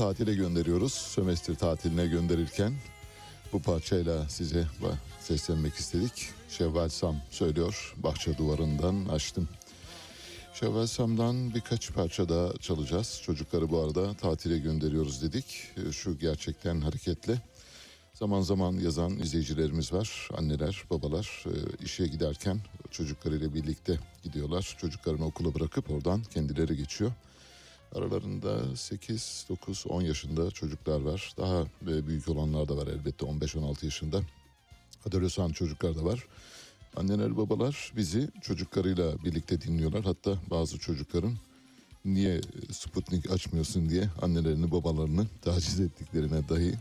Tatile gönderiyoruz. Sömestr tatiline gönderirken bu parçayla size seslenmek istedik. Şevval Sam söylüyor, bahçe duvarından açtım. Şevval Sam'dan birkaç parça daha çalacağız. Çocukları bu arada tatile gönderiyoruz dedik. E, Şu gerçekten hareketle. Zaman zaman yazan izleyicilerimiz var. Anneler, babalar e, işe giderken çocuklarıyla birlikte gidiyorlar. Çocuklarını okula bırakıp oradan kendileri geçiyor. Aralarında 8, 9, 10 yaşında çocuklar var. Daha e, büyük olanlar da var elbette 15-16 yaşında. Adolesan çocuklar da var. Anneler babalar bizi çocuklarıyla birlikte dinliyorlar. Hatta bazı çocukların niye Sputnik açmıyorsun diye annelerini babalarını taciz ettiklerine dahi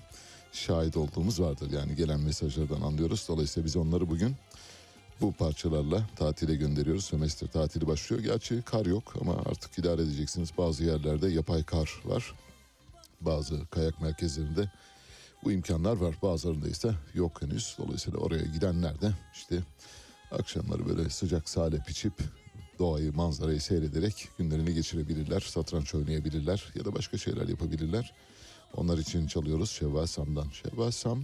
şahit olduğumuz vardır. Yani gelen mesajlardan anlıyoruz. Dolayısıyla biz onları bugün bu parçalarla tatile gönderiyoruz. Sömestr tatili başlıyor. Gerçi kar yok ama artık idare edeceksiniz. Bazı yerlerde yapay kar var. Bazı kayak merkezlerinde bu imkanlar var. Bazılarında ise yok henüz. Dolayısıyla oraya gidenler de işte akşamları böyle sıcak salep içip doğayı, manzarayı seyrederek günlerini geçirebilirler. Satranç oynayabilirler ya da başka şeyler yapabilirler. Onlar için çalıyoruz Şevval Sam'dan. Şevval Sam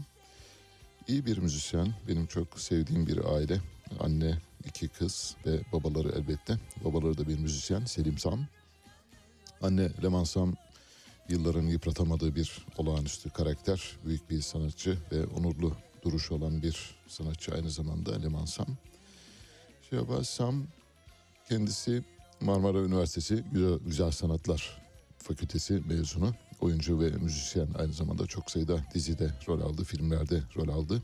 iyi bir müzisyen. Benim çok sevdiğim bir aile. Anne, iki kız ve babaları elbette. Babaları da bir müzisyen Selim Sam. Anne Leman Sam yılların yıpratamadığı bir olağanüstü karakter. Büyük bir sanatçı ve onurlu duruşu olan bir sanatçı aynı zamanda Leman Sam. Şevval Sam kendisi Marmara Üniversitesi Güzel, Güzel Sanatlar Fakültesi mezunu. Oyuncu ve müzisyen aynı zamanda çok sayıda dizide rol aldı, filmlerde rol aldı.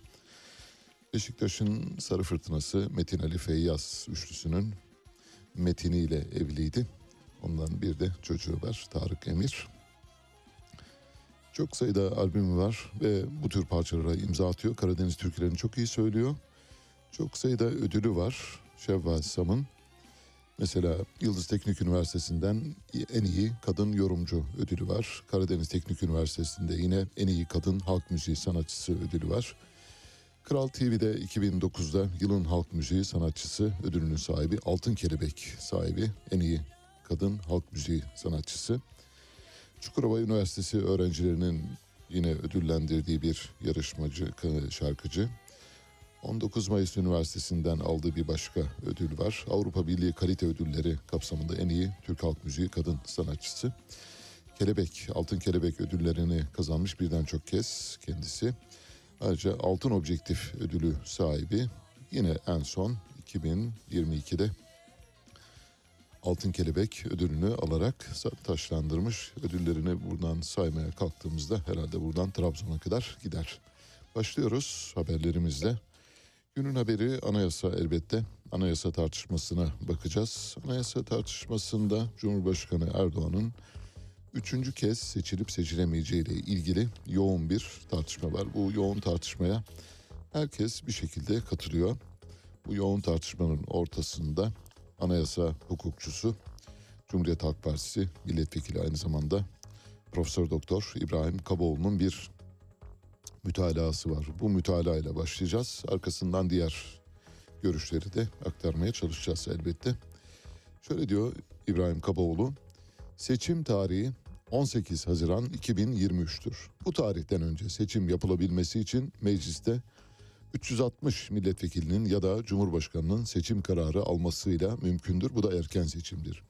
Beşiktaş'ın Sarı Fırtınası Metin Ali Feyyaz üçlüsünün Metin'i ile evliydi. Ondan bir de çocuğu var Tarık Emir. Çok sayıda albümü var ve bu tür parçalara imza atıyor. Karadeniz türkülerini çok iyi söylüyor. Çok sayıda ödülü var Şevval Sam'ın. Mesela Yıldız Teknik Üniversitesi'nden en iyi kadın yorumcu ödülü var. Karadeniz Teknik Üniversitesi'nde yine en iyi kadın halk müziği sanatçısı ödülü var. Kral TV'de 2009'da yılın halk müziği sanatçısı ödülünün sahibi Altın Kelebek sahibi en iyi kadın halk müziği sanatçısı. Çukurova Üniversitesi öğrencilerinin yine ödüllendirdiği bir yarışmacı şarkıcı. 19 Mayıs Üniversitesi'nden aldığı bir başka ödül var. Avrupa Birliği Kalite Ödülleri kapsamında en iyi Türk Halk Müziği kadın sanatçısı. Kelebek, Altın Kelebek ödüllerini kazanmış birden çok kez kendisi. Ayrıca Altın Objektif ödülü sahibi yine en son 2022'de Altın Kelebek ödülünü alarak taşlandırmış. Ödüllerini buradan saymaya kalktığımızda herhalde buradan Trabzon'a kadar gider. Başlıyoruz haberlerimizle. Günün haberi anayasa elbette. Anayasa tartışmasına bakacağız. Anayasa tartışmasında Cumhurbaşkanı Erdoğan'ın üçüncü kez seçilip seçilemeyeceği ile ilgili yoğun bir tartışma var. Bu yoğun tartışmaya herkes bir şekilde katılıyor. Bu yoğun tartışmanın ortasında anayasa hukukçusu Cumhuriyet Halk Partisi milletvekili aynı zamanda Profesör Doktor İbrahim Kaboğlu'nun bir mütalası var. Bu mütalaa ile başlayacağız. Arkasından diğer görüşleri de aktarmaya çalışacağız elbette. Şöyle diyor İbrahim Kaboğlu. Seçim tarihi 18 Haziran 2023'tür. Bu tarihten önce seçim yapılabilmesi için mecliste 360 milletvekilinin ya da Cumhurbaşkanının seçim kararı almasıyla mümkündür. Bu da erken seçimdir.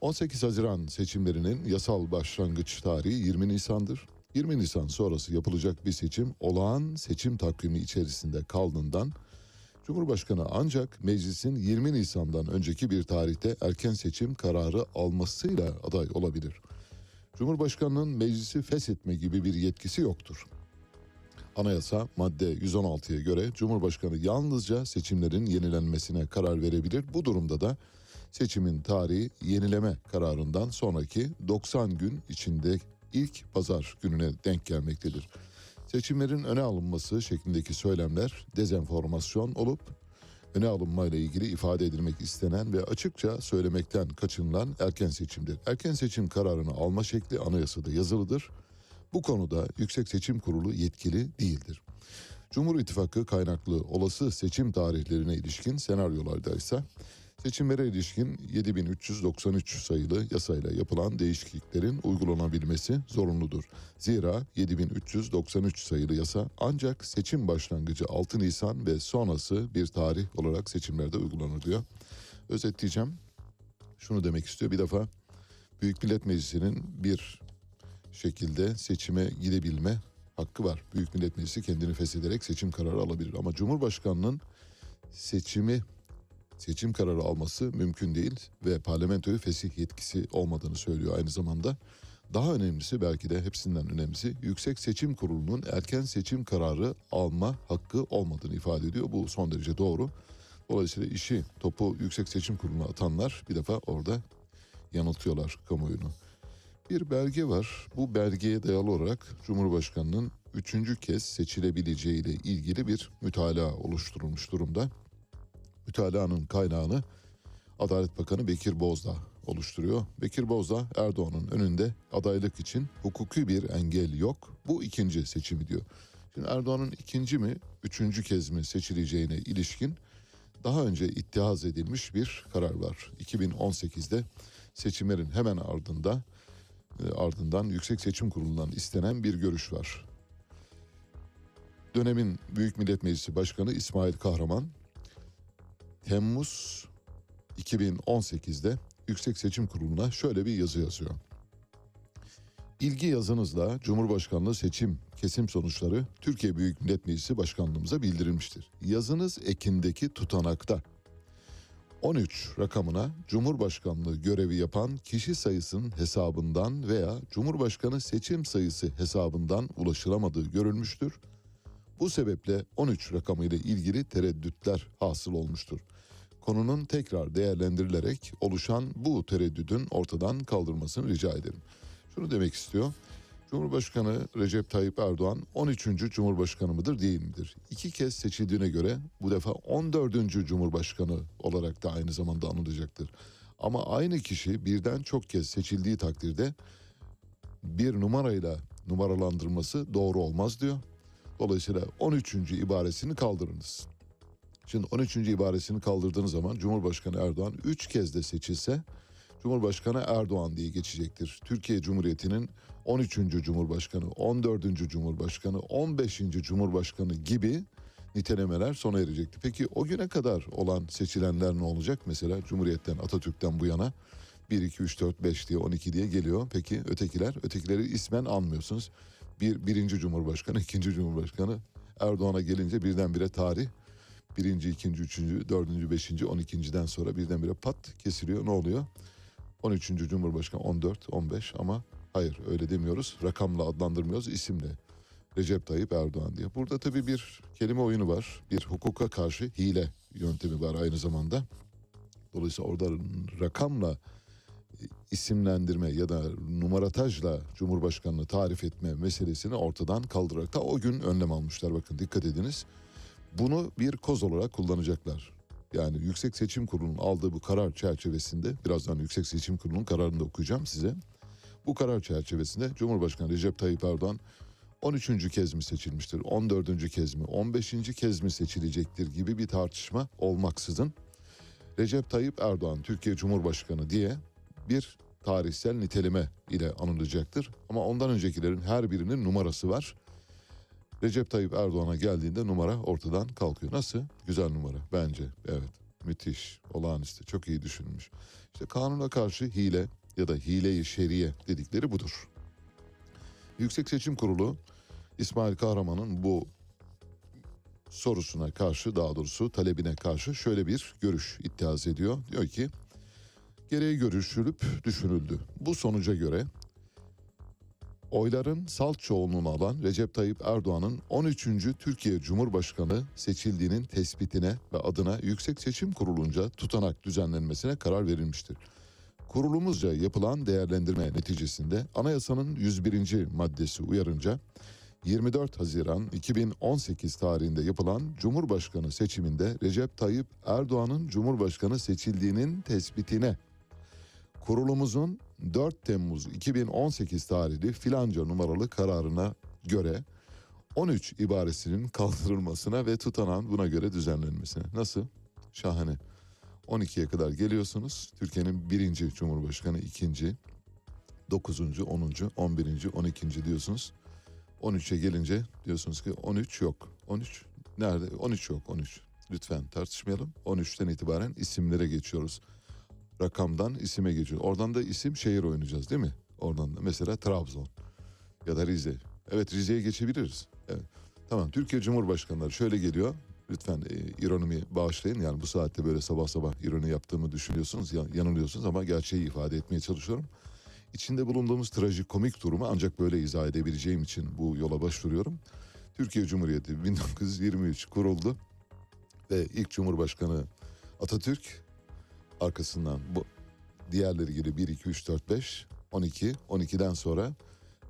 18 Haziran seçimlerinin yasal başlangıç tarihi 20 Nisan'dır. 20 Nisan sonrası yapılacak bir seçim olağan seçim takvimi içerisinde kaldığından Cumhurbaşkanı ancak meclisin 20 Nisan'dan önceki bir tarihte erken seçim kararı almasıyla aday olabilir. Cumhurbaşkanının meclisi feshetme gibi bir yetkisi yoktur. Anayasa madde 116'ya göre Cumhurbaşkanı yalnızca seçimlerin yenilenmesine karar verebilir. Bu durumda da seçimin tarihi yenileme kararından sonraki 90 gün içinde ilk pazar gününe denk gelmektedir. Seçimlerin öne alınması şeklindeki söylemler dezenformasyon olup öne alınmayla ilgili ifade edilmek istenen ve açıkça söylemekten kaçınılan erken seçimdir. Erken seçim kararını alma şekli anayasada yazılıdır. Bu konuda Yüksek Seçim Kurulu yetkili değildir. Cumhur İttifakı kaynaklı olası seçim tarihlerine ilişkin senaryolarda ise Seçimlere ilişkin 7393 sayılı yasayla yapılan değişikliklerin uygulanabilmesi zorunludur. Zira 7393 sayılı yasa ancak seçim başlangıcı 6 Nisan ve sonrası bir tarih olarak seçimlerde uygulanır diyor. Özetleyeceğim. Şunu demek istiyor. Bir defa Büyük Millet Meclisi'nin bir şekilde seçime gidebilme hakkı var. Büyük Millet Meclisi kendini feshederek seçim kararı alabilir. Ama Cumhurbaşkanı'nın seçimi seçim kararı alması mümkün değil ve parlamentoyu fesih yetkisi olmadığını söylüyor aynı zamanda. Daha önemlisi belki de hepsinden önemlisi Yüksek Seçim Kurulu'nun erken seçim kararı alma hakkı olmadığını ifade ediyor. Bu son derece doğru. Dolayısıyla işi topu Yüksek Seçim Kurulu'na atanlar bir defa orada yanıltıyorlar kamuoyunu. Bir belge var. Bu belgeye dayalı olarak Cumhurbaşkanı'nın üçüncü kez seçilebileceği ile ilgili bir mütalaa oluşturulmuş durumda. Mütalaanın kaynağını Adalet Bakanı Bekir Bozdağ oluşturuyor. Bekir Bozdağ Erdoğan'ın önünde adaylık için hukuki bir engel yok. Bu ikinci seçimi diyor. Şimdi Erdoğan'ın ikinci mi, üçüncü kez mi seçileceğine ilişkin daha önce ittihaz edilmiş bir karar var. 2018'de seçimlerin hemen ardında e, ardından Yüksek Seçim Kurulu'ndan istenen bir görüş var. Dönemin Büyük Millet Meclisi Başkanı İsmail Kahraman Temmuz 2018'de Yüksek Seçim Kurulu'na şöyle bir yazı yazıyor. İlgi yazınızla Cumhurbaşkanlığı seçim kesim sonuçları Türkiye Büyük Millet Meclisi Başkanlığımıza bildirilmiştir. Yazınız ekindeki tutanakta 13 rakamına Cumhurbaşkanlığı görevi yapan kişi sayısının hesabından veya Cumhurbaşkanı seçim sayısı hesabından ulaşılamadığı görülmüştür. Bu sebeple 13 rakamı ile ilgili tereddütler hasıl olmuştur. Konunun tekrar değerlendirilerek oluşan bu tereddüdün ortadan kaldırmasını rica ederim. Şunu demek istiyor. Cumhurbaşkanı Recep Tayyip Erdoğan 13. Cumhurbaşkanı mıdır değil midir? İki kez seçildiğine göre bu defa 14. Cumhurbaşkanı olarak da aynı zamanda anılacaktır. Ama aynı kişi birden çok kez seçildiği takdirde bir numarayla numaralandırması doğru olmaz diyor. Dolayısıyla 13. ibaresini kaldırınız. Şimdi 13. ibaresini kaldırdığınız zaman Cumhurbaşkanı Erdoğan 3 kez de seçilse Cumhurbaşkanı Erdoğan diye geçecektir. Türkiye Cumhuriyeti'nin 13. Cumhurbaşkanı, 14. Cumhurbaşkanı, 15. Cumhurbaşkanı gibi nitelemeler sona erecekti. Peki o güne kadar olan seçilenler ne olacak? Mesela Cumhuriyet'ten Atatürk'ten bu yana 1, 2, 3, 4, 5 diye 12 diye geliyor. Peki ötekiler? Ötekileri ismen anmıyorsunuz. Bir, birinci Cumhurbaşkanı, ikinci Cumhurbaşkanı Erdoğan'a gelince birdenbire tarih birinci, ikinci, üçüncü, dördüncü, beşinci, on ikinciden sonra birdenbire pat kesiliyor. Ne oluyor? 13. Cumhurbaşkanı 14, 15 ama hayır öyle demiyoruz. Rakamla adlandırmıyoruz isimle. Recep Tayyip Erdoğan diye. Burada tabii bir kelime oyunu var. Bir hukuka karşı hile yöntemi var aynı zamanda. Dolayısıyla orada rakamla isimlendirme ya da numaratajla Cumhurbaşkanını tarif etme meselesini ortadan kaldırarak da o gün önlem almışlar. Bakın dikkat ediniz. Bunu bir koz olarak kullanacaklar. Yani Yüksek Seçim Kurulu'nun aldığı bu karar çerçevesinde birazdan Yüksek Seçim Kurulu'nun kararını da okuyacağım size. Bu karar çerçevesinde Cumhurbaşkanı Recep Tayyip Erdoğan 13. kez mi seçilmiştir, 14. kez mi, 15. kez mi seçilecektir gibi bir tartışma olmaksızın Recep Tayyip Erdoğan Türkiye Cumhurbaşkanı diye bir tarihsel niteleme ile anılacaktır. Ama ondan öncekilerin her birinin numarası var. Recep Tayyip Erdoğan'a geldiğinde numara ortadan kalkıyor. Nasıl? Güzel numara bence. Evet. Müthiş, olağanüstü, çok iyi düşünülmüş. İşte kanuna karşı hile ya da hile-i şeriye dedikleri budur. Yüksek Seçim Kurulu İsmail Kahraman'ın bu sorusuna karşı daha doğrusu talebine karşı şöyle bir görüş iddiaz ediyor. Diyor ki gereği görüşülüp düşünüldü. Bu sonuca göre oyların salt çoğunluğunu alan Recep Tayyip Erdoğan'ın 13. Türkiye Cumhurbaşkanı seçildiğinin tespitine ve adına Yüksek Seçim Kurulunca tutanak düzenlenmesine karar verilmiştir. Kurulumuzca yapılan değerlendirme neticesinde anayasanın 101. maddesi uyarınca 24 Haziran 2018 tarihinde yapılan Cumhurbaşkanı seçiminde Recep Tayyip Erdoğan'ın Cumhurbaşkanı seçildiğinin tespitine kurulumuzun 4 Temmuz 2018 tarihli filanca numaralı kararına göre 13 ibaresinin kaldırılmasına ve tutanan buna göre düzenlenmesine. Nasıl? Şahane. 12'ye kadar geliyorsunuz. Türkiye'nin birinci Cumhurbaşkanı, ikinci, 9. 10. 11. 12. diyorsunuz. 13'e gelince diyorsunuz ki 13 yok. 13 nerede? 13 yok 13. Lütfen tartışmayalım. 13'ten itibaren isimlere geçiyoruz. Rakamdan isime geçiyoruz. Oradan da isim şehir oynayacağız değil mi? Oradan da mesela Trabzon ya da Rize. Evet Rize'ye geçebiliriz. Evet. Tamam Türkiye Cumhurbaşkanları şöyle geliyor. Lütfen e, ironimi bağışlayın. Yani bu saatte böyle sabah sabah ironi yaptığımı düşünüyorsunuz. ya- yanılıyorsunuz ama gerçeği ifade etmeye çalışıyorum. İçinde bulunduğumuz trajikomik durumu ancak böyle izah edebileceğim için bu yola başvuruyorum. Türkiye Cumhuriyeti 1923 kuruldu ve ilk Cumhurbaşkanı Atatürk arkasından bu diğerleri gibi 1 2 3 4 5 12 12'den sonra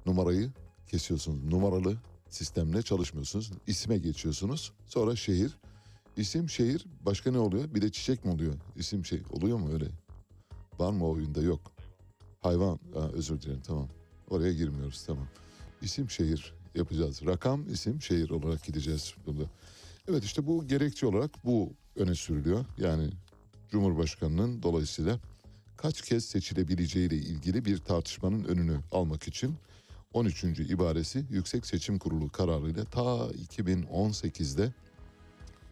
numarayı kesiyorsunuz. Numaralı sistemle çalışmıyorsunuz. İsme geçiyorsunuz. Sonra şehir. İsim şehir başka ne oluyor? Bir de çiçek mi oluyor? İsim şey oluyor mu öyle? Var mı o oyunda? Yok. Hayvan. Ha, özür dilerim tamam. Oraya girmiyoruz tamam. İsim şehir yapacağız. Rakam isim şehir olarak gideceğiz burada. Evet işte bu gerekçe olarak bu öne sürülüyor. Yani Cumhurbaşkanının dolayısıyla kaç kez seçilebileceğiyle ilgili bir tartışmanın önünü almak için 13. ibaresi Yüksek Seçim Kurulu kararıyla ta 2018'de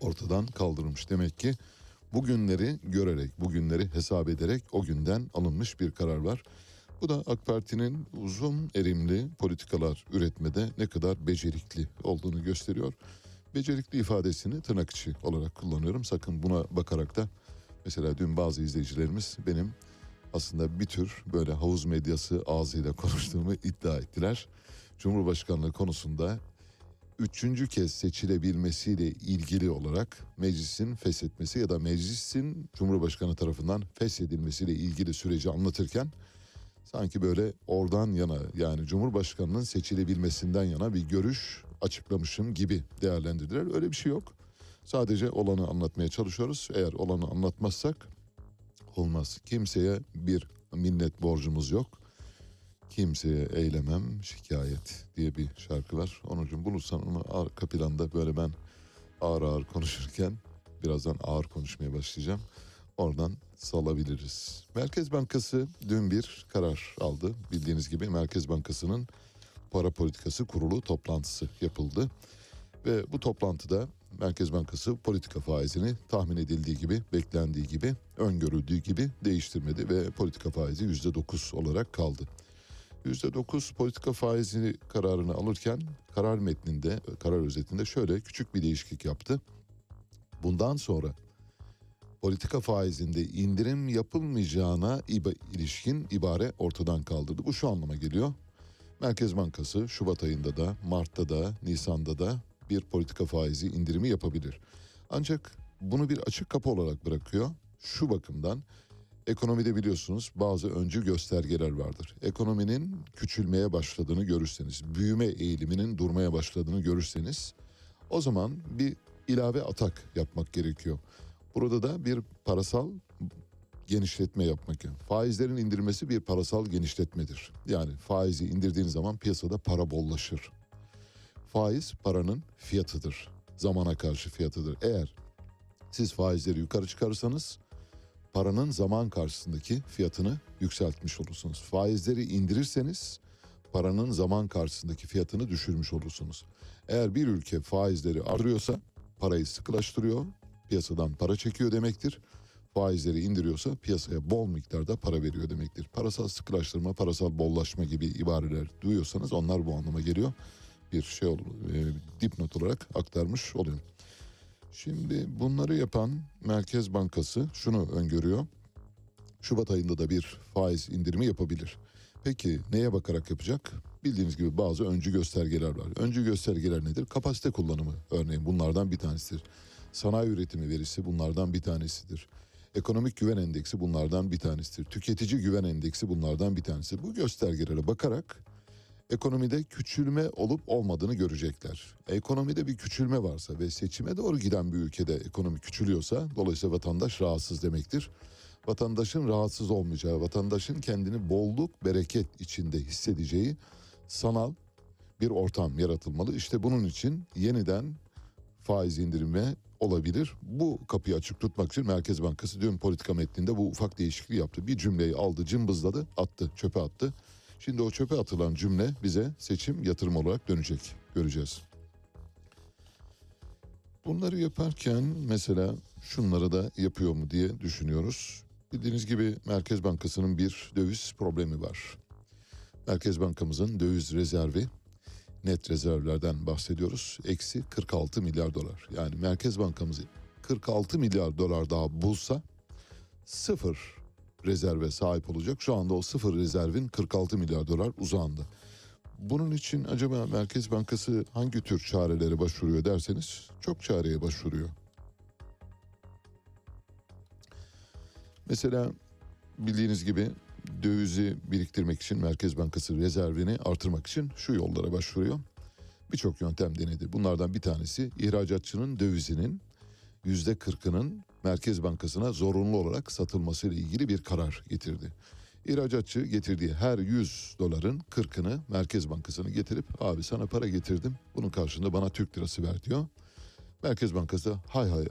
ortadan kaldırılmış. Demek ki bugünleri görerek, bugünleri hesap ederek o günden alınmış bir karar var. Bu da AK Parti'nin uzun erimli politikalar üretmede ne kadar becerikli olduğunu gösteriyor. Becerikli ifadesini tırnak içi olarak kullanıyorum. Sakın buna bakarak da mesela dün bazı izleyicilerimiz benim aslında bir tür böyle havuz medyası ağzıyla konuştuğumu iddia ettiler. Cumhurbaşkanlığı konusunda üçüncü kez seçilebilmesiyle ilgili olarak meclisin feshetmesi ya da meclisin Cumhurbaşkanı tarafından feshedilmesiyle ilgili süreci anlatırken sanki böyle oradan yana yani Cumhurbaşkanının seçilebilmesinden yana bir görüş açıklamışım gibi değerlendirdiler. Öyle bir şey yok. Sadece olanı anlatmaya çalışıyoruz. Eğer olanı anlatmazsak olmaz. Kimseye bir minnet borcumuz yok. Kimseye eylemem şikayet diye bir şarkı var. Onun için bulursan onu arka planda böyle ben ağır ağır konuşurken birazdan ağır konuşmaya başlayacağım. Oradan salabiliriz. Merkez Bankası dün bir karar aldı. Bildiğiniz gibi Merkez Bankası'nın para politikası kurulu toplantısı yapıldı. Ve bu toplantıda Merkez Bankası politika faizini tahmin edildiği gibi, beklendiği gibi, öngörüldüğü gibi değiştirmedi ve politika faizi %9 olarak kaldı. %9 politika faizi kararını alırken karar metninde, karar özetinde şöyle küçük bir değişiklik yaptı. Bundan sonra politika faizinde indirim yapılmayacağına ilişkin ibare ortadan kaldırdı. Bu şu anlama geliyor. Merkez Bankası Şubat ayında da, Mart'ta da, Nisan'da da bir politika faizi indirimi yapabilir. Ancak bunu bir açık kapı olarak bırakıyor. Şu bakımdan ekonomide biliyorsunuz bazı öncü göstergeler vardır. Ekonominin küçülmeye başladığını görürseniz, büyüme eğiliminin durmaya başladığını görürseniz o zaman bir ilave atak yapmak gerekiyor. Burada da bir parasal genişletme yapmak. Faizlerin indirilmesi bir parasal genişletmedir. Yani faizi indirdiğin zaman piyasada para bollaşır. Faiz paranın fiyatıdır. Zamana karşı fiyatıdır. Eğer siz faizleri yukarı çıkarırsanız paranın zaman karşısındaki fiyatını yükseltmiş olursunuz. Faizleri indirirseniz paranın zaman karşısındaki fiyatını düşürmüş olursunuz. Eğer bir ülke faizleri artırıyorsa parayı sıkılaştırıyor, piyasadan para çekiyor demektir. Faizleri indiriyorsa piyasaya bol miktarda para veriyor demektir. Parasal sıkılaştırma, parasal bollaşma gibi ibareler duyuyorsanız onlar bu anlama geliyor. Bir şey olur, e, dipnot olarak aktarmış olayım. Şimdi bunları yapan Merkez Bankası şunu öngörüyor. Şubat ayında da bir faiz indirimi yapabilir. Peki neye bakarak yapacak? Bildiğiniz gibi bazı öncü göstergeler var. Öncü göstergeler nedir? Kapasite kullanımı örneğin bunlardan bir tanesidir. Sanayi üretimi verisi bunlardan bir tanesidir. Ekonomik güven endeksi bunlardan bir tanesidir. Tüketici güven endeksi bunlardan bir tanesi. Bu göstergelere bakarak ekonomide küçülme olup olmadığını görecekler. Ekonomide bir küçülme varsa ve seçime doğru giden bir ülkede ekonomi küçülüyorsa dolayısıyla vatandaş rahatsız demektir. Vatandaşın rahatsız olmayacağı, vatandaşın kendini bolluk, bereket içinde hissedeceği sanal bir ortam yaratılmalı. İşte bunun için yeniden faiz indirimi olabilir. Bu kapıyı açık tutmak için Merkez Bankası dün politika metninde bu ufak değişikliği yaptı. Bir cümleyi aldı, cımbızladı, attı, çöpe attı. Şimdi o çöpe atılan cümle bize seçim yatırım olarak dönecek. Göreceğiz. Bunları yaparken mesela şunları da yapıyor mu diye düşünüyoruz. Bildiğiniz gibi Merkez Bankası'nın bir döviz problemi var. Merkez Bankamızın döviz rezervi net rezervlerden bahsediyoruz. Eksi 46 milyar dolar. Yani Merkez Bankamız 46 milyar dolar daha bulsa sıfır rezerve sahip olacak. Şu anda o sıfır rezervin 46 milyar dolar uzağında. Bunun için acaba Merkez Bankası hangi tür çarelere başvuruyor derseniz çok çareye başvuruyor. Mesela bildiğiniz gibi dövizi biriktirmek için Merkez Bankası rezervini artırmak için şu yollara başvuruyor. Birçok yöntem denedi. Bunlardan bir tanesi ihracatçının dövizinin yüzde kırkının Merkez Bankası'na zorunlu olarak satılması ile ilgili bir karar getirdi. İhracatçı getirdiği her 100 doların 40'ını Merkez Bankası'na getirip abi sana para getirdim bunun karşılığında bana Türk lirası ver diyor. Merkez Bankası hay hay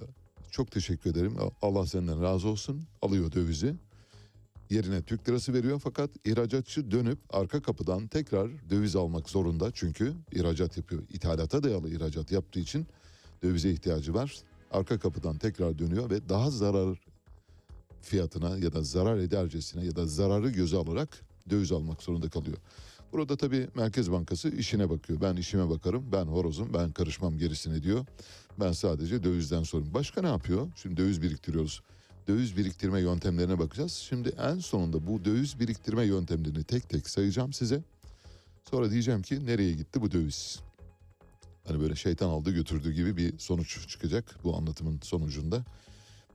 çok teşekkür ederim Allah senden razı olsun alıyor dövizi yerine Türk lirası veriyor fakat ihracatçı dönüp arka kapıdan tekrar döviz almak zorunda çünkü ihracat yapıyor. İthalata dayalı ihracat yaptığı için dövize ihtiyacı var. Arka kapıdan tekrar dönüyor ve daha zarar fiyatına ya da zarar edercesine ya da zararı göze alarak döviz almak zorunda kalıyor. Burada tabii Merkez Bankası işine bakıyor. Ben işime bakarım, ben horozum, ben karışmam gerisine diyor. Ben sadece dövizden sorayım. Başka ne yapıyor? Şimdi döviz biriktiriyoruz döviz biriktirme yöntemlerine bakacağız. Şimdi en sonunda bu döviz biriktirme yöntemlerini tek tek sayacağım size. Sonra diyeceğim ki nereye gitti bu döviz? Hani böyle şeytan aldı götürdüğü gibi bir sonuç çıkacak bu anlatımın sonucunda.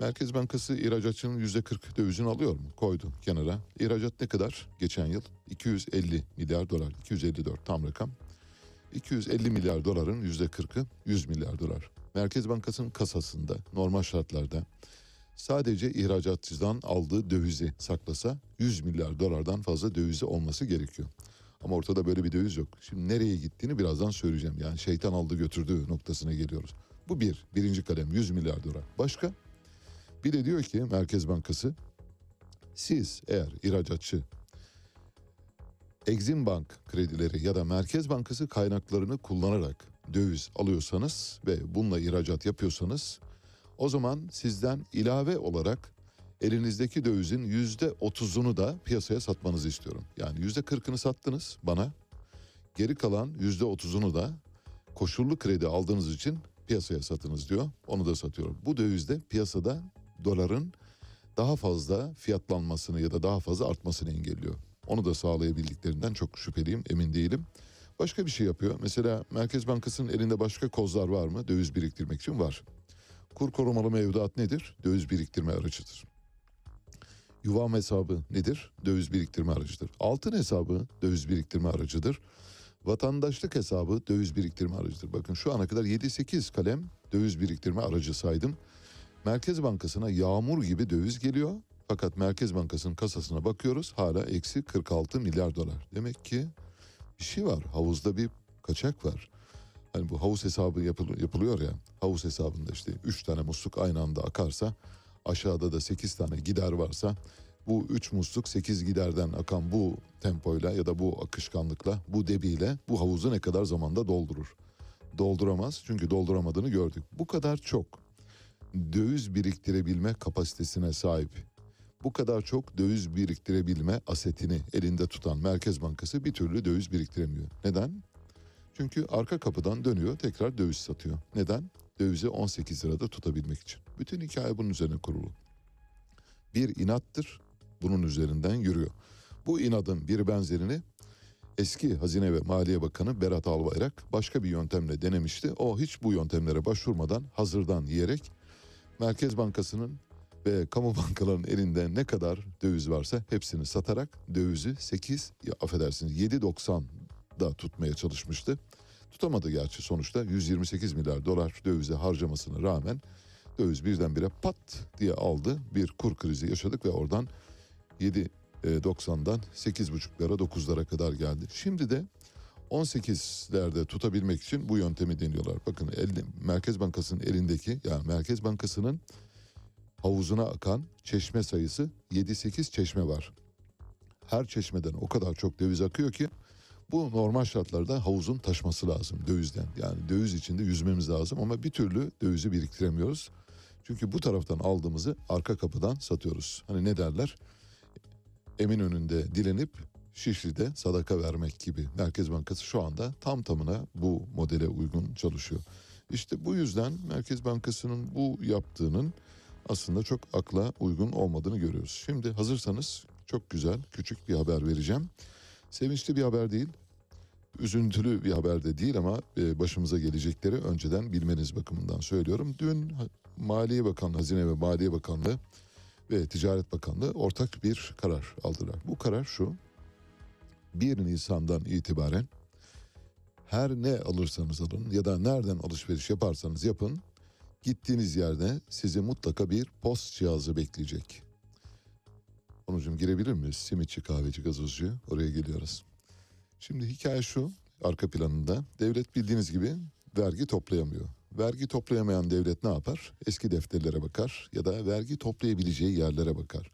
Merkez Bankası ihracatçının yüzde 40 dövizini alıyor mu? Koydu kenara. İhracat ne kadar? Geçen yıl 250 milyar dolar. 254 tam rakam. 250 milyar doların yüzde 40'ı 100 milyar dolar. Merkez Bankası'nın kasasında normal şartlarda sadece ihracatçıdan aldığı dövizi saklasa 100 milyar dolardan fazla dövizi olması gerekiyor. Ama ortada böyle bir döviz yok. Şimdi nereye gittiğini birazdan söyleyeceğim. Yani şeytan aldı götürdüğü noktasına geliyoruz. Bu bir, birinci kalem 100 milyar dolar. Başka? Bir de diyor ki Merkez Bankası siz eğer ihracatçı Exim Bank kredileri ya da Merkez Bankası kaynaklarını kullanarak döviz alıyorsanız ve bununla ihracat yapıyorsanız o zaman sizden ilave olarak elinizdeki dövizin yüzde otuzunu da piyasaya satmanızı istiyorum. Yani yüzde kırkını sattınız bana. Geri kalan yüzde otuzunu da koşullu kredi aldığınız için piyasaya satınız diyor. Onu da satıyorum. Bu dövizde piyasada doların daha fazla fiyatlanmasını ya da daha fazla artmasını engelliyor. Onu da sağlayabildiklerinden çok şüpheliyim, emin değilim. Başka bir şey yapıyor. Mesela Merkez Bankası'nın elinde başka kozlar var mı? Döviz biriktirmek için var. Kur korumalı mevduat nedir? Döviz biriktirme aracıdır. Yuvam hesabı nedir? Döviz biriktirme aracıdır. Altın hesabı döviz biriktirme aracıdır. Vatandaşlık hesabı döviz biriktirme aracıdır. Bakın şu ana kadar 7-8 kalem döviz biriktirme aracı saydım. Merkez Bankası'na yağmur gibi döviz geliyor. Fakat Merkez Bankası'nın kasasına bakıyoruz hala eksi 46 milyar dolar. Demek ki bir şey var havuzda bir kaçak var. Hani bu havuz hesabı yapıl- yapılıyor ya havuz hesabında işte 3 tane musluk aynı anda akarsa aşağıda da 8 tane gider varsa bu 3 musluk 8 giderden akan bu tempoyla ya da bu akışkanlıkla bu debiyle bu havuzu ne kadar zamanda doldurur? Dolduramaz çünkü dolduramadığını gördük. Bu kadar çok döviz biriktirebilme kapasitesine sahip. Bu kadar çok döviz biriktirebilme asetini elinde tutan Merkez Bankası bir türlü döviz biriktiremiyor. Neden? Çünkü arka kapıdan dönüyor tekrar döviz satıyor. Neden? Dövizi 18 lirada tutabilmek için. Bütün hikaye bunun üzerine kurulu. Bir inattır bunun üzerinden yürüyor. Bu inadın bir benzerini eski Hazine ve Maliye Bakanı Berat Albayrak başka bir yöntemle denemişti. O hiç bu yöntemlere başvurmadan hazırdan yiyerek Merkez Bankası'nın ve kamu bankalarının elinde ne kadar döviz varsa hepsini satarak dövizi 8 ya affedersiniz 7.90'da tutmaya çalışmıştı. Tutamadı gerçi sonuçta 128 milyar dolar dövize harcamasına rağmen döviz birdenbire pat diye aldı. Bir kur krizi yaşadık ve oradan 7.90'dan 8.5'lara 9'lara kadar geldi. Şimdi de 18'lerde tutabilmek için bu yöntemi deniyorlar. Bakın elde, Merkez Bankası'nın elindeki yani Merkez Bankası'nın havuzuna akan çeşme sayısı 7-8 çeşme var. Her çeşmeden o kadar çok döviz akıyor ki bu normal şartlarda havuzun taşması lazım dövizden. Yani döviz içinde yüzmemiz lazım ama bir türlü dövizi biriktiremiyoruz. Çünkü bu taraftan aldığımızı arka kapıdan satıyoruz. Hani ne derler? Emin önünde dilenip Şişli'de sadaka vermek gibi. Merkez Bankası şu anda tam tamına bu modele uygun çalışıyor. İşte bu yüzden Merkez Bankası'nın bu yaptığının aslında çok akla uygun olmadığını görüyoruz. Şimdi hazırsanız çok güzel küçük bir haber vereceğim. Sevinçli bir haber değil, üzüntülü bir haber de değil ama e, başımıza gelecekleri önceden bilmeniz bakımından söylüyorum. Dün Maliye Bakanlığı, Hazine ve Maliye Bakanlığı ve Ticaret Bakanlığı ortak bir karar aldılar. Bu karar şu, 1 Nisan'dan itibaren her ne alırsanız alın ya da nereden alışveriş yaparsanız yapın, gittiğiniz yerde sizi mutlaka bir post cihazı bekleyecek. Onucum girebilir miyiz? Simitçi, kahveci, gazozcu oraya geliyoruz. Şimdi hikaye şu arka planında devlet bildiğiniz gibi vergi toplayamıyor. Vergi toplayamayan devlet ne yapar? Eski defterlere bakar ya da vergi toplayabileceği yerlere bakar.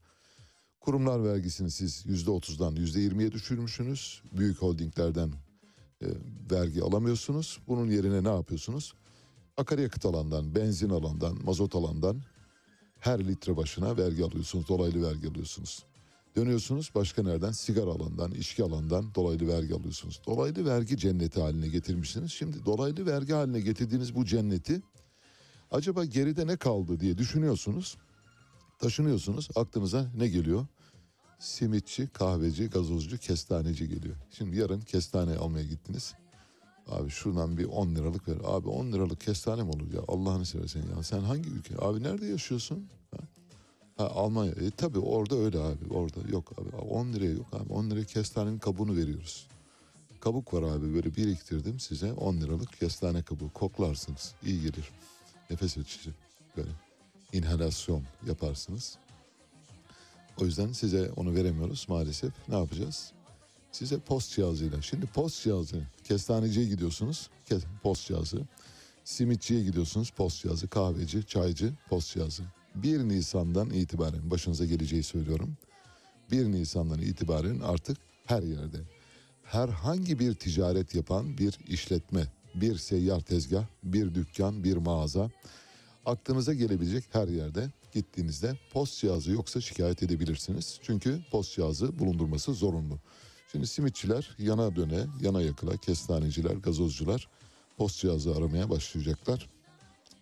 Kurumlar vergisini siz yüzde otuzdan yüzde yirmiye düşürmüşsünüz. Büyük holdinglerden e, vergi alamıyorsunuz. Bunun yerine ne yapıyorsunuz? Akaryakıt alandan, benzin alandan, mazot alandan her litre başına vergi alıyorsunuz, dolaylı vergi alıyorsunuz. Dönüyorsunuz başka nereden? Sigara alandan, içki alandan dolaylı vergi alıyorsunuz. Dolaylı vergi cenneti haline getirmişsiniz. Şimdi dolaylı vergi haline getirdiğiniz bu cenneti acaba geride ne kaldı diye düşünüyorsunuz. Taşınıyorsunuz. Aklınıza ne geliyor? Simitçi, kahveci, gazozcu, kestaneci geliyor. Şimdi yarın kestane almaya gittiniz. Abi şuradan bir 10 liralık ver. Abi 10 liralık kestane mi olur ya? Allah'ını seversen ya. Sen hangi ülke? Abi nerede yaşıyorsun? Ha? Ha, Almanya. E, tabii orada öyle abi. Orada yok abi. 10 liraya yok abi. 10 liraya kestanenin kabuğunu veriyoruz. Kabuk var abi böyle biriktirdim size 10 liralık kestane kabuğu. Koklarsınız. iyi gelir. Nefes açıcı. Böyle. inhalasyon yaparsınız. O yüzden size onu veremiyoruz maalesef. Ne yapacağız? Size post cihazıyla. Şimdi post cihazı, kestaneciye gidiyorsunuz, post cihazı. Simitçiye gidiyorsunuz, post cihazı. Kahveci, çaycı, post cihazı. 1 Nisan'dan itibaren, başınıza geleceği söylüyorum. 1 Nisan'dan itibaren artık her yerde herhangi bir ticaret yapan bir işletme, bir seyyar tezgah, bir dükkan, bir mağaza aklınıza gelebilecek her yerde gittiğinizde post cihazı yoksa şikayet edebilirsiniz. Çünkü post cihazı bulundurması zorunlu. Şimdi simitçiler yana döne, yana yakıla, kestaneciler, gazozcular post cihazı aramaya başlayacaklar.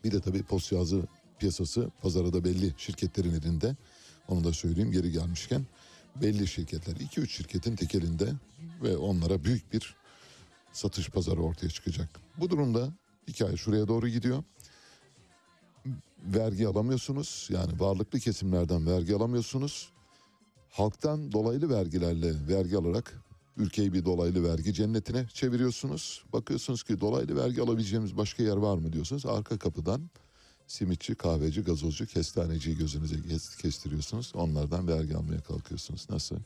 Bir de tabii post cihazı piyasası pazarı da belli şirketlerin elinde. Onu da söyleyeyim geri gelmişken. Belli şirketler 2-3 şirketin tek elinde ve onlara büyük bir satış pazarı ortaya çıkacak. Bu durumda hikaye şuraya doğru gidiyor. Vergi alamıyorsunuz. Yani varlıklı kesimlerden vergi alamıyorsunuz. Halktan dolaylı vergilerle vergi alarak ülkeyi bir dolaylı vergi cennetine çeviriyorsunuz. Bakıyorsunuz ki dolaylı vergi alabileceğimiz başka yer var mı diyorsunuz. Arka kapıdan simitçi, kahveci, gazozcu, kestaneciyi gözünüze kes- kestiriyorsunuz. Onlardan vergi almaya kalkıyorsunuz. Nasıl?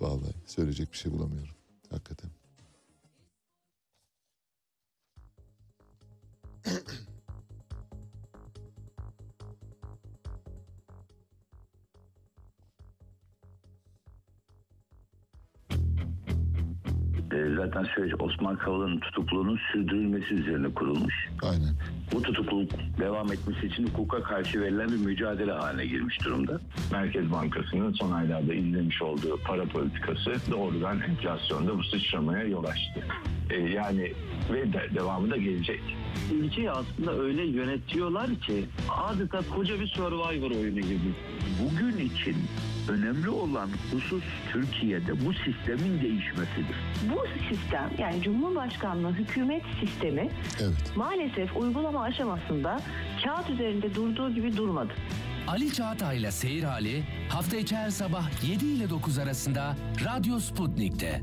Vallahi söyleyecek bir şey bulamıyorum. Hakikaten. E, zaten süreç Osman Kavala'nın tutukluluğunun sürdürülmesi üzerine kurulmuş. Aynen. Bu tutukluluk devam etmesi için hukuka karşı verilen bir mücadele haline girmiş durumda. Merkez Bankası'nın son aylarda izlemiş olduğu para politikası doğrudan enflasyonda bu sıçramaya yol açtı. Ee, yani ve de, devamı da gelecek. ülkeyi aslında öyle yönetiyorlar ki adeta koca bir survivor oyunu gibi. Bugün için önemli olan husus Türkiye'de bu sistemin değişmesidir. Bu sistem yani Cumhurbaşkanlığı hükümet sistemi Evet. maalesef uygulama aşamasında kağıt üzerinde durduğu gibi durmadı. Ali Çağatay'la Seyir Hali hafta içi her sabah 7 ile 9 arasında Radyo Sputnik'te.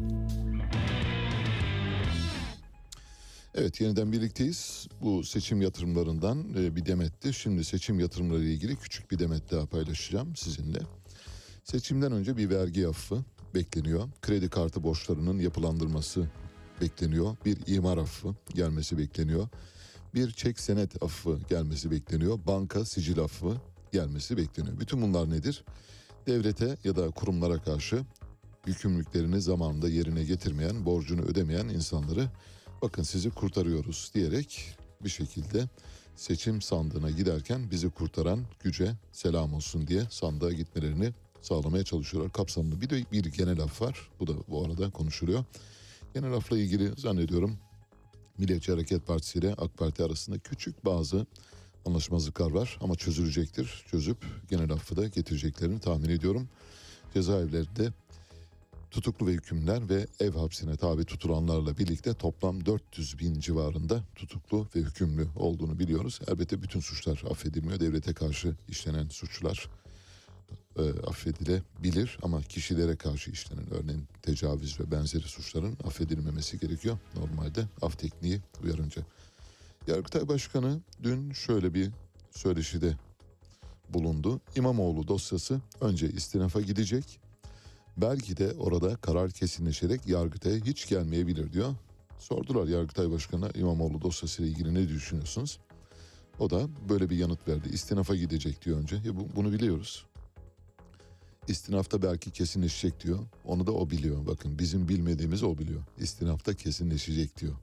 Evet yeniden birlikteyiz. Bu seçim yatırımlarından e, bir demetti. Şimdi seçim yatırımları ile ilgili küçük bir demet daha paylaşacağım sizinle. Seçimden önce bir vergi affı bekleniyor. Kredi kartı borçlarının yapılandırması bekleniyor. Bir imar affı gelmesi bekleniyor. Bir çek senet affı gelmesi bekleniyor. Banka sicil affı gelmesi bekleniyor. Bütün bunlar nedir? Devlete ya da kurumlara karşı yükümlülüklerini zamanında yerine getirmeyen, borcunu ödemeyen insanları bakın sizi kurtarıyoruz diyerek bir şekilde seçim sandığına giderken bizi kurtaran güce selam olsun diye sandığa gitmelerini sağlamaya çalışıyorlar. Kapsamlı bir de bir genel af var. Bu da bu arada konuşuluyor. Genel afla ilgili zannediyorum Milliyetçi Hareket Partisi ile AK Parti arasında küçük bazı anlaşmazlıklar var ama çözülecektir. Çözüp genel affı da getireceklerini tahmin ediyorum. Cezaevlerinde tutuklu ve hükümler ve ev hapsine tabi tutulanlarla birlikte toplam 400 bin civarında tutuklu ve hükümlü olduğunu biliyoruz. Elbette bütün suçlar affedilmiyor. Devlete karşı işlenen suçlar e, affedilebilir ama kişilere karşı işlenen örneğin tecavüz ve benzeri suçların affedilmemesi gerekiyor. Normalde af tekniği uyarınca. Yargıtay Başkanı dün şöyle bir söyleşide bulundu. İmamoğlu dosyası önce istinafa gidecek. Belki de orada karar kesinleşerek Yargıtay'a hiç gelmeyebilir diyor. Sordular Yargıtay Başkanı'na İmamoğlu dosyasıyla ilgili ne düşünüyorsunuz? O da böyle bir yanıt verdi. İstinafa gidecek diyor önce. Ya bu- bunu biliyoruz. İstinafta belki kesinleşecek diyor. Onu da o biliyor. Bakın bizim bilmediğimiz o biliyor. İstinafta kesinleşecek diyor.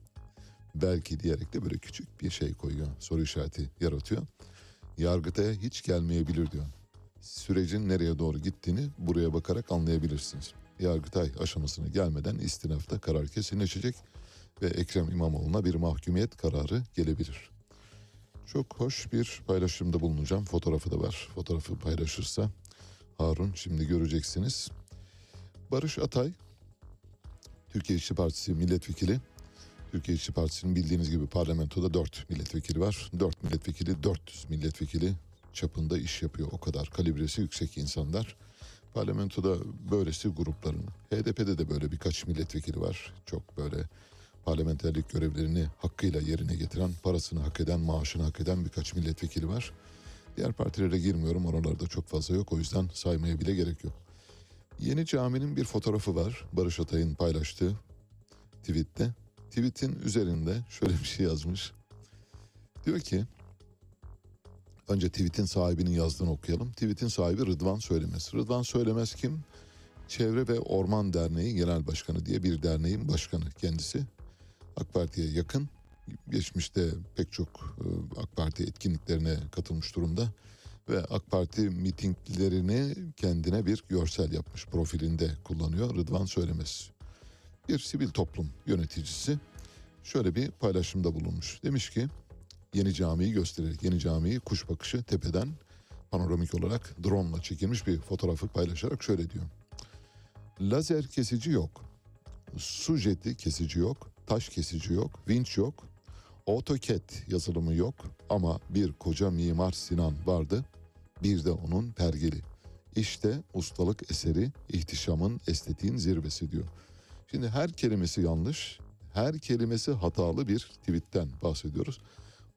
Belki diyerek de böyle küçük bir şey koyuyor. Soru işareti yaratıyor. Yargıtay'a hiç gelmeyebilir diyor. Sürecin nereye doğru gittiğini buraya bakarak anlayabilirsiniz. Yargıtay aşamasına gelmeden istinafta karar kesinleşecek ve Ekrem İmamoğlu'na bir mahkumiyet kararı gelebilir. Çok hoş bir paylaşımda bulunacağım. Fotoğrafı da var. Fotoğrafı paylaşırsa Harun şimdi göreceksiniz. Barış Atay, Türkiye İşçi Partisi milletvekili. Türkiye İşçi Partisi'nin bildiğiniz gibi parlamentoda 4 milletvekili var. 4 milletvekili 400 milletvekili çapında iş yapıyor. O kadar kalibresi yüksek insanlar. Parlamentoda böylesi grupların. HDP'de de böyle birkaç milletvekili var. Çok böyle parlamenterlik görevlerini hakkıyla yerine getiren, parasını hak eden, maaşını hak eden birkaç milletvekili var. Diğer partilere girmiyorum oralarda çok fazla yok o yüzden saymaya bile gerek yok. Yeni caminin bir fotoğrafı var Barış Atay'ın paylaştığı tweette. Tweet'in üzerinde şöyle bir şey yazmış. Diyor ki önce tweet'in sahibinin yazdığını okuyalım. Tweet'in sahibi Rıdvan Söylemez. Rıdvan Söylemez kim? Çevre ve Orman Derneği Genel Başkanı diye bir derneğin başkanı kendisi. AK Parti'ye yakın. Geçmişte pek çok e, AK Parti etkinliklerine katılmış durumda. Ve AK Parti mitinglerini kendine bir görsel yapmış. Profilinde kullanıyor Rıdvan Söylemez. Bir sivil toplum yöneticisi şöyle bir paylaşımda bulunmuş. Demiş ki yeni camiyi göstererek yeni camiyi kuş bakışı tepeden panoramik olarak drone ile çekilmiş bir fotoğrafı paylaşarak şöyle diyor. Lazer kesici yok. Su jeti kesici yok. Taş kesici yok. Vinç yok. AutoCAD yazılımı yok. Ama bir koca mimar Sinan vardı. Bir de onun pergeli. İşte ustalık eseri ihtişamın estetiğin zirvesi diyor. Şimdi her kelimesi yanlış, her kelimesi hatalı bir tweetten bahsediyoruz.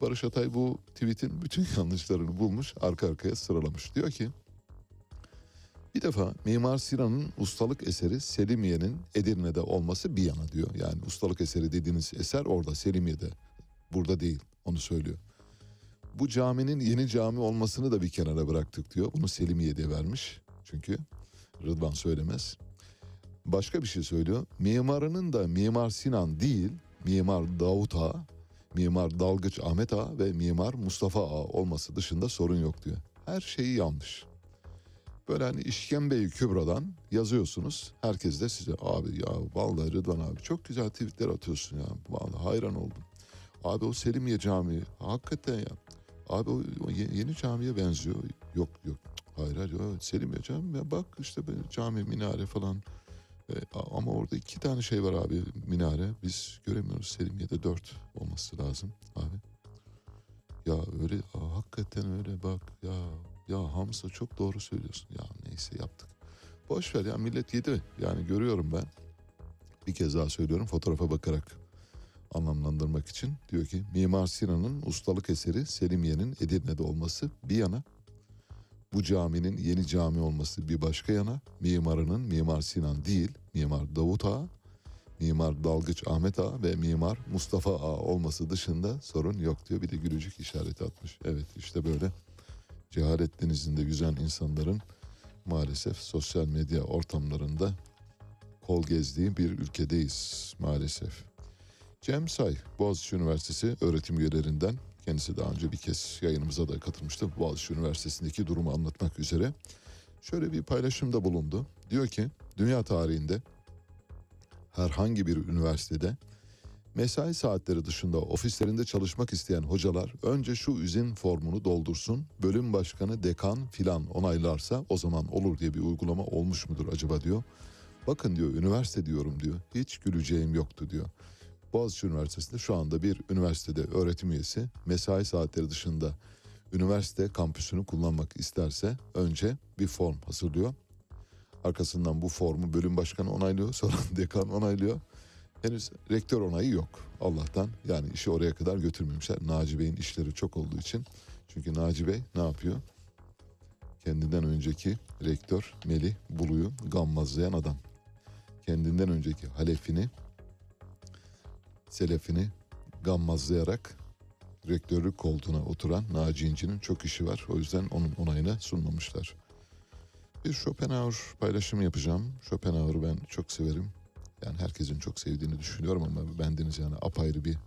Barış Atay bu tweetin bütün yanlışlarını bulmuş, arka arkaya sıralamış. Diyor ki, bir defa Mimar Sinan'ın ustalık eseri Selimiye'nin Edirne'de olması bir yana diyor. Yani ustalık eseri dediğiniz eser orada Selimiye'de. Burada değil onu söylüyor. Bu caminin yeni cami olmasını da bir kenara bıraktık diyor. Bunu Selimiye'de vermiş. Çünkü Rıdvan söylemez. Başka bir şey söylüyor. Mimarının da Mimar Sinan değil, Mimar Davut Ağa, Mimar Dalgıç Ahmet Ağa ve Mimar Mustafa Ağa olması dışında sorun yok diyor. Her şeyi yanlış. Böyle hani işkembeyi kübradan yazıyorsunuz. Herkes de size abi ya vallahi Rıdvan abi çok güzel tweetler atıyorsun ya. Vallahi hayran oldum. Abi o Selimiye Camii hakikaten ya. Abi o, o ye- yeni camiye benziyor. Yok yok. Hayır hayır. yok. Selimiye Camii ya bak işte cami minare falan. E, ama orada iki tane şey var abi minare. Biz göremiyoruz. Selimiye'de dört olması lazım abi. Ya öyle aa, hakikaten öyle bak ya ya Hamza çok doğru söylüyorsun. Ya neyse yaptık. Boş ver ya millet yedi. Yani görüyorum ben. Bir kez daha söylüyorum fotoğrafa bakarak anlamlandırmak için. Diyor ki Mimar Sinan'ın ustalık eseri Selimiye'nin Edirne'de olması bir yana. Bu caminin yeni cami olması bir başka yana. Mimarının Mimar Sinan değil, Mimar Davut Ağa, Mimar Dalgıç Ahmet Ağa ve Mimar Mustafa Ağa olması dışında sorun yok diyor. Bir de gülücük işareti atmış. Evet işte böyle cehalet denizinde yüzen insanların maalesef sosyal medya ortamlarında kol gezdiği bir ülkedeyiz maalesef. Cem Say, Boğaziçi Üniversitesi öğretim üyelerinden. Kendisi daha önce bir kez yayınımıza da katılmıştı. Boğaziçi Üniversitesi'ndeki durumu anlatmak üzere. Şöyle bir paylaşımda bulundu. Diyor ki dünya tarihinde herhangi bir üniversitede mesai saatleri dışında ofislerinde çalışmak isteyen hocalar önce şu izin formunu doldursun. Bölüm başkanı, dekan filan onaylarsa o zaman olur diye bir uygulama olmuş mudur acaba diyor. Bakın diyor üniversite diyorum diyor. Hiç güleceğim yoktu diyor. Boğaziçi Üniversitesi'nde şu anda bir üniversitede öğretim üyesi mesai saatleri dışında üniversite kampüsünü kullanmak isterse önce bir form hazırlıyor. Arkasından bu formu bölüm başkanı onaylıyor sonra dekan onaylıyor. Henüz rektör onayı yok Allah'tan. Yani işi oraya kadar götürmemişler. Naci Bey'in işleri çok olduğu için. Çünkü Naci Bey ne yapıyor? Kendinden önceki rektör Melih Bulu'yu gammazlayan adam. Kendinden önceki halefini selefini gammazlayarak rektörlük koltuğuna oturan Naci İnci'nin çok işi var. O yüzden onun onayına sunmamışlar. Bir Schopenhauer paylaşımı yapacağım. Schopenhauer'ı ben çok severim. Yani herkesin çok sevdiğini düşünüyorum ama bendeniz yani apayrı bir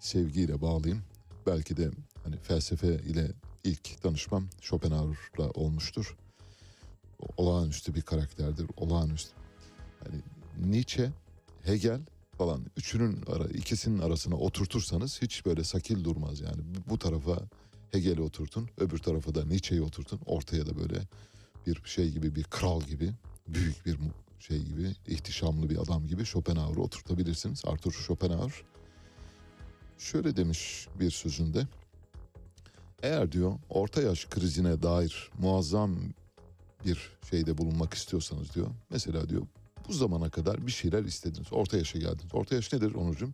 sevgiyle bağlıyım. Belki de hani felsefe ile ilk tanışmam Schopenhauer'la olmuştur. Olağanüstü bir karakterdir. Olağanüstü. Hani Nietzsche, Hegel falan üçünün ara, ikisinin arasına oturtursanız hiç böyle sakil durmaz yani. Bu- tarafa Hegel'i oturtun, öbür tarafa da Nietzsche'yi oturtun. Ortaya da böyle bir şey gibi, bir kral gibi, büyük bir şey gibi, ihtişamlı bir adam gibi Schopenhauer'ı oturtabilirsiniz. Arthur Schopenhauer şöyle demiş bir sözünde. Eğer diyor orta yaş krizine dair muazzam bir şeyde bulunmak istiyorsanız diyor. Mesela diyor bu zamana kadar bir şeyler istediniz. Orta yaşa geldiniz. Orta yaş nedir Onurcuğum?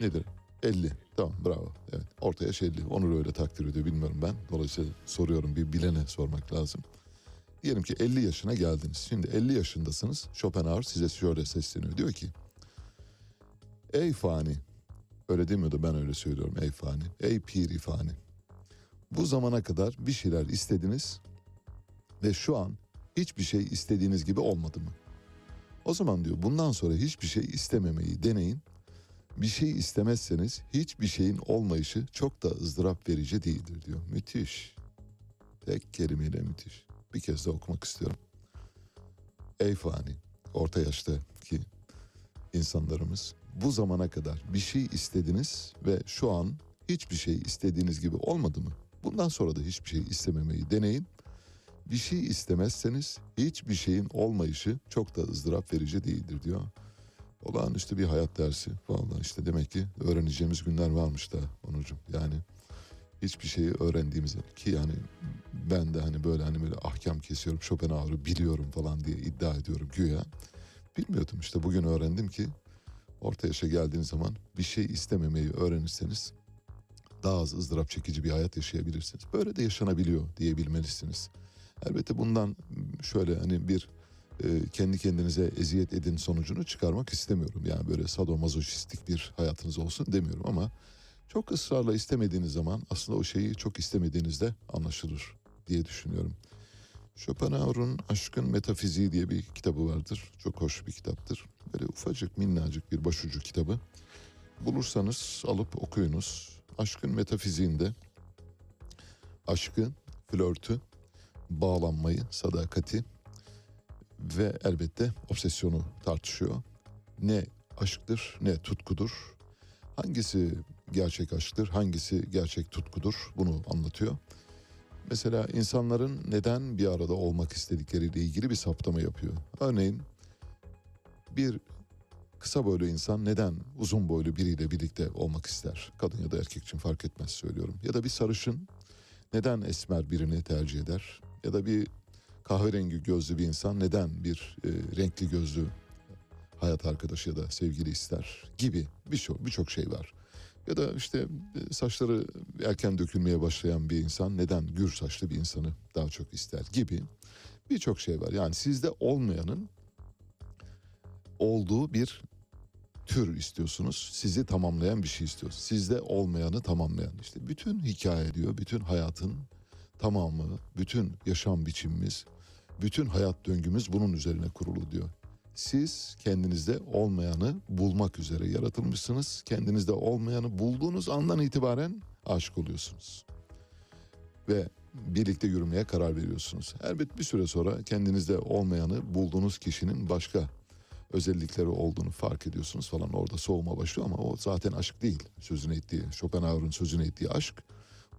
Nedir? 50. Tamam bravo. Evet. Orta yaş 50. Onur öyle takdir ediyor bilmiyorum ben. Dolayısıyla soruyorum bir bilene sormak lazım. Diyelim ki 50 yaşına geldiniz. Şimdi 50 yaşındasınız. Schopenhauer size şöyle sesleniyor. Diyor ki Ey fani. Öyle demiyordu ben öyle söylüyorum. Ey fani. Ey piri fani. Bu zamana kadar bir şeyler istediniz ve şu an hiçbir şey istediğiniz gibi olmadı mı? O zaman diyor bundan sonra hiçbir şey istememeyi deneyin. Bir şey istemezseniz hiçbir şeyin olmayışı çok da ızdırap verici değildir diyor. Müthiş. Tek kelimeyle müthiş. Bir kez de okumak istiyorum. Ey fani, orta yaştaki insanlarımız bu zamana kadar bir şey istediniz ve şu an hiçbir şey istediğiniz gibi olmadı mı? Bundan sonra da hiçbir şey istememeyi deneyin. Bir şey istemezseniz hiçbir şeyin olmayışı çok da ızdırap verici değildir diyor. Olağanüstü bir hayat dersi. Vallahi işte demek ki öğreneceğimiz günler varmış da Onurcuğum. Yani hiçbir şeyi öğrendiğimiz ki yani ben de hani böyle hani böyle ahkam kesiyorum Schopenhauer'ı biliyorum falan diye iddia ediyorum güya. Bilmiyordum işte bugün öğrendim ki orta yaşa geldiğiniz zaman bir şey istememeyi öğrenirseniz daha az ızdırap çekici bir hayat yaşayabilirsiniz. Böyle de yaşanabiliyor diyebilmelisiniz. Elbette bundan şöyle hani bir e, kendi kendinize eziyet edin sonucunu çıkarmak istemiyorum. Yani böyle sadomazoşistik bir hayatınız olsun demiyorum ama çok ısrarla istemediğiniz zaman aslında o şeyi çok istemediğinizde anlaşılır diye düşünüyorum. Schopenhauer'un Aşkın Metafiziği diye bir kitabı vardır. Çok hoş bir kitaptır. Böyle ufacık minnacık bir başucu kitabı. Bulursanız alıp okuyunuz. Aşkın metafiziğinde aşkı, flörtü, bağlanmayı, sadakati ve elbette obsesyonu tartışıyor. Ne aşktır ne tutkudur. Hangisi gerçek aşktır, hangisi gerçek tutkudur bunu anlatıyor. Mesela insanların neden bir arada olmak istedikleriyle ilgili bir saptama yapıyor. Örneğin bir kısa boylu insan neden uzun boylu biriyle birlikte olmak ister? Kadın ya da erkek için fark etmez söylüyorum. Ya da bir sarışın neden esmer birini tercih eder? Ya da bir kahverengi gözlü bir insan neden bir e, renkli gözlü hayat arkadaşı ya da sevgili ister gibi birçok birçok şey var. Ya da işte e, saçları erken dökülmeye başlayan bir insan neden gür saçlı bir insanı daha çok ister gibi birçok şey var. Yani sizde olmayanın olduğu bir tür istiyorsunuz. Sizi tamamlayan bir şey istiyorsunuz. Sizde olmayanı tamamlayan işte bütün hikaye diyor, bütün hayatın tamamı, bütün yaşam biçimimiz, bütün hayat döngümüz bunun üzerine kurulu diyor. Siz kendinizde olmayanı bulmak üzere yaratılmışsınız. Kendinizde olmayanı bulduğunuz andan itibaren aşık oluyorsunuz. Ve birlikte yürümeye karar veriyorsunuz. Elbet bir süre sonra kendinizde olmayanı bulduğunuz kişinin başka özellikleri olduğunu fark ediyorsunuz falan orada soğuma başlıyor ama o zaten aşk değil. Sözünü ettiği, Schopenhauer'un sözünü ettiği aşk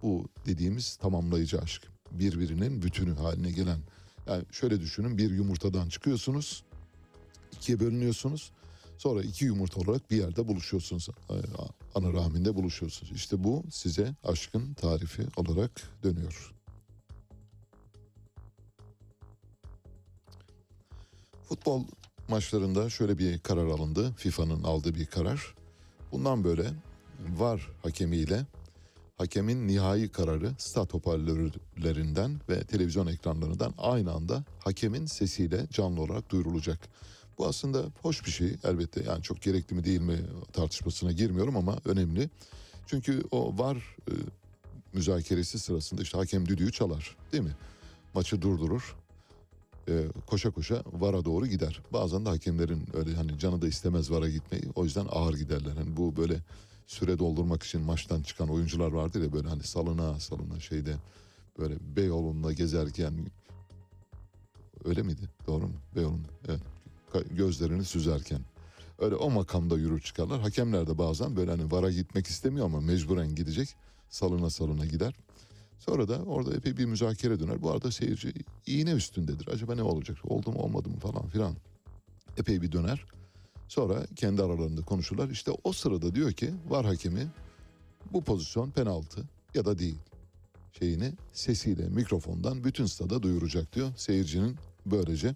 bu dediğimiz tamamlayıcı aşk. Birbirinin bütünü haline gelen. Yani şöyle düşünün bir yumurtadan çıkıyorsunuz, ikiye bölünüyorsunuz. Sonra iki yumurta olarak bir yerde buluşuyorsunuz. Ana rahminde buluşuyorsunuz. İşte bu size aşkın tarifi olarak dönüyor. Futbol maçlarında şöyle bir karar alındı. FIFA'nın aldığı bir karar. Bundan böyle VAR hakemiyle hakemin nihai kararı stat hoparlörlerinden ve televizyon ekranlarından aynı anda hakemin sesiyle canlı olarak duyurulacak. Bu aslında hoş bir şey elbette yani çok gerekli mi değil mi tartışmasına girmiyorum ama önemli. Çünkü o var e, müzakeresi sırasında işte hakem düdüğü çalar değil mi? Maçı durdurur e, koşa koşa vara doğru gider. Bazen de hakemlerin öyle hani canı da istemez vara gitmeyi o yüzden ağır giderler. Hani bu böyle süre doldurmak için maçtan çıkan oyuncular vardır ya böyle hani salına salına şeyde böyle Beyoğlu'nda gezerken öyle miydi? Doğru mu? Beyoğlu'nda evet. Gözlerini süzerken. Öyle o makamda yürür çıkarlar. Hakemler de bazen böyle hani vara gitmek istemiyor ama mecburen gidecek. Salına salına gider. Sonra da orada epey bir müzakere döner. Bu arada seyirci iğne üstündedir. Acaba ne olacak? Oldu mu olmadı mı falan filan. Epey bir döner. Sonra kendi aralarında konuşurlar. İşte o sırada diyor ki var hakemi bu pozisyon penaltı ya da değil. Şeyini sesiyle mikrofondan bütün stada duyuracak diyor. Seyircinin böylece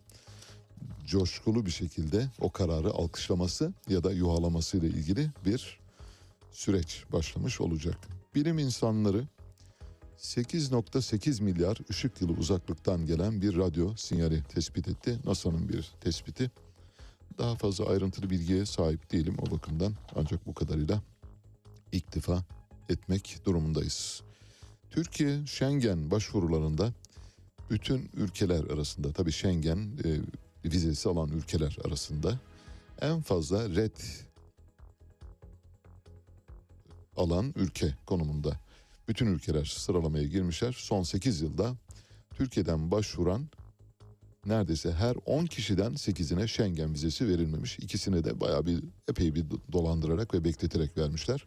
coşkulu bir şekilde o kararı alkışlaması ya da yuhalaması ile ilgili bir süreç başlamış olacak. Bilim insanları 8.8 milyar ışık yılı uzaklıktan gelen bir radyo sinyali tespit etti. NASA'nın bir tespiti. Daha fazla ayrıntılı bilgiye sahip değilim o bakımdan ancak bu kadarıyla iktifa etmek durumundayız. Türkiye Schengen başvurularında bütün ülkeler arasında tabii Schengen e, vizesi alan ülkeler arasında en fazla red alan ülke konumunda. Bütün ülkeler sıralamaya girmişler. Son 8 yılda Türkiye'den başvuran neredeyse her 10 kişiden 8'ine Schengen vizesi verilmemiş. İkisine de bayağı bir epey bir dolandırarak ve bekleterek vermişler.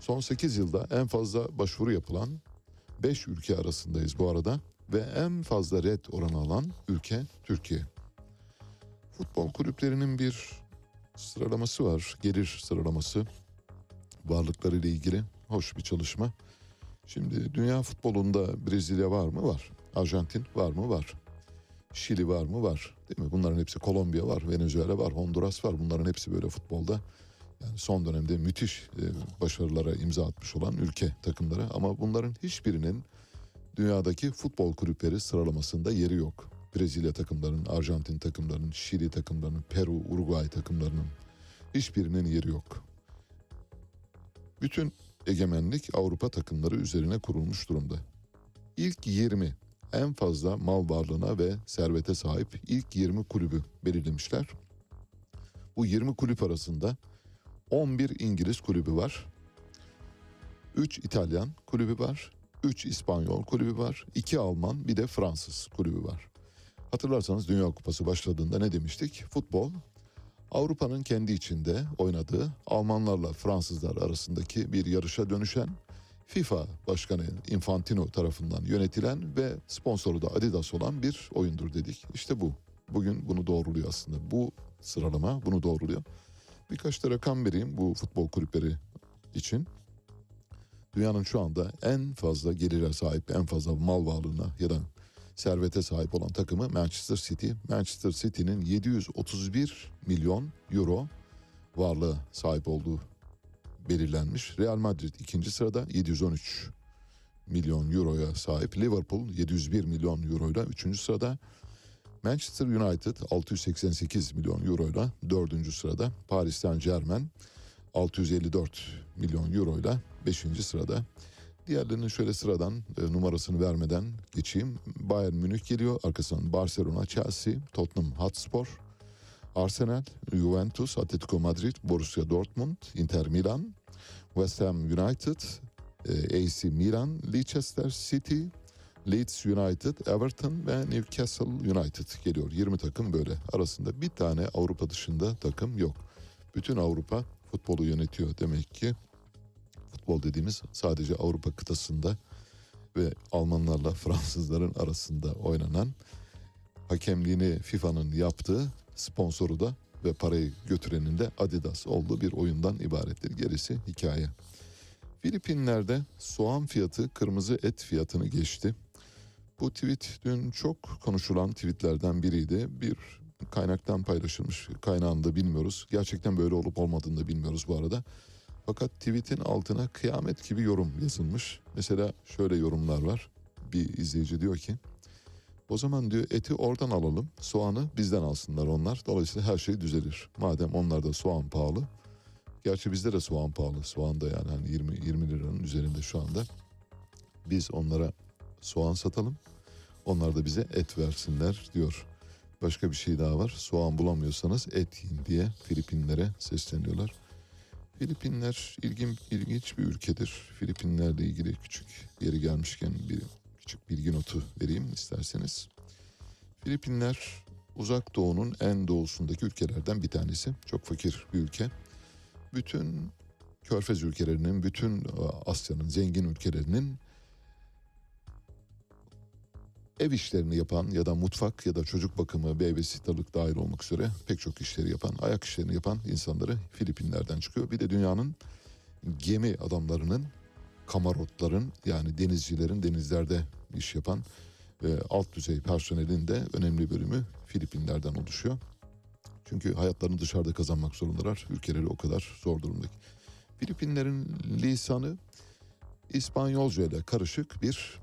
Son 8 yılda en fazla başvuru yapılan 5 ülke arasındayız bu arada ve en fazla red oranı alan ülke Türkiye. Futbol kulüplerinin bir sıralaması var. Gelir sıralaması varlıkları ile ilgili hoş bir çalışma. Şimdi dünya futbolunda Brezilya var mı? Var. Arjantin var mı? Var. Şili var mı? Var. Değil mi? Bunların hepsi Kolombiya var, Venezuela var, Honduras var. Bunların hepsi böyle futbolda yani son dönemde müthiş e, başarılara imza atmış olan ülke takımları ama bunların hiçbirinin dünyadaki futbol kulüpleri sıralamasında yeri yok. Brezilya takımlarının, Arjantin takımlarının, Şili takımlarının, Peru, Uruguay takımlarının hiçbirinin yeri yok. Bütün egemenlik Avrupa takımları üzerine kurulmuş durumda. İlk 20 en fazla mal varlığına ve servete sahip ilk 20 kulübü belirlemişler. Bu 20 kulüp arasında 11 İngiliz kulübü var. 3 İtalyan kulübü var. 3 İspanyol kulübü var. 2 Alman bir de Fransız kulübü var. Hatırlarsanız Dünya Kupası başladığında ne demiştik? Futbol Avrupa'nın kendi içinde oynadığı Almanlarla Fransızlar arasındaki bir yarışa dönüşen FIFA Başkanı Infantino tarafından yönetilen ve sponsoru da Adidas olan bir oyundur dedik. İşte bu. Bugün bunu doğruluyor aslında. Bu sıralama bunu doğruluyor. Birkaç da rakam vereyim bu futbol kulüpleri için. Dünyanın şu anda en fazla gelire sahip, en fazla mal varlığına ya da servete sahip olan takımı Manchester City. Manchester City'nin 731 milyon euro varlığı sahip olduğu belirlenmiş. Real Madrid ikinci sırada 713 milyon euroya sahip. Liverpool 701 milyon euroyla üçüncü sırada. Manchester United 688 milyon euroyla dördüncü sırada. Paris Saint Germain 654 milyon euroyla beşinci sırada. Diğerlerinin şöyle sıradan e, numarasını vermeden geçeyim. Bayern Münih geliyor. Arkasından Barcelona, Chelsea, Tottenham Hotspur, Arsenal, Juventus, Atletico Madrid, Borussia Dortmund, Inter Milan, West Ham United, e, AC Milan, Leicester City, Leeds United, Everton ve Newcastle United geliyor. 20 takım böyle. Arasında bir tane Avrupa dışında takım yok. Bütün Avrupa futbolu yönetiyor demek ki. Futbol dediğimiz sadece Avrupa kıtasında ve Almanlarla Fransızların arasında oynanan hakemliğini FIFA'nın yaptığı sponsoru da ve parayı götürenin de Adidas olduğu bir oyundan ibarettir. Gerisi hikaye. Filipinler'de soğan fiyatı kırmızı et fiyatını geçti. Bu tweet dün çok konuşulan tweetlerden biriydi. Bir kaynaktan paylaşılmış. Kaynağını da bilmiyoruz. Gerçekten böyle olup olmadığını da bilmiyoruz bu arada. Fakat tweetin altına kıyamet gibi yorum yazılmış. Mesela şöyle yorumlar var. Bir izleyici diyor ki o zaman diyor eti oradan alalım, soğanı bizden alsınlar onlar. Dolayısıyla her şey düzelir. Madem onlarda soğan pahalı. Gerçi bizde de soğan pahalı. Soğan da yani hani 20 20 liranın üzerinde şu anda. Biz onlara soğan satalım. Onlar da bize et versinler diyor. Başka bir şey daha var. Soğan bulamıyorsanız et yiyin diye Filipinlere sesleniyorlar. Filipinler ilgin, ilginç bir ülkedir. Filipinlerle ilgili küçük yeri gelmişken bir küçük bilgi notu vereyim isterseniz. Filipinler uzak doğunun en doğusundaki ülkelerden bir tanesi. Çok fakir bir ülke. Bütün Körfez ülkelerinin, bütün Asya'nın zengin ülkelerinin ev işlerini yapan ya da mutfak ya da çocuk bakımı, babysittalık dahil olmak üzere pek çok işleri yapan, ayak işlerini yapan insanları Filipinler'den çıkıyor. Bir de dünyanın gemi adamlarının, kamarotların yani denizcilerin denizlerde iş yapan ve alt düzey personelin de önemli bölümü Filipinler'den oluşuyor. Çünkü hayatlarını dışarıda kazanmak zorundalar. Ülkeleri o kadar zor durumdaki. Filipinlerin lisanı İspanyolca ile karışık bir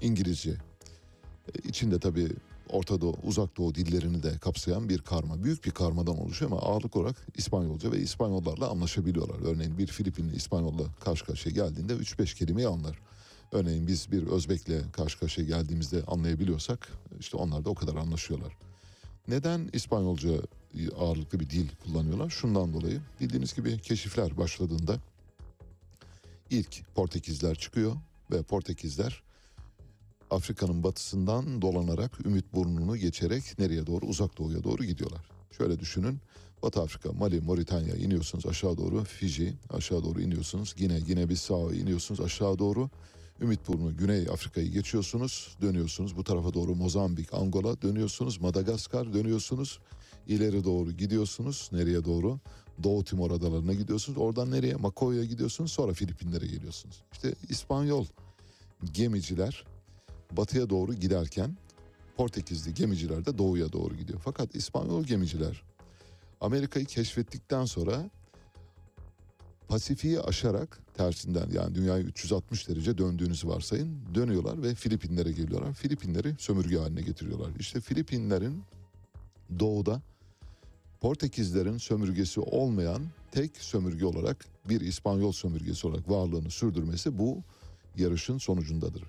İngilizce. E, İçinde tabii Orta Doğu, Uzak Doğu dillerini de kapsayan bir karma. Büyük bir karmadan oluşuyor ama ağırlık olarak İspanyolca ve İspanyollarla anlaşabiliyorlar. Örneğin bir Filipinli İspanyolla karşı karşıya geldiğinde 3-5 kelimeyi anlar. Örneğin biz bir Özbek'le karşı karşıya geldiğimizde anlayabiliyorsak işte onlar da o kadar anlaşıyorlar. Neden İspanyolca ağırlıklı bir dil kullanıyorlar? Şundan dolayı bildiğiniz gibi keşifler başladığında ilk Portekizler çıkıyor ve Portekizler Afrika'nın batısından dolanarak Ümit Burnu'nu geçerek nereye doğru? Uzak doğuya doğru gidiyorlar. Şöyle düşünün. Batı Afrika, Mali, Moritanya iniyorsunuz aşağı doğru. Fiji aşağı doğru iniyorsunuz. Gine, Gine Bissau iniyorsunuz aşağı doğru. Ümit Burnu, Güney Afrika'yı geçiyorsunuz. Dönüyorsunuz bu tarafa doğru Mozambik, Angola dönüyorsunuz. Madagaskar dönüyorsunuz. İleri doğru gidiyorsunuz. Nereye doğru? Doğu Timor adalarına gidiyorsunuz. Oradan nereye? Makoya'ya gidiyorsunuz. Sonra Filipinlere geliyorsunuz. İşte İspanyol gemiciler batıya doğru giderken Portekizli gemiciler de doğuya doğru gidiyor. Fakat İspanyol gemiciler Amerika'yı keşfettikten sonra Pasifik'i aşarak tersinden yani dünyayı 360 derece döndüğünüzü varsayın dönüyorlar ve Filipinlere geliyorlar. Filipinleri sömürge haline getiriyorlar. İşte Filipinlerin doğuda Portekizlerin sömürgesi olmayan tek sömürge olarak bir İspanyol sömürgesi olarak varlığını sürdürmesi bu yarışın sonucundadır.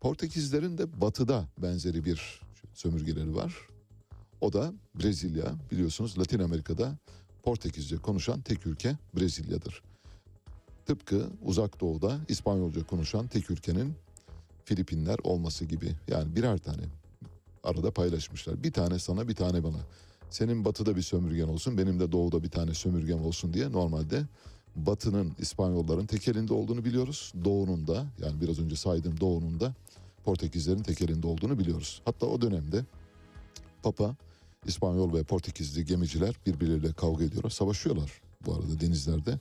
Portekizlerin de batıda benzeri bir sömürgeleri var. O da Brezilya. Biliyorsunuz Latin Amerika'da Portekizce konuşan tek ülke Brezilya'dır. Tıpkı uzak doğuda İspanyolca konuşan tek ülkenin Filipinler olması gibi. Yani birer tane arada paylaşmışlar. Bir tane sana bir tane bana. Senin batıda bir sömürgen olsun benim de doğuda bir tane sömürgem olsun diye normalde batının İspanyolların tek elinde olduğunu biliyoruz. Doğunun da yani biraz önce saydığım doğunun da Portekizlerin tek elinde olduğunu biliyoruz. Hatta o dönemde Papa İspanyol ve Portekizli gemiciler birbirleriyle kavga ediyorlar. Savaşıyorlar bu arada denizlerde.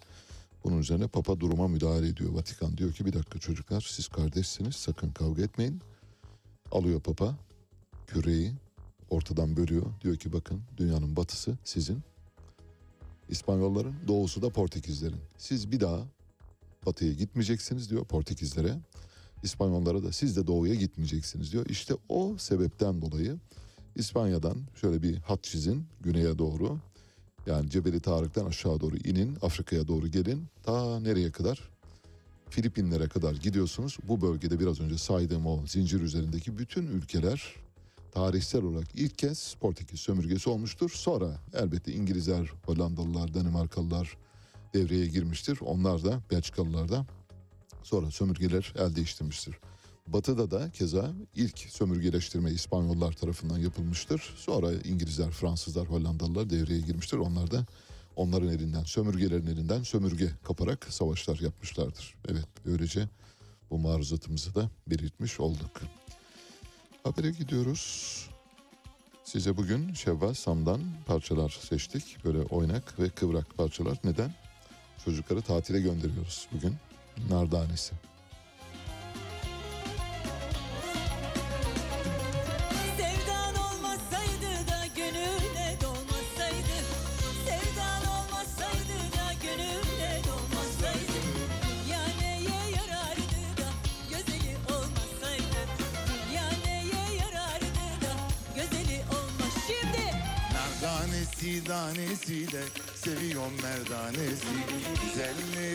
Bunun üzerine Papa duruma müdahale ediyor. Vatikan diyor ki bir dakika çocuklar siz kardeşsiniz sakın kavga etmeyin. Alıyor Papa küreyi ortadan bölüyor. Diyor ki bakın dünyanın batısı sizin. İspanyolların doğusu da Portekizlerin. Siz bir daha batıya gitmeyeceksiniz diyor Portekizlere. İspanyollara da siz de doğuya gitmeyeceksiniz diyor. İşte o sebepten dolayı İspanya'dan şöyle bir hat çizin güneye doğru. Yani Cebeli Tarık'tan aşağı doğru inin, Afrika'ya doğru gelin. Ta nereye kadar? Filipinlere kadar gidiyorsunuz. Bu bölgede biraz önce saydığım o zincir üzerindeki bütün ülkeler tarihsel olarak ilk kez Portekiz sömürgesi olmuştur. Sonra elbette İngilizler, Hollandalılar, Danimarkalılar devreye girmiştir. Onlar da Belçikalılar da sonra sömürgeler el değiştirmiştir. Batı'da da keza ilk sömürgeleştirme İspanyollar tarafından yapılmıştır. Sonra İngilizler, Fransızlar, Hollandalılar devreye girmiştir. Onlar da onların elinden, sömürgelerin elinden sömürge kaparak savaşlar yapmışlardır. Evet, böylece bu maruzatımızı da belirtmiş olduk. Habere gidiyoruz. Size bugün Şevval Sam'dan parçalar seçtik. Böyle oynak ve kıvrak parçalar. Neden? Çocukları tatile gönderiyoruz bugün. Nardanesi. Danesi de seviyorum merdanesi. Güzellerin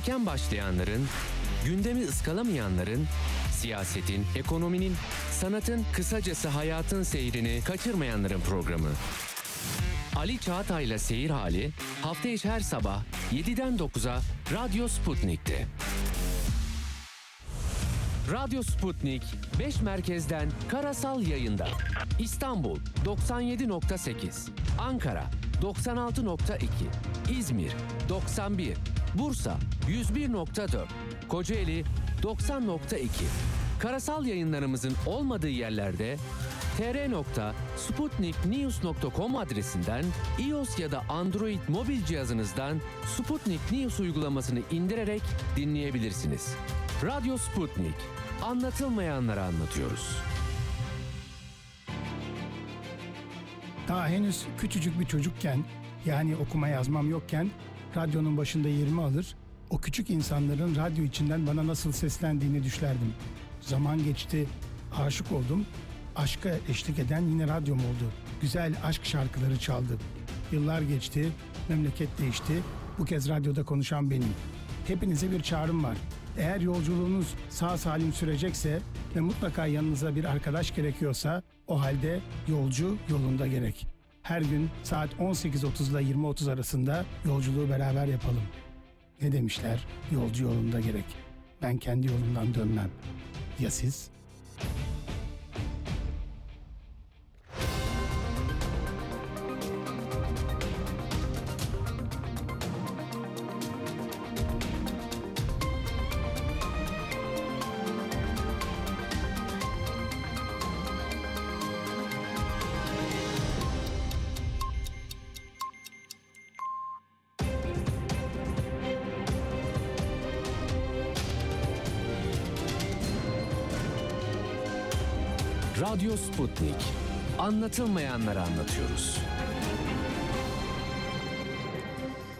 erken başlayanların, gündemi ıskalamayanların, siyasetin, ekonominin, sanatın, kısacası hayatın seyrini kaçırmayanların programı. Ali Çağatay'la Seyir Hali hafta içi her sabah 7'den 9'a Radyo Sputnik'te. Radyo Sputnik 5 merkezden karasal yayında. İstanbul 97.8, Ankara 96.2, İzmir 91, Bursa 101.4, Kocaeli 90.2. Karasal yayınlarımızın olmadığı yerlerde tr.sputniknews.com adresinden iOS ya da Android mobil cihazınızdan Sputnik News uygulamasını indirerek dinleyebilirsiniz. Radyo Sputnik. Anlatılmayanları anlatıyoruz. Daha henüz küçücük bir çocukken yani okuma yazmam yokken radyonun başında yerimi alır, o küçük insanların radyo içinden bana nasıl seslendiğini düşlerdim. Zaman geçti, aşık oldum. Aşka eşlik eden yine radyom oldu. Güzel aşk şarkıları çaldı. Yıllar geçti, memleket değişti. Bu kez radyoda konuşan benim. Hepinize bir çağrım var. Eğer yolculuğunuz sağ salim sürecekse ve mutlaka yanınıza bir arkadaş gerekiyorsa o halde yolcu yolunda gerek. Her gün saat 18.30 ile 20.30 arasında yolculuğu beraber yapalım. Ne demişler? Yolcu yolunda gerek. Ben kendi yolumdan dönmem. Ya siz? Radyo Sputnik. Anlatılmayanları anlatıyoruz.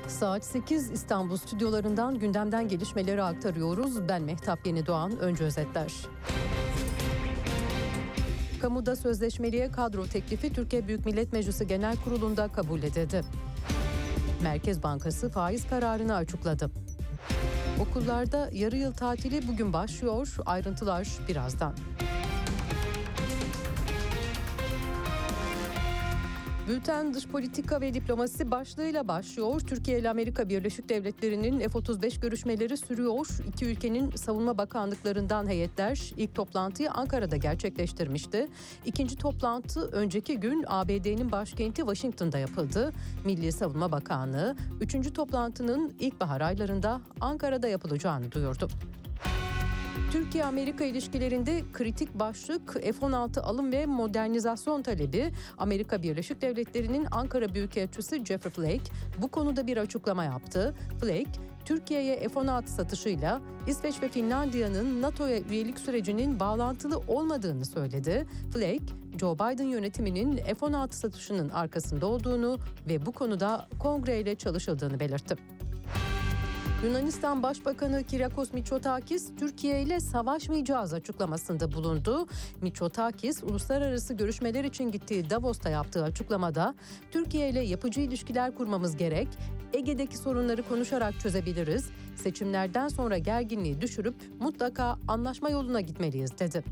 Saat 8 İstanbul stüdyolarından gündemden gelişmeleri aktarıyoruz. Ben Mehtap Yeni Doğan. Önce özetler. Kamuda sözleşmeliye kadro teklifi Türkiye Büyük Millet Meclisi Genel Kurulu'nda kabul edildi. Merkez Bankası faiz kararını açıkladı. Okullarda yarı yıl tatili bugün başlıyor. Ayrıntılar birazdan. Bülten dış politika ve diplomasi başlığıyla başlıyor. Türkiye ile Amerika Birleşik Devletleri'nin F-35 görüşmeleri sürüyor. İki ülkenin savunma bakanlıklarından heyetler ilk toplantıyı Ankara'da gerçekleştirmişti. İkinci toplantı önceki gün ABD'nin başkenti Washington'da yapıldı. Milli Savunma Bakanlığı üçüncü toplantının ilkbahar aylarında Ankara'da yapılacağını duyurdu. Türkiye-Amerika ilişkilerinde kritik başlık F-16 alım ve modernizasyon talebi. Amerika Birleşik Devletleri'nin Ankara Büyükelçisi Jeffrey Flake bu konuda bir açıklama yaptı. Flake, Türkiye'ye F-16 satışıyla İsveç ve Finlandiya'nın NATO'ya üyelik sürecinin bağlantılı olmadığını söyledi. Flake, Joe Biden yönetiminin F-16 satışının arkasında olduğunu ve bu konuda kongreyle çalışıldığını belirtti. Yunanistan Başbakanı Kyriakos Mitsotakis Türkiye ile savaşmayacağız açıklamasında bulundu. Mitsotakis uluslararası görüşmeler için gittiği Davos'ta yaptığı açıklamada Türkiye ile yapıcı ilişkiler kurmamız gerek, Ege'deki sorunları konuşarak çözebiliriz, seçimlerden sonra gerginliği düşürüp mutlaka anlaşma yoluna gitmeliyiz dedi.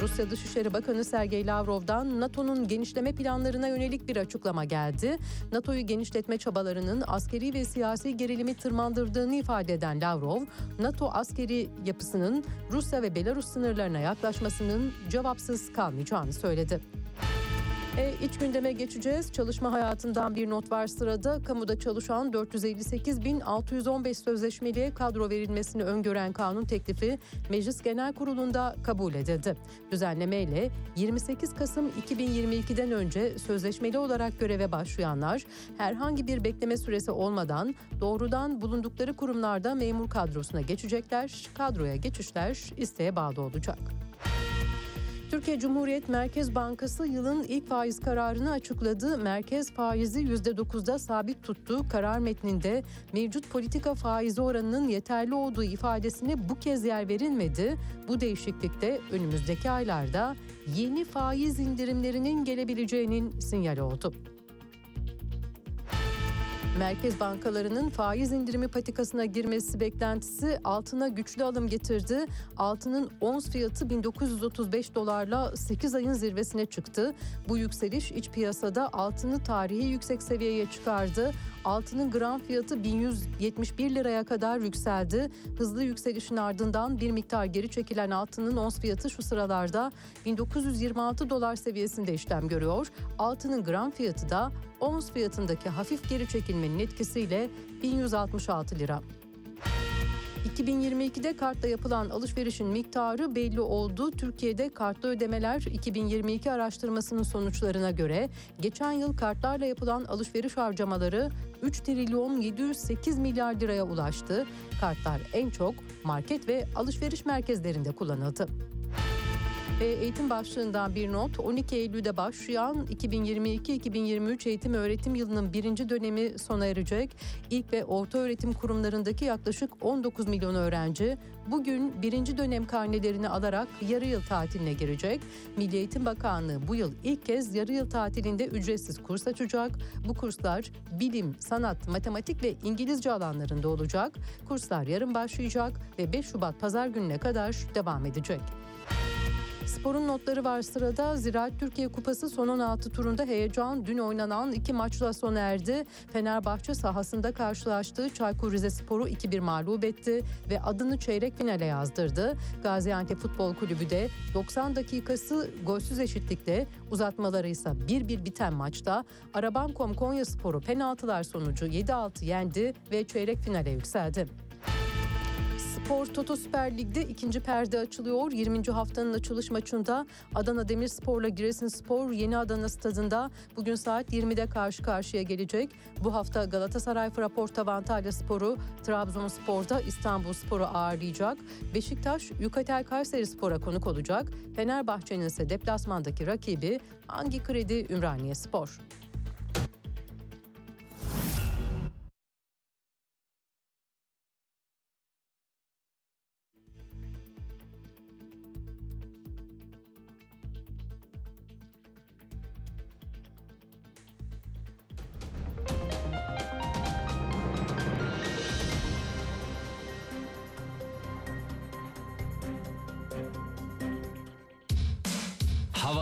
Rusya Dışişleri Bakanı Sergey Lavrov'dan NATO'nun genişleme planlarına yönelik bir açıklama geldi. NATO'yu genişletme çabalarının askeri ve siyasi gerilimi tırmandırdığını ifade eden Lavrov, NATO askeri yapısının Rusya ve Belarus sınırlarına yaklaşmasının cevapsız kalmayacağını söyledi. E, iç gündeme geçeceğiz. Çalışma hayatından bir not var sırada. Kamuda çalışan 458.615 sözleşmeliye kadro verilmesini öngören kanun teklifi Meclis Genel Kurulu'nda kabul edildi. Düzenlemeyle 28 Kasım 2022'den önce sözleşmeli olarak göreve başlayanlar herhangi bir bekleme süresi olmadan doğrudan bulundukları kurumlarda memur kadrosuna geçecekler. Kadroya geçişler isteğe bağlı olacak. Türkiye Cumhuriyet Merkez Bankası yılın ilk faiz kararını açıkladı. Merkez faizi %9'da sabit tuttu. Karar metninde mevcut politika faizi oranının yeterli olduğu ifadesine bu kez yer verilmedi. Bu değişiklikte önümüzdeki aylarda yeni faiz indirimlerinin gelebileceğinin sinyali oldu. Merkez bankalarının faiz indirimi patikasına girmesi beklentisi altına güçlü alım getirdi. Altının ons fiyatı 1935 dolarla 8 ayın zirvesine çıktı. Bu yükseliş iç piyasada altını tarihi yüksek seviyeye çıkardı. Altının gram fiyatı 1171 liraya kadar yükseldi. Hızlı yükselişin ardından bir miktar geri çekilen altının ons fiyatı şu sıralarda 1926 dolar seviyesinde işlem görüyor. Altının gram fiyatı da ons fiyatındaki hafif geri çekilmenin etkisiyle 1166 lira. 2022'de kartla yapılan alışverişin miktarı belli oldu. Türkiye'de kartlı ödemeler 2022 araştırmasının sonuçlarına göre geçen yıl kartlarla yapılan alışveriş harcamaları 3 trilyon 708 milyar liraya ulaştı. Kartlar en çok market ve alışveriş merkezlerinde kullanıldı. Ve eğitim başlığından bir not 12 Eylül'de başlayan 2022-2023 eğitim öğretim yılının birinci dönemi sona erecek. İlk ve orta öğretim kurumlarındaki yaklaşık 19 milyon öğrenci bugün birinci dönem karnelerini alarak yarı yıl tatiline girecek. Milli Eğitim Bakanlığı bu yıl ilk kez yarı yıl tatilinde ücretsiz kurs açacak. Bu kurslar bilim, sanat, matematik ve İngilizce alanlarında olacak. Kurslar yarın başlayacak ve 5 Şubat pazar gününe kadar devam edecek. Sporun notları var sırada. Ziraat Türkiye Kupası son 16 turunda heyecan dün oynanan iki maçla sona erdi. Fenerbahçe sahasında karşılaştığı Çaykur Rizespor'u 2-1 mağlup etti ve adını çeyrek finale yazdırdı. Gaziantep Futbol Kulübü de 90 dakikası golsüz eşitlikte, uzatmaları ise 1-1 biten maçta Arabam.com Konya Sporu penaltılar sonucu 7-6 yendi ve çeyrek finale yükseldi. Spor Toto Süper Lig'de ikinci perde açılıyor. 20. haftanın açılış maçında Adana Demirspor'la Giresunspor Yeni Adana Stadında bugün saat 20'de karşı karşıya gelecek. Bu hafta Galatasaray Fraporta Antalya Sporu Trabzonspor'da İstanbul Sporu ağırlayacak. Beşiktaş Yukatel Kayseri Spor'a konuk olacak. Fenerbahçe'nin ise deplasmandaki rakibi Hangi Kredi Ümraniye Spor.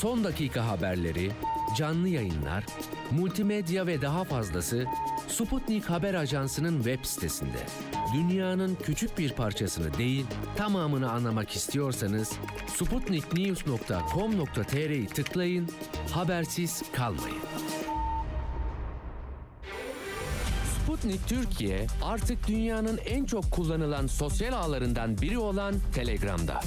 Son dakika haberleri, canlı yayınlar, multimedya ve daha fazlası Sputnik Haber Ajansı'nın web sitesinde. Dünyanın küçük bir parçasını değil, tamamını anlamak istiyorsanız sputniknews.com.tr'yi tıklayın, habersiz kalmayın. Sputnik Türkiye artık dünyanın en çok kullanılan sosyal ağlarından biri olan Telegram'da.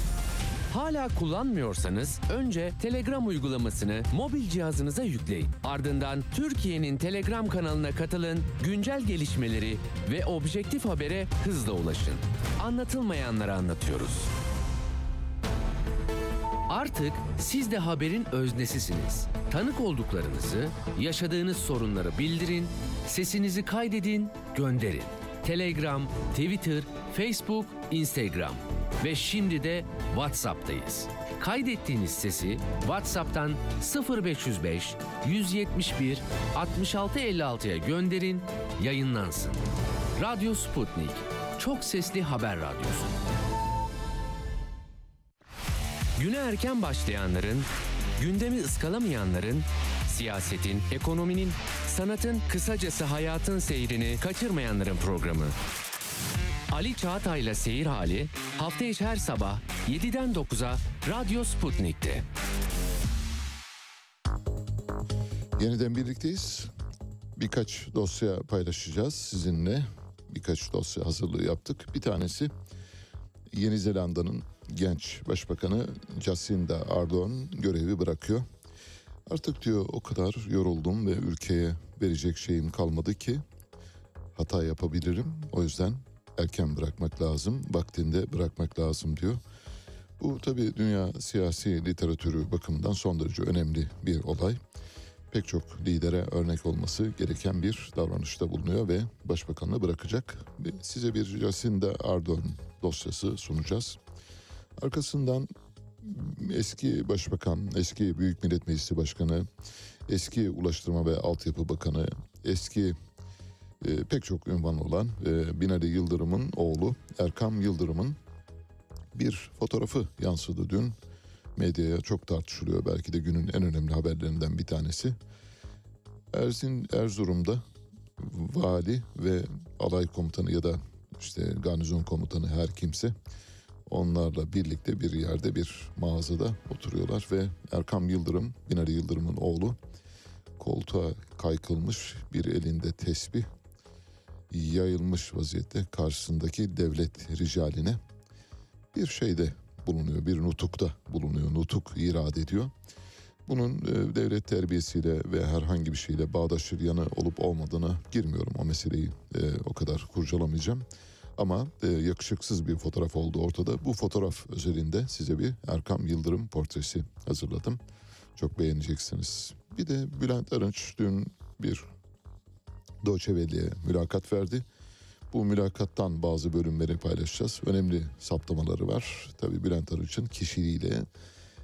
Hala kullanmıyorsanız önce Telegram uygulamasını mobil cihazınıza yükleyin. Ardından Türkiye'nin Telegram kanalına katılın, güncel gelişmeleri ve objektif habere hızla ulaşın. Anlatılmayanları anlatıyoruz. Artık siz de haberin öznesisiniz. Tanık olduklarınızı, yaşadığınız sorunları bildirin, sesinizi kaydedin, gönderin. Telegram, Twitter, Facebook, Instagram ve şimdi de WhatsApp'tayız. Kaydettiğiniz sesi WhatsApp'tan 0505 171 6656'ya gönderin, yayınlansın. Radyo Sputnik. Çok sesli haber radyosu. Güne erken başlayanların, gündemi ıskalamayanların, siyasetin, ekonominin, sanatın, kısacası hayatın seyrini kaçırmayanların programı. Ali Çağatay'la Seyir Hali hafta içi her sabah 7'den 9'a Radyo Sputnik'te. Yeniden birlikteyiz. Birkaç dosya paylaşacağız sizinle. Birkaç dosya hazırlığı yaptık. Bir tanesi Yeni Zelanda'nın genç başbakanı Jacinda Ardern görevi bırakıyor. Artık diyor o kadar yoruldum ve ülkeye verecek şeyim kalmadı ki hata yapabilirim. O yüzden erken bırakmak lazım, vaktinde bırakmak lazım diyor. Bu tabii dünya siyasi literatürü bakımından son derece önemli bir olay. Pek çok lidere örnek olması gereken bir davranışta bulunuyor ve başbakanlığı bırakacak. Size bir Jacinda Ardern dosyası sunacağız. Arkasından eski başbakan, eski Büyük Millet Meclisi Başkanı, eski Ulaştırma ve Altyapı Bakanı, eski e, pek çok ünvan olan e, Binali Yıldırım'ın oğlu Erkam Yıldırım'ın bir fotoğrafı yansıdı dün. Medyaya çok tartışılıyor. Belki de günün en önemli haberlerinden bir tanesi. Erzin Erzurum'da vali ve alay komutanı ya da işte garnizon komutanı her kimse onlarla birlikte bir yerde bir mağazada oturuyorlar ve Erkam Yıldırım, Binali Yıldırım'ın oğlu koltuğa kaykılmış bir elinde tesbih yayılmış vaziyette karşısındaki devlet ricaline bir şeyde bulunuyor, bir nutukta bulunuyor, nutuk irad ediyor. Bunun e, devlet terbiyesiyle ve herhangi bir şeyle bağdaşır yanı olup olmadığına girmiyorum. O meseleyi e, o kadar kurcalamayacağım. Ama e, yakışıksız bir fotoğraf oldu ortada. Bu fotoğraf özelinde size bir Erkam Yıldırım portresi hazırladım. Çok beğeneceksiniz. Bir de Bülent Arınç dün bir Welle'ye mülakat verdi. Bu mülakattan bazı bölümleri paylaşacağız. Önemli saptamaları var. Tabii Bülent Arınç'ın kişiliğiyle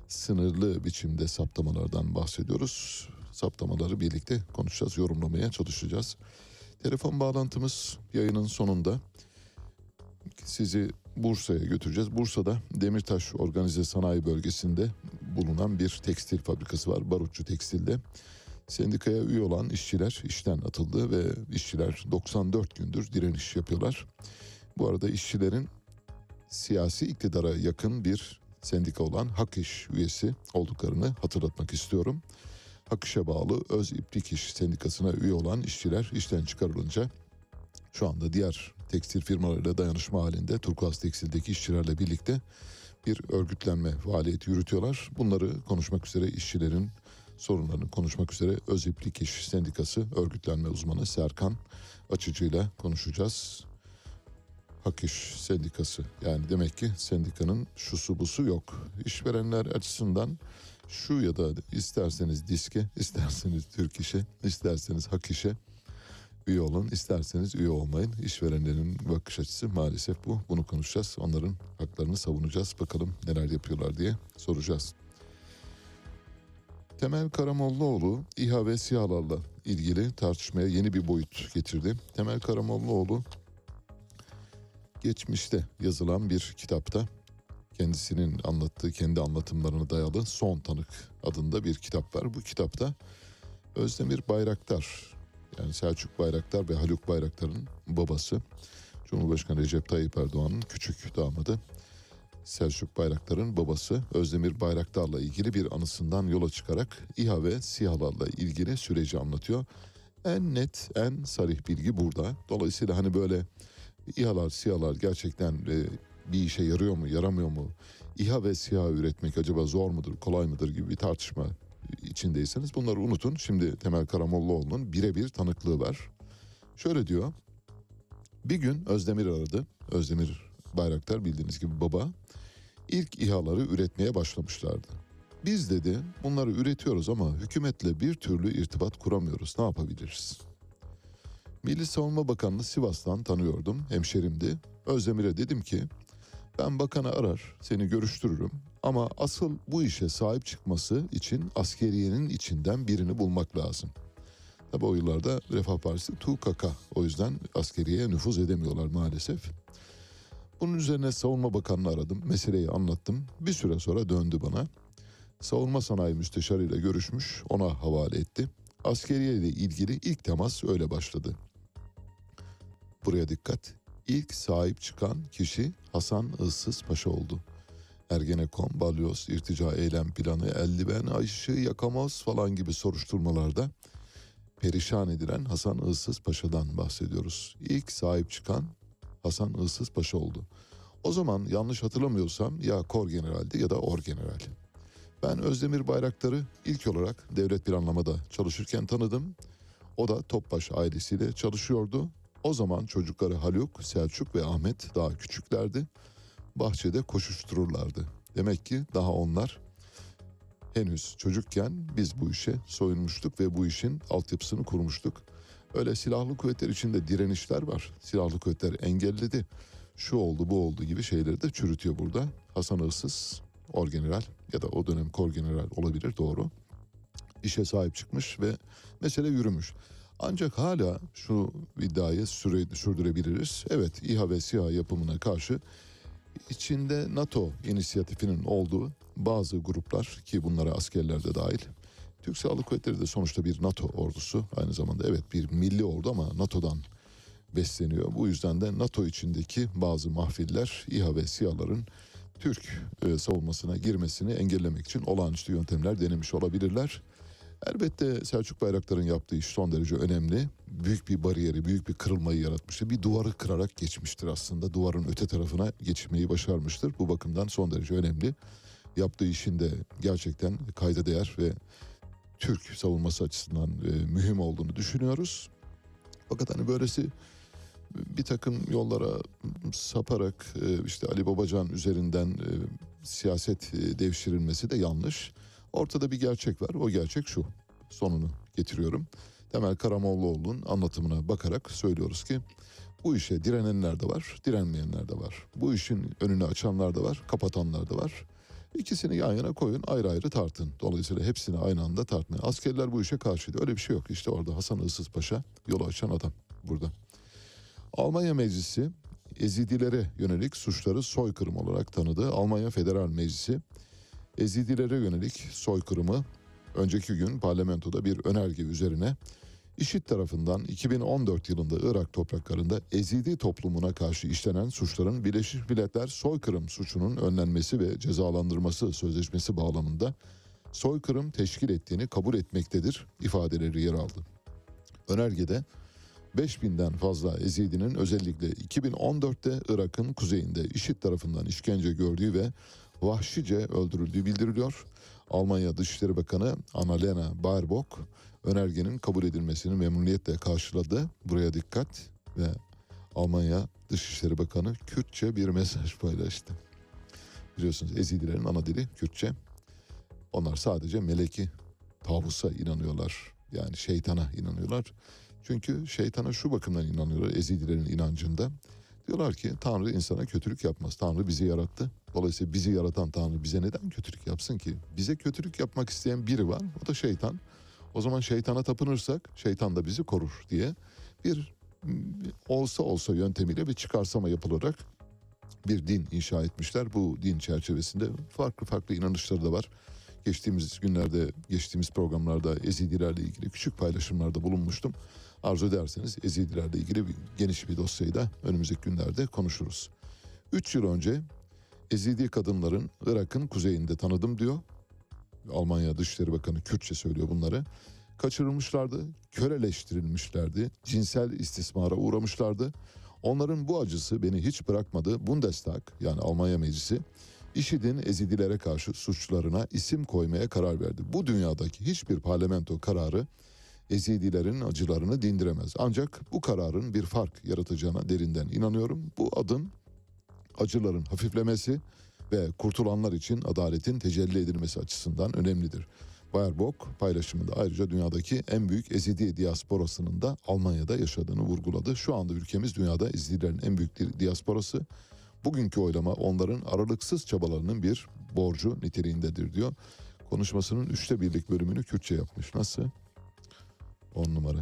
sınırlı biçimde saptamalardan bahsediyoruz. Saptamaları birlikte konuşacağız, yorumlamaya çalışacağız. Telefon bağlantımız yayının sonunda. Sizi Bursa'ya götüreceğiz. Bursa'da Demirtaş Organize Sanayi Bölgesi'nde bulunan bir tekstil fabrikası var. Barutçu Tekstil'de. Sendikaya üye olan işçiler işten atıldı ve işçiler 94 gündür direniş yapıyorlar. Bu arada işçilerin siyasi iktidara yakın bir sendika olan Hak İş üyesi olduklarını hatırlatmak istiyorum. Hak İş'e bağlı Öz İplik İş Sendikası'na üye olan işçiler işten çıkarılınca şu anda diğer tekstil firmalarıyla dayanışma halinde Turkuaz Tekstil'deki işçilerle birlikte bir örgütlenme faaliyeti yürütüyorlar. Bunları konuşmak üzere işçilerin sorunlarını konuşmak üzere Öz İplik İş Sendikası örgütlenme uzmanı Serkan Açıcı'yla konuşacağız. Hak İş Sendikası yani demek ki sendikanın şusu busu yok. İşverenler açısından şu ya da isterseniz diske, isterseniz Türk İş'e, isterseniz Hak İş'e üye olun, isterseniz üye olmayın. İşverenlerin bakış açısı maalesef bu. Bunu konuşacağız. Onların haklarını savunacağız. Bakalım neler yapıyorlar diye soracağız. Temel Karamollaoğlu İHA ve SİHA'larla ilgili tartışmaya yeni bir boyut getirdi. Temel Karamollaoğlu geçmişte yazılan bir kitapta kendisinin anlattığı kendi anlatımlarına dayalı Son Tanık adında bir kitap var. Bu kitapta Özdemir Bayraktar yani Selçuk Bayraktar ve Haluk Bayraktar'ın babası Cumhurbaşkanı Recep Tayyip Erdoğan'ın küçük damadı Selçuk Bayraktar'ın babası Özdemir Bayraktar'la ilgili bir anısından yola çıkarak İHA ve SİHA'larla ilgili süreci anlatıyor. En net, en sarih bilgi burada. Dolayısıyla hani böyle İHA'lar, SİHA'lar gerçekten e, bir işe yarıyor mu, yaramıyor mu? İHA ve SİHA üretmek acaba zor mudur, kolay mıdır gibi bir tartışma içindeyseniz bunları unutun. Şimdi Temel Karamollaoğlu'nun birebir tanıklığı var. Şöyle diyor. Bir gün Özdemir aradı. Özdemir Bayraktar bildiğiniz gibi baba. İlk İHA'ları üretmeye başlamışlardı. Biz dedi bunları üretiyoruz ama hükümetle bir türlü irtibat kuramıyoruz. Ne yapabiliriz? Milli Savunma Bakanı'nı Sivas'tan tanıyordum. Hemşerimdi. Özdemir'e dedim ki ben bakanı arar seni görüştürürüm ama asıl bu işe sahip çıkması için askeriyenin içinden birini bulmak lazım. Tabi o yıllarda Refah Partisi TUKK o yüzden askeriyeye nüfuz edemiyorlar maalesef. Bunun üzerine Savunma Bakanı'nı aradım. Meseleyi anlattım. Bir süre sonra döndü bana. Savunma Sanayi Müsteşarı ile görüşmüş. Ona havale etti. Askeriye ile ilgili ilk temas öyle başladı. Buraya dikkat. İlk sahip çıkan kişi Hasan Issız Paşa oldu. Ergenekon, balyoz, irtica eylem planı, eldiven, ayışı, yakamoz falan gibi soruşturmalarda perişan edilen Hasan Issız Paşa'dan bahsediyoruz. İlk sahip çıkan Hasan Issız Paşa oldu. O zaman yanlış hatırlamıyorsam ya kor generaldi ya da or general. Ben Özdemir Bayraktar'ı ilk olarak devlet planlamada çalışırken tanıdım. O da Topbaş ailesiyle çalışıyordu. O zaman çocukları Haluk, Selçuk ve Ahmet daha küçüklerdi. Bahçede koşuştururlardı. Demek ki daha onlar henüz çocukken biz bu işe soyunmuştuk ve bu işin altyapısını kurmuştuk. Öyle silahlı kuvvetler içinde direnişler var. Silahlı kuvvetler engelledi. Şu oldu bu oldu gibi şeyleri de çürütüyor burada. Hasan Hırsız, orgeneral ya da o dönem korgeneral olabilir doğru. İşe sahip çıkmış ve mesele yürümüş. Ancak hala şu iddiayı süre, sürdürebiliriz. Evet İHA ve SİHA yapımına karşı içinde NATO inisiyatifinin olduğu bazı gruplar ki bunlara askerler de dahil. Türk Silahlı Kuvvetleri de sonuçta bir NATO ordusu. Aynı zamanda evet bir milli ordu ama NATO'dan besleniyor. Bu yüzden de NATO içindeki bazı mahfiller İHA ve SİHA'ların Türk e, savunmasına girmesini engellemek için olağanüstü yöntemler denemiş olabilirler. Elbette Selçuk Bayraktar'ın yaptığı iş son derece önemli. Büyük bir bariyeri, büyük bir kırılmayı yaratmıştır. Bir duvarı kırarak geçmiştir aslında. Duvarın öte tarafına geçmeyi başarmıştır. Bu bakımdan son derece önemli. Yaptığı işin de gerçekten kayda değer ve Türk savunması açısından e, mühim olduğunu düşünüyoruz. Fakat hani böylesi bir takım yollara saparak e, işte Ali Babacan üzerinden e, siyaset e, devşirilmesi de yanlış. Ortada bir gerçek var. O gerçek şu. Sonunu getiriyorum. Temel Karamollaoğlu'nun anlatımına bakarak söylüyoruz ki bu işe direnenler de var, direnmeyenler de var. Bu işin önünü açanlar da var, kapatanlar da var. İkisini yan yana koyun, ayrı ayrı tartın. Dolayısıyla hepsini aynı anda tartmayın. Askerler bu işe karşıydı. Öyle bir şey yok. İşte orada Hasan Issız Paşa yolu açan adam burada. Almanya Meclisi Ezidilere yönelik suçları soykırım olarak tanıdı. Almanya Federal Meclisi Ezidilere yönelik soykırımı önceki gün parlamentoda bir önerge üzerine IŞİD tarafından 2014 yılında Irak topraklarında Ezidi toplumuna karşı işlenen suçların Birleşmiş Milletler soykırım suçunun önlenmesi ve cezalandırması sözleşmesi bağlamında soykırım teşkil ettiğini kabul etmektedir ifadeleri yer aldı. Önergede 5000'den fazla Ezidi'nin özellikle 2014'te Irak'ın kuzeyinde IŞİD tarafından işkence gördüğü ve vahşice öldürüldüğü bildiriliyor. Almanya Dışişleri Bakanı Annalena Baerbock önergenin kabul edilmesini memnuniyetle karşıladı. Buraya dikkat ve Almanya Dışişleri Bakanı Kürtçe bir mesaj paylaştı. Biliyorsunuz Ezidilerin ana dili Kürtçe. Onlar sadece meleki tavusa inanıyorlar. Yani şeytana inanıyorlar. Çünkü şeytana şu bakımdan inanıyorlar Ezidilerin inancında. Diyorlar ki Tanrı insana kötülük yapmaz. Tanrı bizi yarattı. Dolayısıyla bizi yaratan Tanrı bize neden kötülük yapsın ki? Bize kötülük yapmak isteyen biri var. O da şeytan. O zaman şeytana tapınırsak şeytan da bizi korur diye bir olsa olsa yöntemiyle bir çıkarsama yapılarak bir din inşa etmişler. Bu din çerçevesinde farklı farklı inanışları da var. Geçtiğimiz günlerde, geçtiğimiz programlarda Ezidilerle ilgili küçük paylaşımlarda bulunmuştum. Arzu ederseniz Ezidilerle ilgili bir, geniş bir dosyayı da önümüzdeki günlerde konuşuruz. Üç yıl önce Ezidi kadınların Irak'ın kuzeyinde tanıdım diyor. Almanya Dışişleri Bakanı Kürtçe söylüyor bunları. Kaçırılmışlardı, köleleştirilmişlerdi, cinsel istismara uğramışlardı. Onların bu acısı beni hiç bırakmadı. Bundestag yani Almanya Meclisi IŞİD'in Ezidilere karşı suçlarına isim koymaya karar verdi. Bu dünyadaki hiçbir parlamento kararı Ezidilerin acılarını dindiremez. Ancak bu kararın bir fark yaratacağına derinden inanıyorum. Bu adın acıların hafiflemesi ve kurtulanlar için adaletin tecelli edilmesi açısından önemlidir. Bayerbok paylaşımında ayrıca dünyadaki en büyük Ezidi diasporasının da Almanya'da yaşadığını vurguladı. Şu anda ülkemiz dünyada Ezidilerin en büyük diasporası. Bugünkü oylama onların aralıksız çabalarının bir borcu niteliğindedir diyor. Konuşmasının üçte birlik bölümünü Kürtçe yapmış. Nasıl? On numara.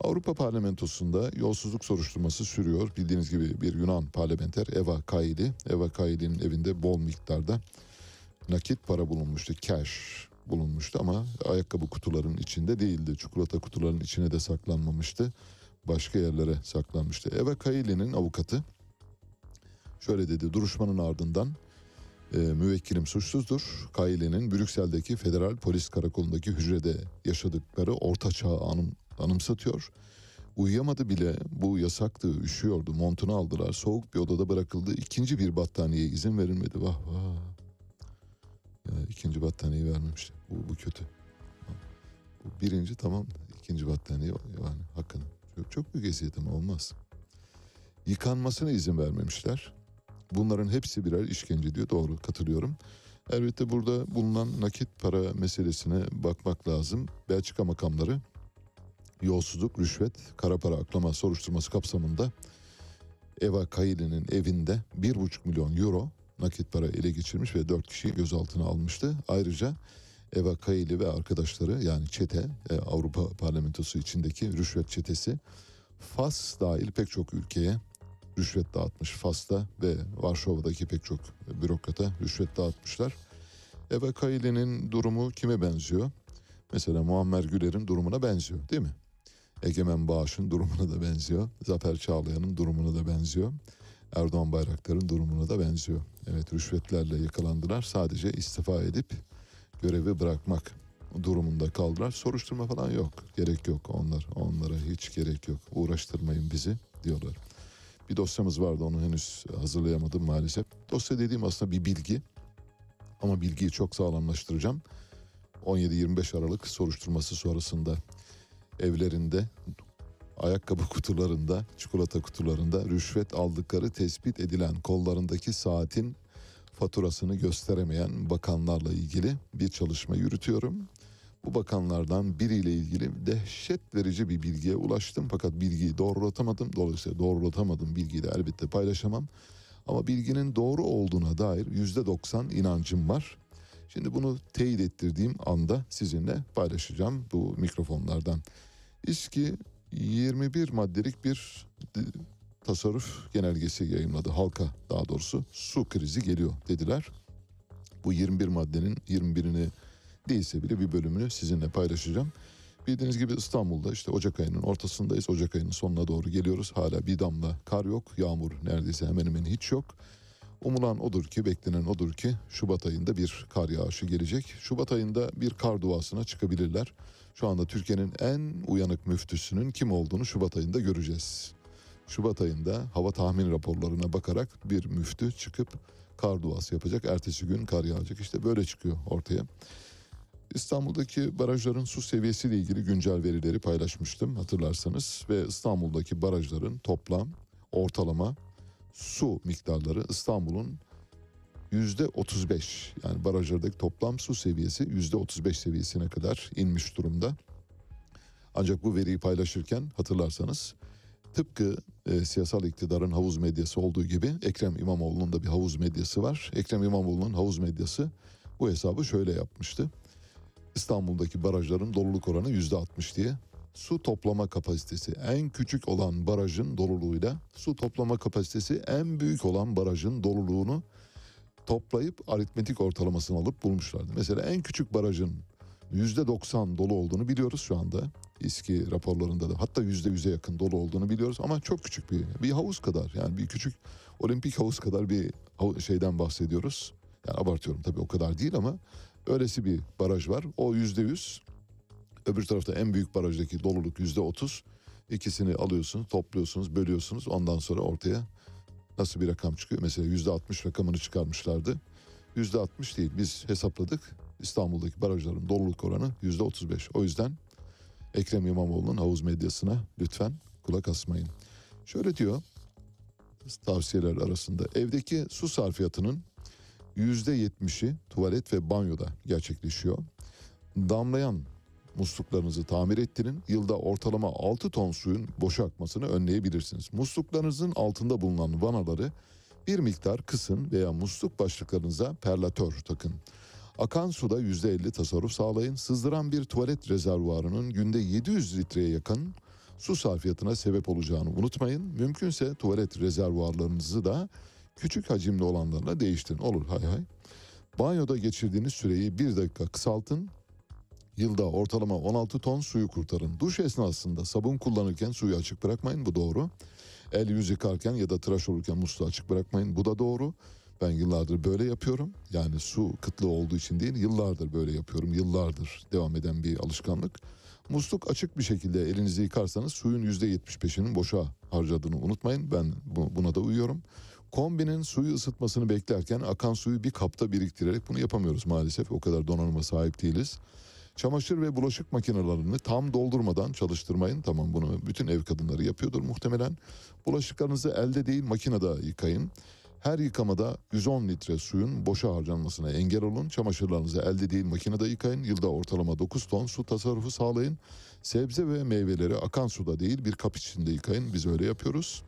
Avrupa Parlamentosu'nda yolsuzluk soruşturması sürüyor. Bildiğiniz gibi bir Yunan parlamenter Eva Kaili. Eva Kaili'nin evinde bol miktarda nakit para bulunmuştu. Cash bulunmuştu ama ayakkabı kutularının içinde değildi. Çikolata kutularının içine de saklanmamıştı. Başka yerlere saklanmıştı. Eva Kaili'nin avukatı şöyle dedi. Duruşmanın ardından e, müvekkilim suçsuzdur. Kaili'nin Brüksel'deki federal polis karakolundaki hücrede yaşadıkları orta çağ anım, anımsatıyor. Uyuyamadı bile bu yasaktı üşüyordu montunu aldılar soğuk bir odada bırakıldı ikinci bir battaniyeye izin verilmedi vah vah. Ya, ikinci battaniyeyi vermemişler bu, bu kötü. Birinci tamam ikinci battaniye yani hakkını çok, çok büyük eziyet ama olmaz. Yıkanmasına izin vermemişler. Bunların hepsi birer işkence diyor. Doğru katılıyorum. Elbette burada bulunan nakit para meselesine bakmak lazım. Belçika makamları yolsuzluk, rüşvet, kara para aklama soruşturması kapsamında Eva Kaili'nin evinde 1,5 milyon euro nakit para ele geçirmiş ve 4 kişiyi gözaltına almıştı. Ayrıca Eva Kaili ve arkadaşları yani çete e, Avrupa Parlamentosu içindeki rüşvet çetesi Fas dahil pek çok ülkeye rüşvet dağıtmış. Fas'ta ve Varşova'daki pek çok bürokrata rüşvet dağıtmışlar. Eva Kaili'nin durumu kime benziyor? Mesela Muammer Güler'in durumuna benziyor değil mi? Egemen Bağış'ın durumuna da benziyor. Zafer Çağlayan'ın durumuna da benziyor. Erdoğan Bayraktar'ın durumuna da benziyor. Evet rüşvetlerle yakalandılar. Sadece istifa edip görevi bırakmak durumunda kaldılar. Soruşturma falan yok. Gerek yok onlar. Onlara hiç gerek yok. Uğraştırmayın bizi diyorlar. Bir dosyamız vardı onu henüz hazırlayamadım maalesef. Dosya dediğim aslında bir bilgi. Ama bilgiyi çok sağlamlaştıracağım. 17-25 Aralık soruşturması sonrasında evlerinde ayakkabı kutularında, çikolata kutularında rüşvet aldıkları tespit edilen kollarındaki saatin faturasını gösteremeyen bakanlarla ilgili bir çalışma yürütüyorum. Bu bakanlardan biriyle ilgili dehşet verici bir bilgiye ulaştım fakat bilgiyi doğrulatamadım. Dolayısıyla doğrulatamadım bilgiyi de elbette paylaşamam. Ama bilginin doğru olduğuna dair yüzde doksan inancım var. Şimdi bunu teyit ettirdiğim anda sizinle paylaşacağım bu mikrofonlardan. İSKİ 21 maddelik bir tasarruf genelgesi yayınladı. Halka daha doğrusu su krizi geliyor dediler. Bu 21 maddenin 21'ini değilse bile bir bölümünü sizinle paylaşacağım. Bildiğiniz gibi İstanbul'da işte Ocak ayının ortasındayız. Ocak ayının sonuna doğru geliyoruz. Hala bir damla kar yok. Yağmur neredeyse hemen hemen hiç yok. Umulan odur ki, beklenen odur ki Şubat ayında bir kar yağışı gelecek. Şubat ayında bir kar duasına çıkabilirler. Şu anda Türkiye'nin en uyanık müftüsünün kim olduğunu Şubat ayında göreceğiz. Şubat ayında hava tahmin raporlarına bakarak bir müftü çıkıp kar duası yapacak. Ertesi gün kar yağacak. İşte böyle çıkıyor ortaya. İstanbul'daki barajların su seviyesiyle ilgili güncel verileri paylaşmıştım hatırlarsanız ve İstanbul'daki barajların toplam ortalama su miktarları İstanbul'un yüzde 35 yani barajlardaki toplam su seviyesi yüzde 35 seviyesine kadar inmiş durumda. Ancak bu veriyi paylaşırken hatırlarsanız tıpkı e, siyasal iktidarın havuz medyası olduğu gibi Ekrem İmamoğlu'nun da bir havuz medyası var. Ekrem İmamoğlu'nun havuz medyası bu hesabı şöyle yapmıştı. İstanbul'daki barajların doluluk oranı yüzde 60 diye su toplama kapasitesi en küçük olan barajın doluluğuyla su toplama kapasitesi en büyük olan barajın doluluğunu toplayıp aritmetik ortalamasını alıp bulmuşlardı. Mesela en küçük barajın yüzde 90 dolu olduğunu biliyoruz şu anda. İSKİ raporlarında da hatta yüzde yüze yakın dolu olduğunu biliyoruz ama çok küçük bir bir havuz kadar yani bir küçük olimpik havuz kadar bir şeyden bahsediyoruz. Yani abartıyorum tabii o kadar değil ama öylesi bir baraj var. O yüzde yüz öbür tarafta en büyük barajdaki doluluk yüzde otuz. İkisini alıyorsunuz, topluyorsunuz, bölüyorsunuz. Ondan sonra ortaya nasıl bir rakam çıkıyor? Mesela yüzde altmış rakamını çıkarmışlardı. Yüzde altmış değil. Biz hesapladık. İstanbul'daki barajların doluluk oranı yüzde otuz beş. O yüzden Ekrem İmamoğlu'nun havuz medyasına lütfen kulak asmayın. Şöyle diyor tavsiyeler arasında evdeki su sarfiyatının yüzde yetmişi tuvalet ve banyoda gerçekleşiyor. Damlayan musluklarınızı tamir ettirin. Yılda ortalama 6 ton suyun boşa akmasını önleyebilirsiniz. Musluklarınızın altında bulunan vanaları bir miktar kısın veya musluk başlıklarınıza perlatör takın. Akan suda %50 tasarruf sağlayın. Sızdıran bir tuvalet rezervuarının günde 700 litreye yakın su sarfiyatına sebep olacağını unutmayın. Mümkünse tuvalet rezervuarlarınızı da küçük hacimli olanlarla değiştirin. Olur hay hay. Banyoda geçirdiğiniz süreyi bir dakika kısaltın. Yılda ortalama 16 ton suyu kurtarın. Duş esnasında sabun kullanırken suyu açık bırakmayın bu doğru. El yüz yıkarken ya da tıraş olurken musluğu açık bırakmayın bu da doğru. Ben yıllardır böyle yapıyorum. Yani su kıtlığı olduğu için değil yıllardır böyle yapıyorum. Yıllardır devam eden bir alışkanlık. Musluk açık bir şekilde elinizi yıkarsanız suyun %75'inin boşa harcadığını unutmayın. Ben buna da uyuyorum. Kombinin suyu ısıtmasını beklerken akan suyu bir kapta biriktirerek bunu yapamıyoruz maalesef. O kadar donanıma sahip değiliz. Çamaşır ve bulaşık makinelerini tam doldurmadan çalıştırmayın. Tamam bunu bütün ev kadınları yapıyordur muhtemelen. Bulaşıklarınızı elde değil makinede yıkayın. Her yıkamada 110 litre suyun boşa harcanmasına engel olun. Çamaşırlarınızı elde değil makinede yıkayın. Yılda ortalama 9 ton su tasarrufu sağlayın. Sebze ve meyveleri akan suda değil bir kap içinde yıkayın. Biz öyle yapıyoruz.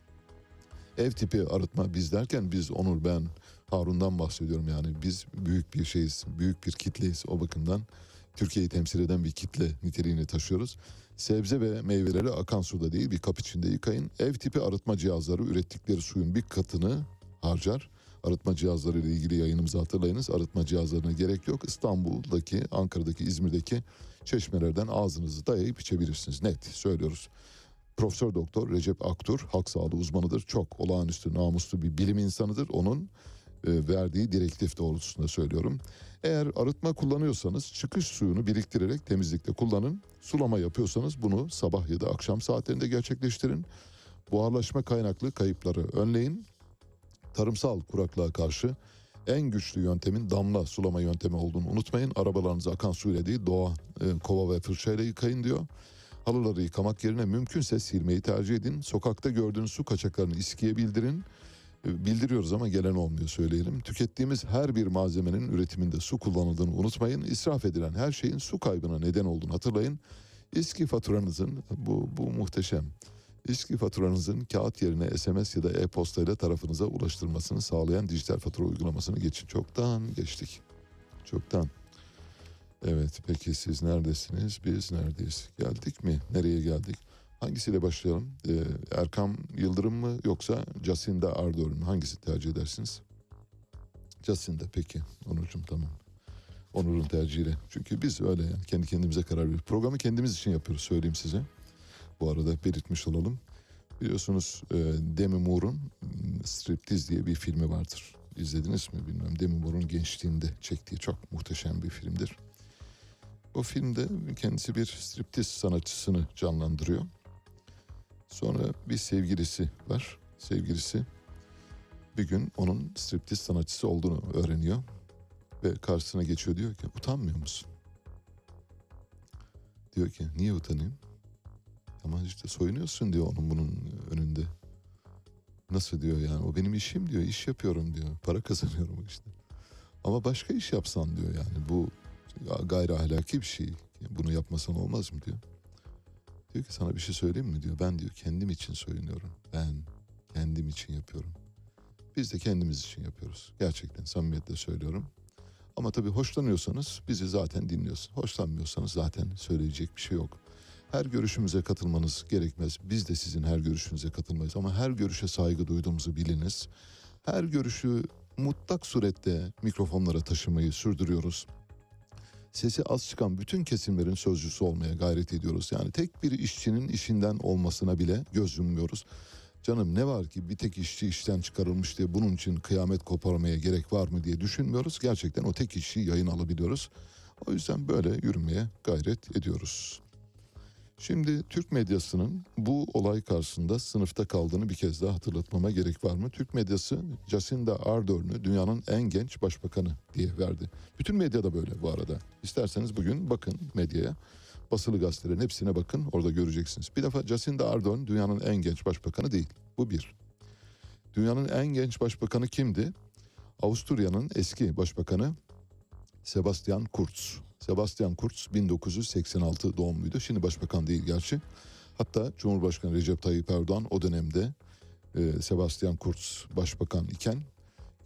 Ev tipi arıtma biz derken biz Onur ben Harun'dan bahsediyorum yani biz büyük bir şeyiz, büyük bir kitleyiz o bakımdan. Türkiye'yi temsil eden bir kitle niteliğini taşıyoruz. Sebze ve meyveleri akan suda değil bir kap içinde yıkayın. Ev tipi arıtma cihazları ürettikleri suyun bir katını harcar. Arıtma cihazları ile ilgili yayınımızı hatırlayınız. Arıtma cihazlarına gerek yok. İstanbul'daki, Ankara'daki, İzmir'deki çeşmelerden ağzınızı dayayıp içebilirsiniz. Net söylüyoruz. Profesör Doktor Recep Aktur halk sağlığı uzmanıdır. Çok olağanüstü namuslu bir bilim insanıdır. Onun e, verdiği direktif doğrultusunda söylüyorum. Eğer arıtma kullanıyorsanız çıkış suyunu biriktirerek temizlikte kullanın. Sulama yapıyorsanız bunu sabah ya da akşam saatlerinde gerçekleştirin. Buharlaşma kaynaklı kayıpları önleyin. Tarımsal kuraklığa karşı en güçlü yöntemin damla sulama yöntemi olduğunu unutmayın. Arabalarınızı akan suyla değil doğa e, kova ve fırçayla yıkayın diyor. Halıları yıkamak yerine mümkünse silmeyi tercih edin. Sokakta gördüğünüz su kaçaklarını İSKİ'ye bildirin. E, Bildiriyoruz ama gelen olmuyor söyleyelim. Tükettiğimiz her bir malzemenin üretiminde su kullanıldığını unutmayın. İsraf edilen her şeyin su kaybına neden olduğunu hatırlayın. İSKİ faturanızın bu, bu muhteşem. İSKİ faturanızın kağıt yerine SMS ya da e-posta ile tarafınıza ulaştırmasını sağlayan dijital fatura uygulamasını geçin. Çoktan geçtik. Çoktan. Evet peki siz neredesiniz? Biz neredeyiz? Geldik mi? Nereye geldik? Hangisiyle başlayalım? Ee, Erkam Yıldırım mı yoksa Jacinda Ardern mü? Hangisi tercih edersiniz? Jacinda peki. Onurcuğum tamam. Onur'un tercihiyle. Çünkü biz öyle yani kendi kendimize karar veriyoruz. Programı kendimiz için yapıyoruz söyleyeyim size. Bu arada belirtmiş olalım. Biliyorsunuz e, Demi Moore'un mm, Striptease diye bir filmi vardır. İzlediniz mi bilmiyorum. Demi Moore'un gençliğinde çektiği çok muhteşem bir filmdir. O filmde kendisi bir striptiz sanatçısını canlandırıyor. Sonra bir sevgilisi var. Sevgilisi bir gün onun striptiz sanatçısı olduğunu öğreniyor. Ve karşısına geçiyor diyor ki utanmıyor musun? Diyor ki niye utanayım? Ama işte soyunuyorsun diyor onun bunun önünde. Nasıl diyor yani o benim işim diyor iş yapıyorum diyor para kazanıyorum işte. Ama başka iş yapsan diyor yani bu gayri ahlaki bir şey. Bunu yapmasan olmaz mı diyor. Diyor ki sana bir şey söyleyeyim mi diyor. Ben diyor kendim için soyunuyorum. Ben kendim için yapıyorum. Biz de kendimiz için yapıyoruz. Gerçekten samimiyetle söylüyorum. Ama tabii hoşlanıyorsanız bizi zaten dinliyorsun. Hoşlanmıyorsanız zaten söyleyecek bir şey yok. Her görüşümüze katılmanız gerekmez. Biz de sizin her görüşünüze katılmayız. Ama her görüşe saygı duyduğumuzu biliniz. Her görüşü mutlak surette mikrofonlara taşımayı sürdürüyoruz sesi az çıkan bütün kesimlerin sözcüsü olmaya gayret ediyoruz. Yani tek bir işçinin işinden olmasına bile göz yummuyoruz. Canım ne var ki bir tek işçi işten çıkarılmış diye bunun için kıyamet koparmaya gerek var mı diye düşünmüyoruz. Gerçekten o tek işi yayın alabiliyoruz. O yüzden böyle yürümeye gayret ediyoruz. Şimdi Türk medyasının bu olay karşısında sınıfta kaldığını bir kez daha hatırlatmama gerek var mı? Türk medyası Jacinda Ardern'ü dünyanın en genç başbakanı diye verdi. Bütün medya da böyle bu arada. İsterseniz bugün bakın medyaya. Basılı gazetelerin hepsine bakın orada göreceksiniz. Bir defa Jacinda Ardern dünyanın en genç başbakanı değil. Bu bir. Dünyanın en genç başbakanı kimdi? Avusturya'nın eski başbakanı Sebastian Kurz. Sebastian Kurz 1986 doğumluydu. Şimdi başbakan değil gerçi. Hatta Cumhurbaşkanı Recep Tayyip Erdoğan o dönemde e, Sebastian Kurz başbakan iken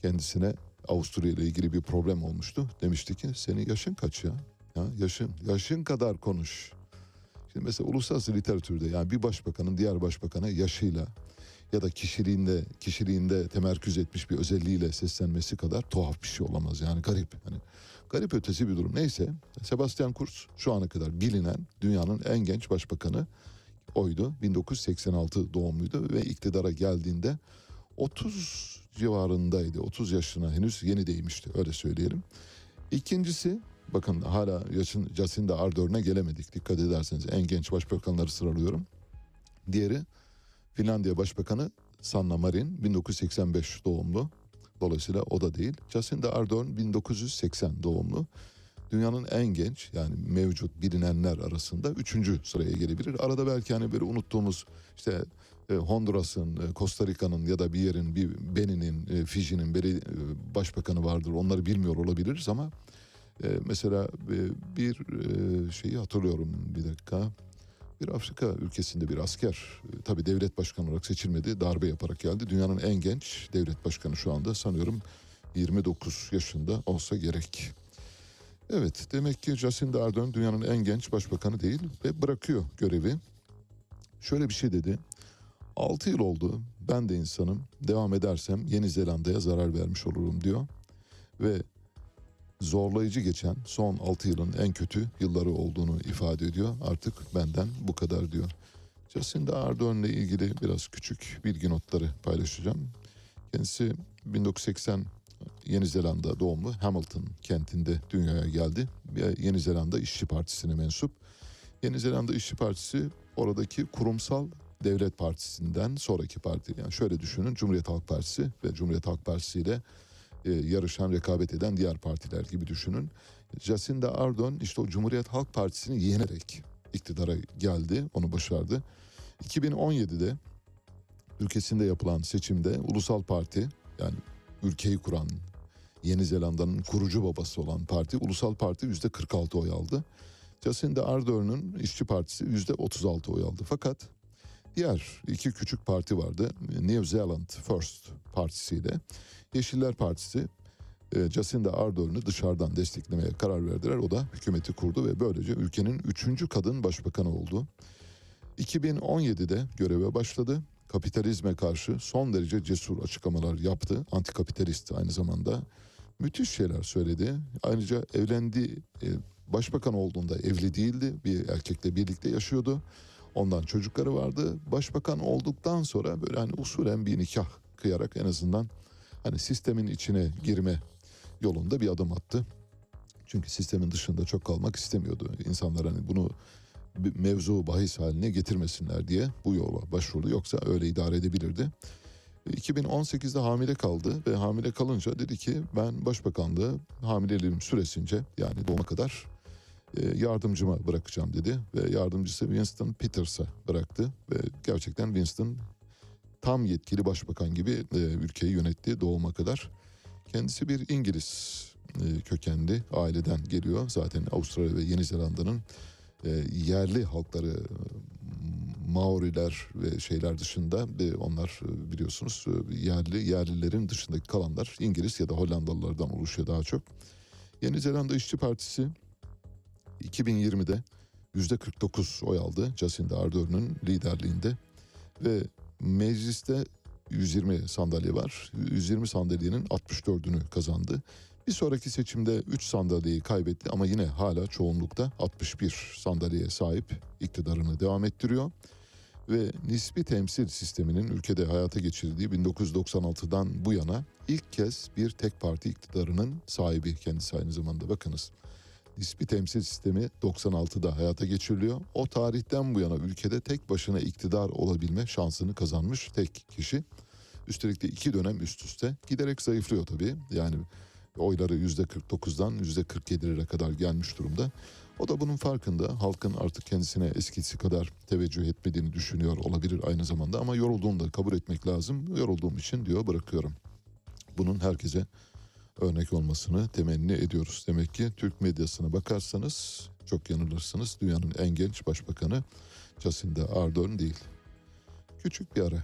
kendisine Avusturya ile ilgili bir problem olmuştu. Demişti ki senin yaşın kaç ya? ya yaşın, yaşın kadar konuş. Şimdi mesela uluslararası literatürde yani bir başbakanın diğer başbakana yaşıyla ya da kişiliğinde kişiliğinde temerküz etmiş bir özelliğiyle seslenmesi kadar tuhaf bir şey olamaz yani garip. Hani garip ötesi bir durum. Neyse Sebastian Kurz şu ana kadar bilinen dünyanın en genç başbakanı oydu. 1986 doğumluydu ve iktidara geldiğinde 30 civarındaydı. 30 yaşına henüz yeni değmişti öyle söyleyelim. İkincisi bakın hala yaşın Jacinda Ardern'e gelemedik. Dikkat ederseniz en genç başbakanları sıralıyorum. Diğeri Finlandiya Başbakanı Sanna Marin 1985 doğumlu. Dolayısıyla o da değil. Jacinda Ardern 1980 doğumlu. dünyanın en genç yani mevcut bilinenler arasında üçüncü sıraya gelebilir. Arada belki hani böyle unuttuğumuz işte e, Honduras'ın, e, Costa Rica'nın ya da bir yerin, bir Benin'in, e, Fiji'nin beli, e, başbakanı vardır. Onları bilmiyor olabiliriz ama mesela bir şeyi hatırlıyorum bir dakika. Bir Afrika ülkesinde bir asker e, tabii devlet başkanı olarak seçilmedi. Darbe yaparak geldi. Dünyanın en genç devlet başkanı şu anda sanıyorum 29 yaşında olsa gerek. Evet demek ki Jacinda Ardern dünyanın en genç başbakanı değil ve bırakıyor görevi. Şöyle bir şey dedi. 6 yıl oldu ben de insanım devam edersem Yeni Zelanda'ya zarar vermiş olurum diyor. Ve zorlayıcı geçen son 6 yılın en kötü yılları olduğunu ifade ediyor. Artık benden bu kadar diyor. Jacinda Ardern'le ilgili biraz küçük bilgi notları paylaşacağım. Kendisi 1980 Yeni Zelanda doğumlu Hamilton kentinde dünyaya geldi. Yeni Zelanda İşçi Partisi'ne mensup. Yeni Zelanda İşçi Partisi oradaki kurumsal devlet partisinden sonraki parti. Yani şöyle düşünün Cumhuriyet Halk Partisi ve Cumhuriyet Halk Partisi ile e, yarışan, rekabet eden diğer partiler gibi düşünün. Jacinda Ardern işte o Cumhuriyet Halk Partisi'ni yenerek iktidara geldi, onu başardı. 2017'de ülkesinde yapılan seçimde Ulusal Parti yani ülkeyi kuran Yeni Zelanda'nın kurucu babası olan parti Ulusal Parti yüzde 46 oy aldı. Jacinda Ardern'ın İşçi Partisi yüzde 36 oy aldı. Fakat diğer iki küçük parti vardı. New Zealand First partisiyle Yeşiller Partisi e, Jacinda Ardern'ı dışarıdan desteklemeye karar verdiler. O da hükümeti kurdu ve böylece ülkenin üçüncü kadın başbakanı oldu. 2017'de göreve başladı. Kapitalizme karşı son derece cesur açıklamalar yaptı. Antikapitalist aynı zamanda. Müthiş şeyler söyledi. Ayrıca evlendi, e, başbakan olduğunda evli değildi. Bir erkekle birlikte yaşıyordu. Ondan çocukları vardı. Başbakan olduktan sonra böyle hani usulen bir nikah kıyarak en azından hani sistemin içine girme yolunda bir adım attı. Çünkü sistemin dışında çok kalmak istemiyordu. İnsanlar hani bunu bir mevzu bahis haline getirmesinler diye bu yola başvurdu. Yoksa öyle idare edebilirdi. 2018'de hamile kaldı ve hamile kalınca dedi ki ben başbakanlığı hamileliğim süresince yani doğuma kadar e, yardımcıma bırakacağım dedi. Ve yardımcısı Winston Peters'a bıraktı ve gerçekten Winston tam yetkili başbakan gibi e, ülkeyi yönetti doğuma kadar. Kendisi bir İngiliz e, kökenli aileden geliyor. Zaten Avustralya ve Yeni Zelanda'nın e, yerli halkları Maoriler ve şeyler dışında e, onlar e, biliyorsunuz e, yerli yerlilerin dışındaki kalanlar İngiliz ya da Hollandalılardan oluşuyor daha çok. Yeni Zelanda İşçi Partisi 2020'de yüzde 49 oy aldı Jacinda Ardern'ın liderliğinde ve mecliste 120 sandalye var. 120 sandalyenin 64'ünü kazandı. Bir sonraki seçimde 3 sandalyeyi kaybetti ama yine hala çoğunlukta 61 sandalyeye sahip iktidarını devam ettiriyor. Ve nispi temsil sisteminin ülkede hayata geçirildiği 1996'dan bu yana ilk kez bir tek parti iktidarının sahibi kendisi aynı zamanda bakınız. Nispi temsil sistemi 96'da hayata geçiriliyor. O tarihten bu yana ülkede tek başına iktidar olabilme şansını kazanmış tek kişi. Üstelik de iki dönem üst üste giderek zayıflıyor tabii. Yani oyları yüzde 49'dan yüzde 47'lere kadar gelmiş durumda. O da bunun farkında. Halkın artık kendisine eskisi kadar teveccüh etmediğini düşünüyor olabilir aynı zamanda. Ama yorulduğunu da kabul etmek lazım. Yorulduğum için diyor bırakıyorum. Bunun herkese örnek olmasını temenni ediyoruz. Demek ki Türk medyasına bakarsanız çok yanılırsınız. Dünyanın en genç başbakanı Jacinda Ardern değil. Küçük bir ara.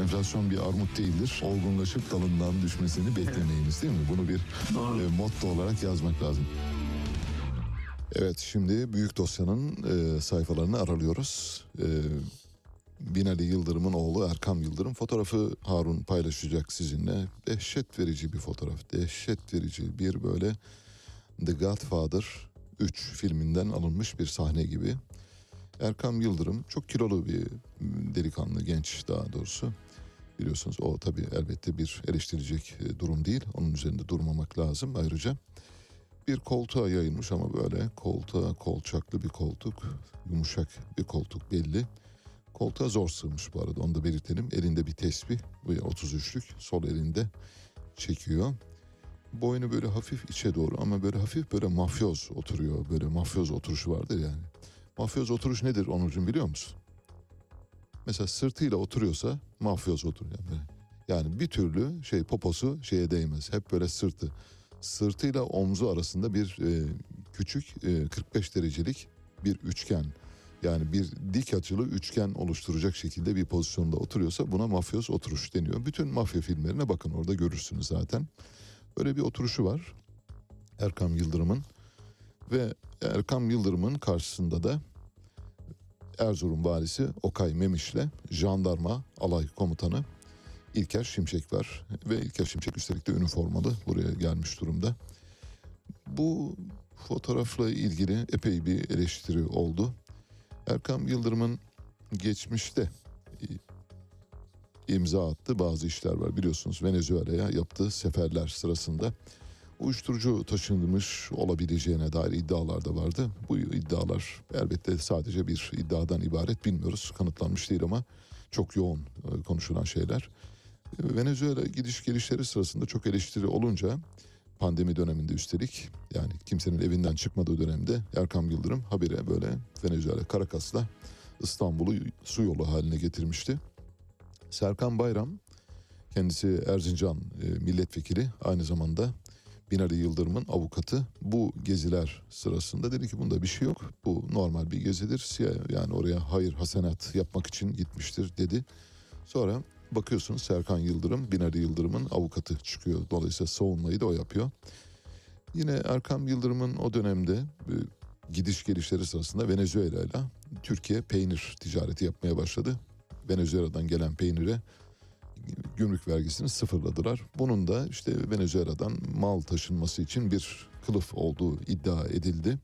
Enflasyon bir armut değildir. Olgunlaşıp dalından düşmesini beklemeyiniz değil mi? Bunu bir e, motto olarak yazmak lazım. Evet şimdi büyük dosyanın e, sayfalarını aralıyoruz. E, Binali Yıldırım'ın oğlu Erkam Yıldırım fotoğrafı Harun paylaşacak sizinle. Dehşet verici bir fotoğraf. Dehşet verici bir böyle The Godfather 3 filminden alınmış bir sahne gibi. Erkam Yıldırım çok kilolu bir delikanlı, genç daha doğrusu. Biliyorsunuz o tabii elbette bir eleştirilecek e, durum değil. Onun üzerinde durmamak lazım ayrıca. Bir koltuğa yayılmış ama böyle koltuğa kolçaklı bir koltuk, yumuşak bir koltuk belli. Koltuğa zor sığmış bu arada onu da belirtelim. Elinde bir tesbih, bu 33'lük sol elinde çekiyor. Boynu böyle hafif içe doğru ama böyle hafif böyle mafyoz oturuyor. Böyle mafyoz oturuşu vardır yani. Mafyoz oturuş nedir Onurcuğum biliyor musun? Mesela sırtıyla oturuyorsa mafyoz oturuyor. Yani, böyle. yani bir türlü şey poposu şeye değmez. Hep böyle sırtı. Sırtıyla omzu arasında bir e, küçük e, 45 derecelik bir üçgen. Yani bir dik açılı üçgen oluşturacak şekilde bir pozisyonda oturuyorsa buna mafyoz oturuş deniyor. Bütün mafya filmlerine bakın orada görürsünüz zaten. Öyle bir oturuşu var Erkam Yıldırım'ın. Ve Erkam Yıldırım'ın karşısında da Erzurum valisi Okay Memiş'le jandarma alay komutanı İlker Şimşek var. Ve İlker Şimşek üstelik de üniformalı buraya gelmiş durumda. Bu fotoğrafla ilgili epey bir eleştiri oldu. Erkam Yıldırım'ın geçmişte imza attı bazı işler var. Biliyorsunuz Venezuela'ya yaptığı seferler sırasında uyuşturucu taşınmış olabileceğine dair iddialar da vardı. Bu iddialar elbette sadece bir iddiadan ibaret bilmiyoruz. Kanıtlanmış değil ama çok yoğun e, konuşulan şeyler. Venezuela gidiş gelişleri sırasında çok eleştiri olunca pandemi döneminde üstelik yani kimsenin evinden çıkmadığı dönemde Erkam Yıldırım habire böyle Venezuela Caracas'la İstanbul'u su yolu haline getirmişti. Serkan Bayram kendisi Erzincan e, milletvekili aynı zamanda Binali Yıldırım'ın avukatı bu geziler sırasında dedi ki bunda bir şey yok. Bu normal bir gezidir. Yani oraya hayır hasenat yapmak için gitmiştir dedi. Sonra bakıyorsunuz Serkan Yıldırım Binali Yıldırım'ın avukatı çıkıyor. Dolayısıyla savunmayı da o yapıyor. Yine Erkam Yıldırım'ın o dönemde e, gidiş gelişleri sırasında Venezuela ile Türkiye peynir ticareti yapmaya başladı. Venezuela'dan gelen peynire gümrük vergisini sıfırladılar. Bunun da işte Venezuela'dan mal taşınması için bir kılıf olduğu iddia edildi.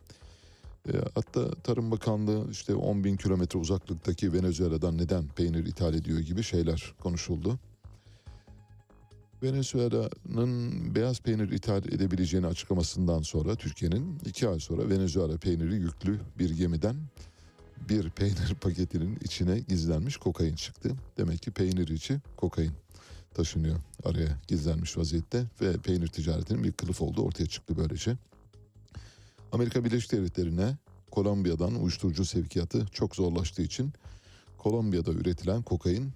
E, hatta Tarım Bakanlığı işte 10 bin kilometre uzaklıktaki Venezuela'dan neden peynir ithal ediyor gibi şeyler konuşuldu. Venezuela'nın beyaz peynir ithal edebileceğini açıklamasından sonra Türkiye'nin iki ay sonra Venezuela peyniri yüklü bir gemiden bir peynir paketinin içine gizlenmiş kokain çıktı. Demek ki peynir içi kokain taşınıyor araya gizlenmiş vaziyette ve peynir ticaretinin bir kılıf olduğu ortaya çıktı böylece. Amerika Birleşik Devletleri'ne Kolombiya'dan uyuşturucu sevkiyatı çok zorlaştığı için Kolombiya'da üretilen kokain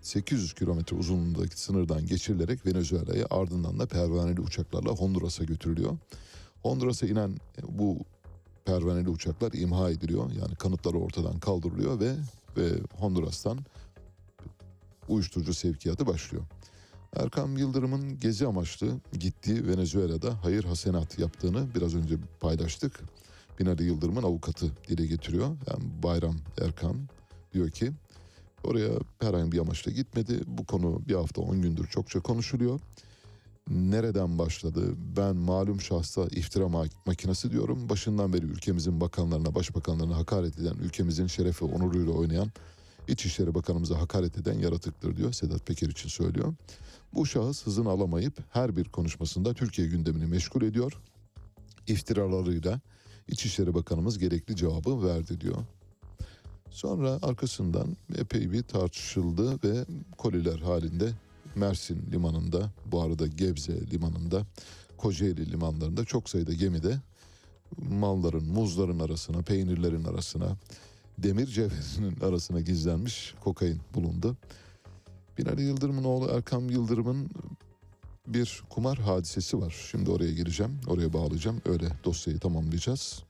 800 kilometre uzunluğundaki sınırdan geçirilerek Venezuela'ya ardından da pervaneli uçaklarla Honduras'a götürülüyor. Honduras'a inen bu pervaneli uçaklar imha ediliyor. Yani kanıtları ortadan kaldırılıyor ve ve Honduras'tan uyuşturucu sevkiyatı başlıyor. Erkam Yıldırım'ın gezi amaçlı gittiği Venezuela'da hayır hasenat yaptığını biraz önce paylaştık. Binali Yıldırım'ın avukatı dile getiriyor. Yani Bayram Erkam diyor ki oraya herhangi bir amaçla gitmedi. Bu konu bir hafta on gündür çokça konuşuluyor. Nereden başladı? Ben malum şahsa iftira makinesi diyorum. Başından beri ülkemizin bakanlarına, başbakanlarına hakaret eden, ülkemizin şerefi, onuruyla oynayan, İçişleri Bakanımıza hakaret eden yaratıktır diyor. Sedat Peker için söylüyor. Bu şahıs hızını alamayıp her bir konuşmasında Türkiye gündemini meşgul ediyor. İftiralarıyla İçişleri Bakanımız gerekli cevabı verdi diyor. Sonra arkasından epey bir tartışıldı ve koliler halinde Mersin limanında, bu arada Gebze limanında, Kocaeli limanlarında çok sayıda gemide malların, muzların arasına, peynirlerin arasına, demir cevherinin arasına gizlenmiş kokain bulundu. Binali Yıldırım'ın oğlu Erkam Yıldırım'ın bir kumar hadisesi var. Şimdi oraya gireceğim, oraya bağlayacağım. Öyle dosyayı tamamlayacağız.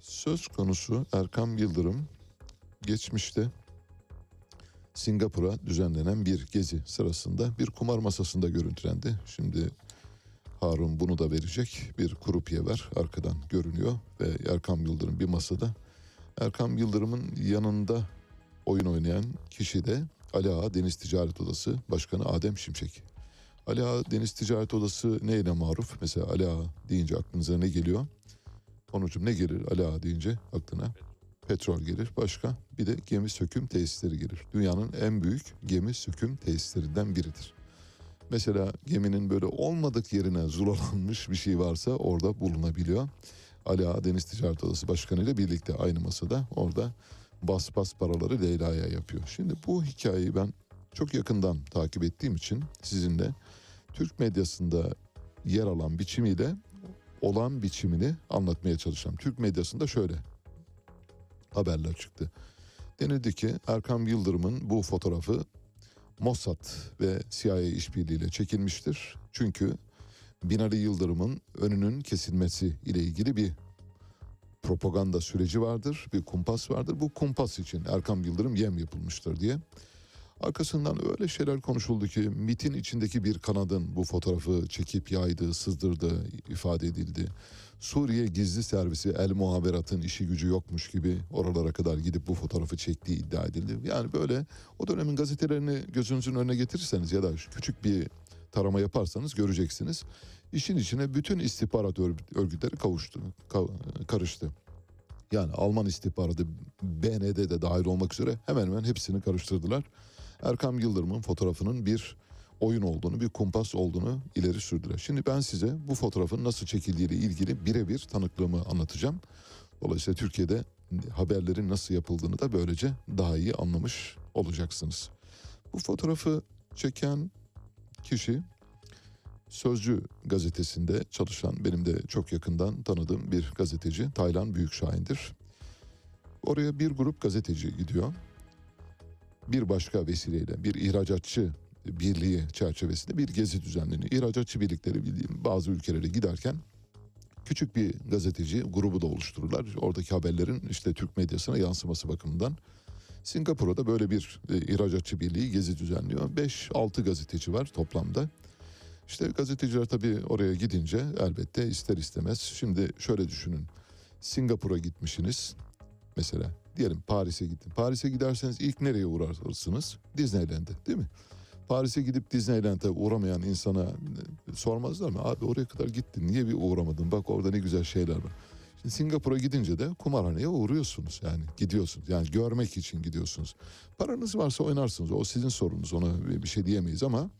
Söz konusu Erkam Yıldırım geçmişte Singapur'a düzenlenen bir gezi sırasında bir kumar masasında görüntülendi. Şimdi Harun bunu da verecek. Bir kurupiye var arkadan görünüyor ve Erkam Yıldırım bir masada. Erkam Yıldırım'ın yanında oyun oynayan kişi de Ali Ağa Deniz Ticaret Odası Başkanı Adem Şimşek. Ali Ağa Deniz Ticaret Odası neyle maruf? Mesela Ali Ağa deyince aklınıza ne geliyor? Sonucum ne gelir Ali Ağa deyince aklına? Petrol gelir. Başka? Bir de gemi söküm tesisleri gelir. Dünyanın en büyük gemi söküm tesislerinden biridir. Mesela geminin böyle olmadık yerine zulalanmış bir şey varsa orada bulunabiliyor. Ali Ağa Deniz Ticaret Odası Başkanı ile birlikte aynı masada orada bas bas paraları Leyla'ya yapıyor. Şimdi bu hikayeyi ben çok yakından takip ettiğim için sizinle Türk medyasında yer alan biçimiyle olan biçimini anlatmaya çalışacağım. Türk medyasında şöyle haberler çıktı. Denildi ki Erkam Yıldırım'ın bu fotoğrafı Mossad ve CIA işbirliğiyle çekilmiştir. Çünkü Binali Yıldırım'ın önünün kesilmesi ile ilgili bir propaganda süreci vardır, bir kumpas vardır. Bu kumpas için Erkam Yıldırım yem yapılmıştır diye. Arkasından öyle şeyler konuşuldu ki MIT'in içindeki bir kanadın bu fotoğrafı çekip yaydığı, sızdırdığı ifade edildi. Suriye gizli servisi El Muhaberat'ın işi gücü yokmuş gibi oralara kadar gidip bu fotoğrafı çektiği iddia edildi. Yani böyle o dönemin gazetelerini gözünüzün önüne getirirseniz ya da küçük bir tarama yaparsanız göreceksiniz. İşin içine bütün istihbarat örgütleri kavuştu, karıştı. Yani Alman istihbaratı BND de dahil olmak üzere hemen hemen hepsini karıştırdılar. Erkam Yıldırım'ın fotoğrafının bir oyun olduğunu, bir kumpas olduğunu ileri sürdüler. Şimdi ben size bu fotoğrafın nasıl çekildiğiyle ilgili birebir tanıklığımı anlatacağım. Dolayısıyla Türkiye'de haberlerin nasıl yapıldığını da böylece daha iyi anlamış olacaksınız. Bu fotoğrafı çeken kişi Sözcü gazetesinde çalışan benim de çok yakından tanıdığım bir gazeteci Taylan Büyükşahin'dir. Oraya bir grup gazeteci gidiyor. Bir başka vesileyle bir ihracatçı birliği çerçevesinde bir gezi düzenleniyor. İhracatçı birlikleri bildiğim bazı ülkelere giderken küçük bir gazeteci grubu da oluştururlar. Oradaki haberlerin işte Türk medyasına yansıması bakımından. Singapur'da böyle bir e, ihracatçı birliği gezi düzenliyor. 5-6 gazeteci var toplamda. İşte gazeteciler tabii oraya gidince elbette ister istemez. Şimdi şöyle düşünün. Singapur'a gitmişsiniz mesela. Diyelim Paris'e gittin. Paris'e giderseniz ilk nereye uğrarsınız? Disneyland'e değil mi? Paris'e gidip Disneyland'e uğramayan insana e, sormazlar mı? Abi oraya kadar gittin niye bir uğramadın? Bak orada ne güzel şeyler var. Şimdi Singapur'a gidince de kumarhaneye uğruyorsunuz yani gidiyorsunuz. Yani görmek için gidiyorsunuz. Paranız varsa oynarsınız. O sizin sorunuz. Ona bir şey diyemeyiz ama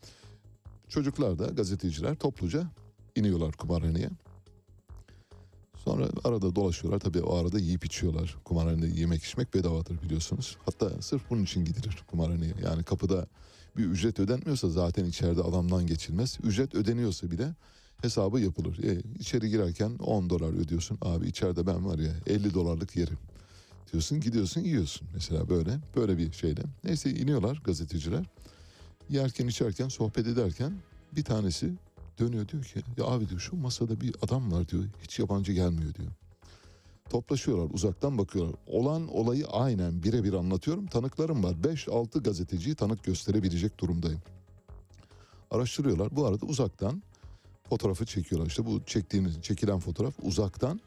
çocuklar da gazeteciler topluca iniyorlar kumarhaneye. Sonra arada dolaşıyorlar. Tabii o arada yiyip içiyorlar. Kumarhanede yemek içmek bedavadır biliyorsunuz. Hatta sırf bunun için gidilir kumarhaneye. Yani kapıda bir ücret ödenmiyorsa zaten içeride adamdan geçilmez. Ücret ödeniyorsa bile hesabı yapılır. E, içeri girerken 10 dolar ödüyorsun. Abi içeride ben var ya 50 dolarlık yerim. Diyorsun gidiyorsun yiyorsun mesela böyle. Böyle bir şeyle. Neyse iniyorlar gazeteciler. Yerken içerken sohbet ederken bir tanesi dönüyor diyor ki ya abi diyor şu masada bir adam var diyor. Hiç yabancı gelmiyor diyor. Toplaşıyorlar uzaktan bakıyorlar. Olan olayı aynen birebir anlatıyorum. Tanıklarım var. 5-6 gazeteciyi tanık gösterebilecek durumdayım. Araştırıyorlar. Bu arada uzaktan fotoğrafı çekiyorlar. İşte bu çektiğimiz çekilen fotoğraf uzaktan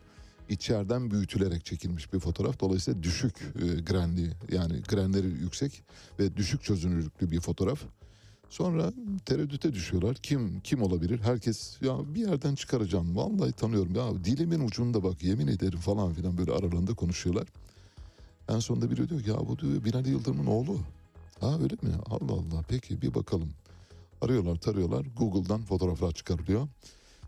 içeriden büyütülerek çekilmiş bir fotoğraf. Dolayısıyla düşük e, grenli yani grenleri yüksek ve düşük çözünürlüklü bir fotoğraf. Sonra tereddüte düşüyorlar. Kim kim olabilir? Herkes ya bir yerden çıkaracağım. Vallahi tanıyorum. Ya dilimin ucunda bak yemin ederim falan filan böyle aralarında konuşuyorlar. En sonunda biri diyor ki ya bu diyor Binali Yıldırım'ın oğlu. Ha öyle mi? Allah Allah peki bir bakalım. Arıyorlar tarıyorlar. Google'dan fotoğraflar çıkarılıyor.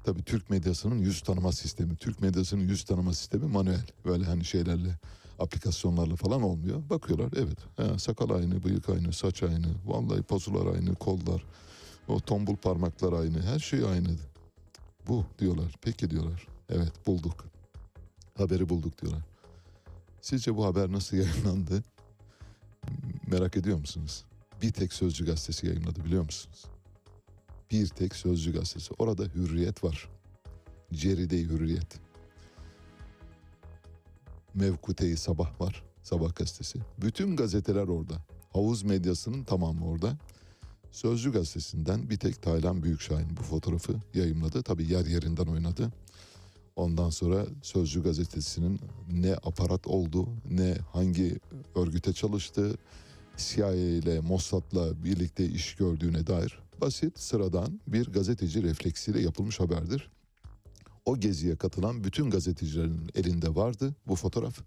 Tabii Türk medyasının yüz tanıma sistemi. Türk medyasının yüz tanıma sistemi manuel. Böyle hani şeylerle aplikasyonlarla falan olmuyor. Bakıyorlar evet he, sakal aynı, bıyık aynı, saç aynı, vallahi pozular aynı, kollar, o tombul parmaklar aynı, her şey aynı. Bu diyorlar. Peki diyorlar. Evet bulduk. Haberi bulduk diyorlar. Sizce bu haber nasıl yayınlandı? Merak ediyor musunuz? Bir tek Sözcü gazetesi yayınladı biliyor musunuz? Bir tek Sözcü gazetesi. Orada hürriyet var. Ceride hürriyet. Mevkuteyi Sabah var. Sabah gazetesi. Bütün gazeteler orada. Havuz medyasının tamamı orada. Sözcü gazetesinden bir tek Taylan Büyükşahin bu fotoğrafı yayımladı. Tabii yer yerinden oynadı. Ondan sonra Sözcü gazetesinin ne aparat oldu, ne hangi örgüte çalıştı, CIA ile Mossad'la birlikte iş gördüğüne dair basit, sıradan bir gazeteci refleksiyle yapılmış haberdir. O geziye katılan bütün gazetecilerin elinde vardı bu fotoğraf.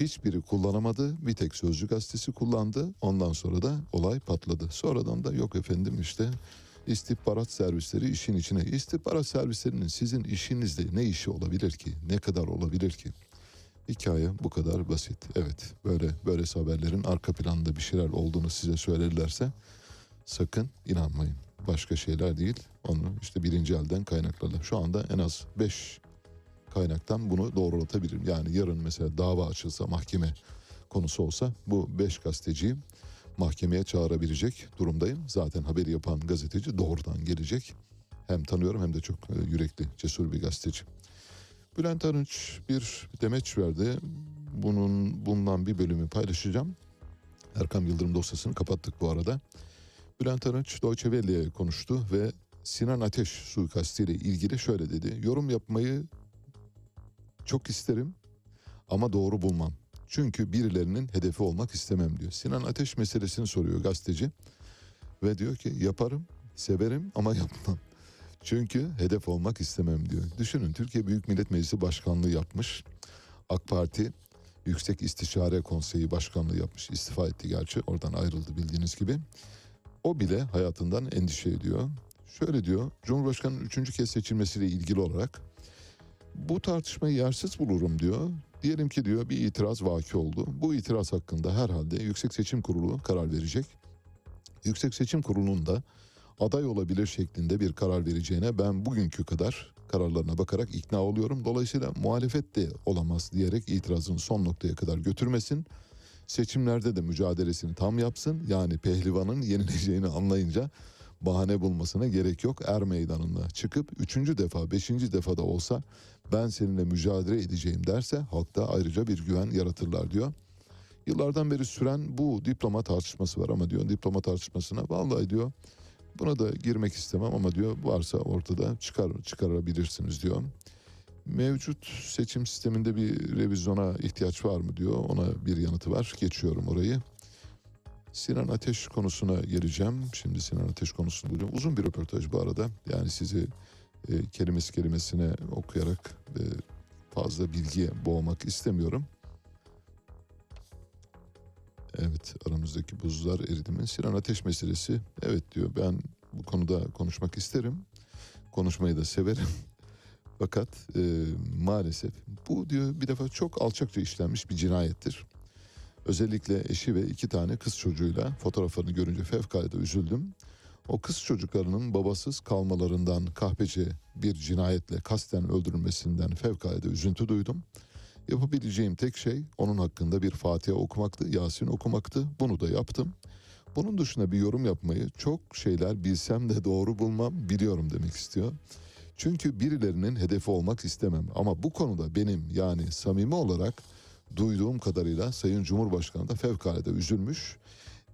Hiçbiri kullanamadı. Bir tek Sözcü gazetesi kullandı. Ondan sonra da olay patladı. Sonradan da yok efendim işte istihbarat servisleri işin içine. İstihbarat servislerinin sizin işinizde ne işi olabilir ki? Ne kadar olabilir ki? Hikaye bu kadar basit. Evet böyle böyle haberlerin arka planda bir şeyler olduğunu size söylerlerse sakın inanmayın. Başka şeyler değil. Onu işte birinci elden kaynaklarla. Şu anda en az 5 kaynaktan bunu doğrulatabilirim. Yani yarın mesela dava açılsa mahkeme konusu olsa bu 5 gazeteciyi mahkemeye çağırabilecek durumdayım. Zaten haberi yapan gazeteci doğrudan gelecek. Hem tanıyorum hem de çok e, yürekli, cesur bir gazeteci. Bülent Arınç bir demeç verdi. Bunun bundan bir bölümü paylaşacağım. Erkam Yıldırım dosyasını kapattık bu arada. Bülent Arınç Deutsche Welle'ye konuştu ve Sinan Ateş suikastiyle ilgili şöyle dedi. Yorum yapmayı çok isterim ama doğru bulmam. Çünkü birilerinin hedefi olmak istemem diyor. Sinan Ateş meselesini soruyor gazeteci. Ve diyor ki yaparım, severim ama yapmam. Çünkü hedef olmak istemem diyor. Düşünün Türkiye Büyük Millet Meclisi Başkanlığı yapmış. AK Parti Yüksek İstişare Konseyi Başkanlığı yapmış. İstifa etti gerçi oradan ayrıldı bildiğiniz gibi. O bile hayatından endişe ediyor. Şöyle diyor Cumhurbaşkanı'nın üçüncü kez seçilmesiyle ilgili olarak bu tartışmayı yersiz bulurum diyor. Diyelim ki diyor bir itiraz vaki oldu. Bu itiraz hakkında herhalde Yüksek Seçim Kurulu karar verecek. Yüksek Seçim Kurulu'nun da aday olabilir şeklinde bir karar vereceğine ben bugünkü kadar kararlarına bakarak ikna oluyorum. Dolayısıyla muhalefet de olamaz diyerek itirazın son noktaya kadar götürmesin. Seçimlerde de mücadelesini tam yapsın. Yani pehlivanın yenileceğini anlayınca bahane bulmasına gerek yok. Er meydanına çıkıp üçüncü defa, beşinci defada olsa ben seninle mücadele edeceğim derse halkta ayrıca bir güven yaratırlar diyor. Yıllardan beri süren bu diploma tartışması var ama diyor diploma tartışmasına vallahi diyor buna da girmek istemem ama diyor varsa ortada çıkar çıkarabilirsiniz diyor. Mevcut seçim sisteminde bir revizyona ihtiyaç var mı diyor. Ona bir yanıtı var. Geçiyorum orayı. Sinan Ateş konusuna geleceğim. Şimdi Sinan Ateş konusunu buluyorum. Uzun bir röportaj bu arada. Yani sizi e, kelimesi kelimesine okuyarak e, fazla bilgiye boğmak istemiyorum. Evet aramızdaki buzlar eridi mi? Sinan Ateş meselesi evet diyor ben bu konuda konuşmak isterim. Konuşmayı da severim. Fakat e, maalesef bu diyor bir defa çok alçakça işlenmiş bir cinayettir. Özellikle eşi ve iki tane kız çocuğuyla fotoğraflarını görünce fevkalade üzüldüm. O kız çocuklarının babasız kalmalarından kahpece bir cinayetle kasten öldürülmesinden fevkalade üzüntü duydum. Yapabileceğim tek şey onun hakkında bir Fatiha okumaktı, Yasin okumaktı. Bunu da yaptım. Bunun dışında bir yorum yapmayı çok şeyler bilsem de doğru bulmam biliyorum demek istiyor. Çünkü birilerinin hedefi olmak istemem ama bu konuda benim yani samimi olarak duyduğum kadarıyla Sayın Cumhurbaşkanı da fevkalade üzülmüş.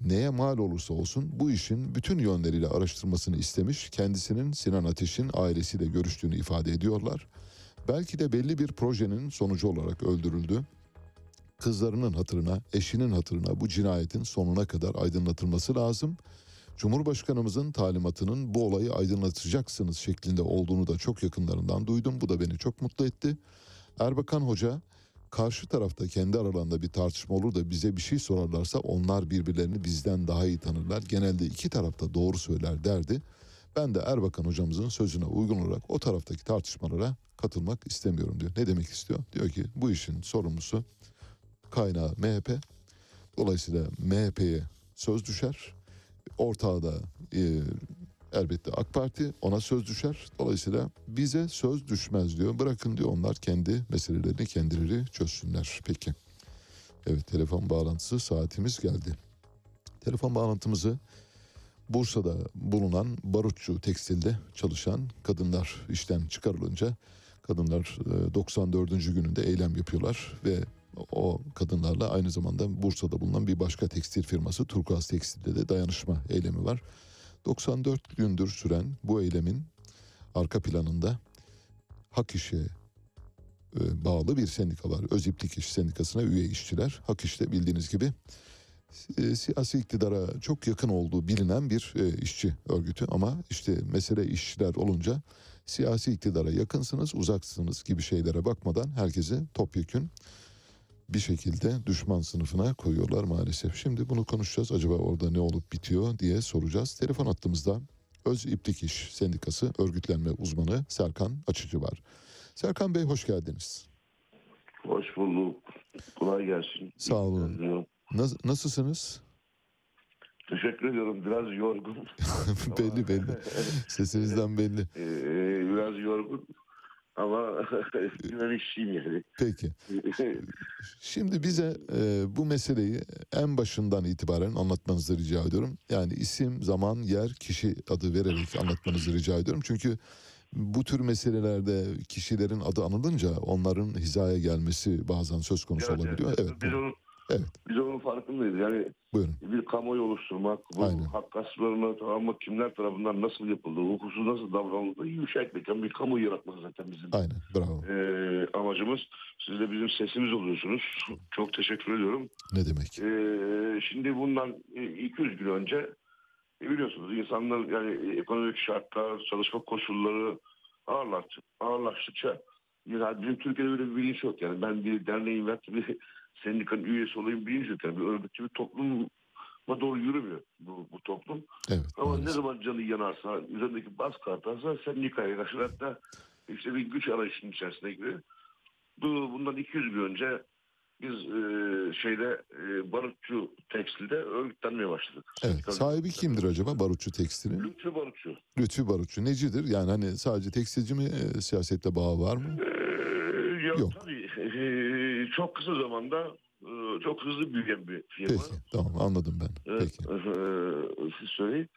Neye mal olursa olsun bu işin bütün yönleriyle araştırmasını istemiş. Kendisinin Sinan Ateş'in ailesiyle görüştüğünü ifade ediyorlar. Belki de belli bir projenin sonucu olarak öldürüldü. Kızlarının hatırına, eşinin hatırına bu cinayetin sonuna kadar aydınlatılması lazım. Cumhurbaşkanımızın talimatının bu olayı aydınlatacaksınız şeklinde olduğunu da çok yakınlarından duydum. Bu da beni çok mutlu etti. Erbakan Hoca karşı tarafta kendi aralarında bir tartışma olur da bize bir şey sorarlarsa onlar birbirlerini bizden daha iyi tanırlar. Genelde iki tarafta doğru söyler derdi. Ben de Erbakan hocamızın sözüne uygun olarak o taraftaki tartışmalara katılmak istemiyorum diyor. Ne demek istiyor? Diyor ki bu işin sorumlusu kaynağı MHP. Dolayısıyla MHP'ye söz düşer. Ortağı da e, elbette AK Parti ona söz düşer. Dolayısıyla bize söz düşmez diyor. Bırakın diyor onlar kendi meselelerini kendileri çözsünler. Peki. Evet telefon bağlantısı saatimiz geldi. Telefon bağlantımızı Bursa'da bulunan barutçu tekstilde çalışan kadınlar işten çıkarılınca kadınlar e, 94. gününde eylem yapıyorlar ve o kadınlarla aynı zamanda Bursa'da bulunan bir başka tekstil firması Turkuaz Tekstil'de de dayanışma eylemi var. 94 gündür süren bu eylemin arka planında Hak İş'e e, bağlı bir sendika var. Öziplik İş Sendikası'na üye işçiler. Hak İş'te bildiğiniz gibi e, siyasi iktidara çok yakın olduğu bilinen bir e, işçi örgütü ama işte mesele işçiler olunca siyasi iktidara yakınsınız, uzaksınız gibi şeylere bakmadan herkesi topyekün bir şekilde düşman sınıfına koyuyorlar maalesef. Şimdi bunu konuşacağız. Acaba orada ne olup bitiyor diye soracağız. Telefon attığımızda Öz İplik İş Sendikası örgütlenme uzmanı Serkan Açıcı var. Serkan Bey hoş geldiniz. Hoş bulduk. Kolay gelsin. Sağ olun. Nas- nasılsınız? Teşekkür ediyorum. Biraz yorgun. belli belli. Sesinizden belli. Ee, biraz yorgun. Ama işçiyim yani. Peki. Şimdi bize e, bu meseleyi en başından itibaren anlatmanızı rica ediyorum. Yani isim, zaman, yer, kişi adı vererek anlatmanızı rica ediyorum. Çünkü bu tür meselelerde kişilerin adı anılınca onların hizaya gelmesi bazen söz konusu Evet, olabiliyor. Evet. Biz onun, Evet. biz onun farkındayız. Yani Buyurun. bir kamuoyu oluşturmak, bu Aynen. hak gasplarına tamam mı kimler tarafından nasıl yapıldığı, hukuksuz nasıl davranıldığı ifşa etmek. Yani bir kamuoyu yaratmak zaten bizim Aynen. Bravo. Ee, amacımız. Siz de bizim sesimiz oluyorsunuz. Çok teşekkür ediyorum. Ne demek? Ee, şimdi bundan e, 200 gün önce e, biliyorsunuz insanlar yani ekonomik şartlar, çalışma koşulları ağırlaştı, ağırlaştıkça yani bizim Türkiye'de böyle bir bilinç yok yani ben bir derneğin ve bir sendikanın üyesi olayım bilinç yok yani bir örgütçü bir topluma doğru yürümüyor bu, bu toplum. Evet. Ama ne zaman canı yanarsa, üzerindeki baskı artarsa sendikaya karşı hatta işte bir güç arayışının içerisine giriyor. Bu, bundan 200 gün önce biz e, şeyde e, barutçu tekstilde örgütlenmeye başladık. Evet. Sahibi kimdir acaba Barutçu Tekstil'in? Lütfü Barutçu. Lütfü Barutçu. Necidir? Yani hani sadece tekstilci mi e, siyasetle bağı var mı? Ee, ya Yok. tabii e, çok kısa zamanda e, çok hızlı büyüyen bir firma. Peki. Tamam anladım ben. Evet, Peki. e, siz söyleyin.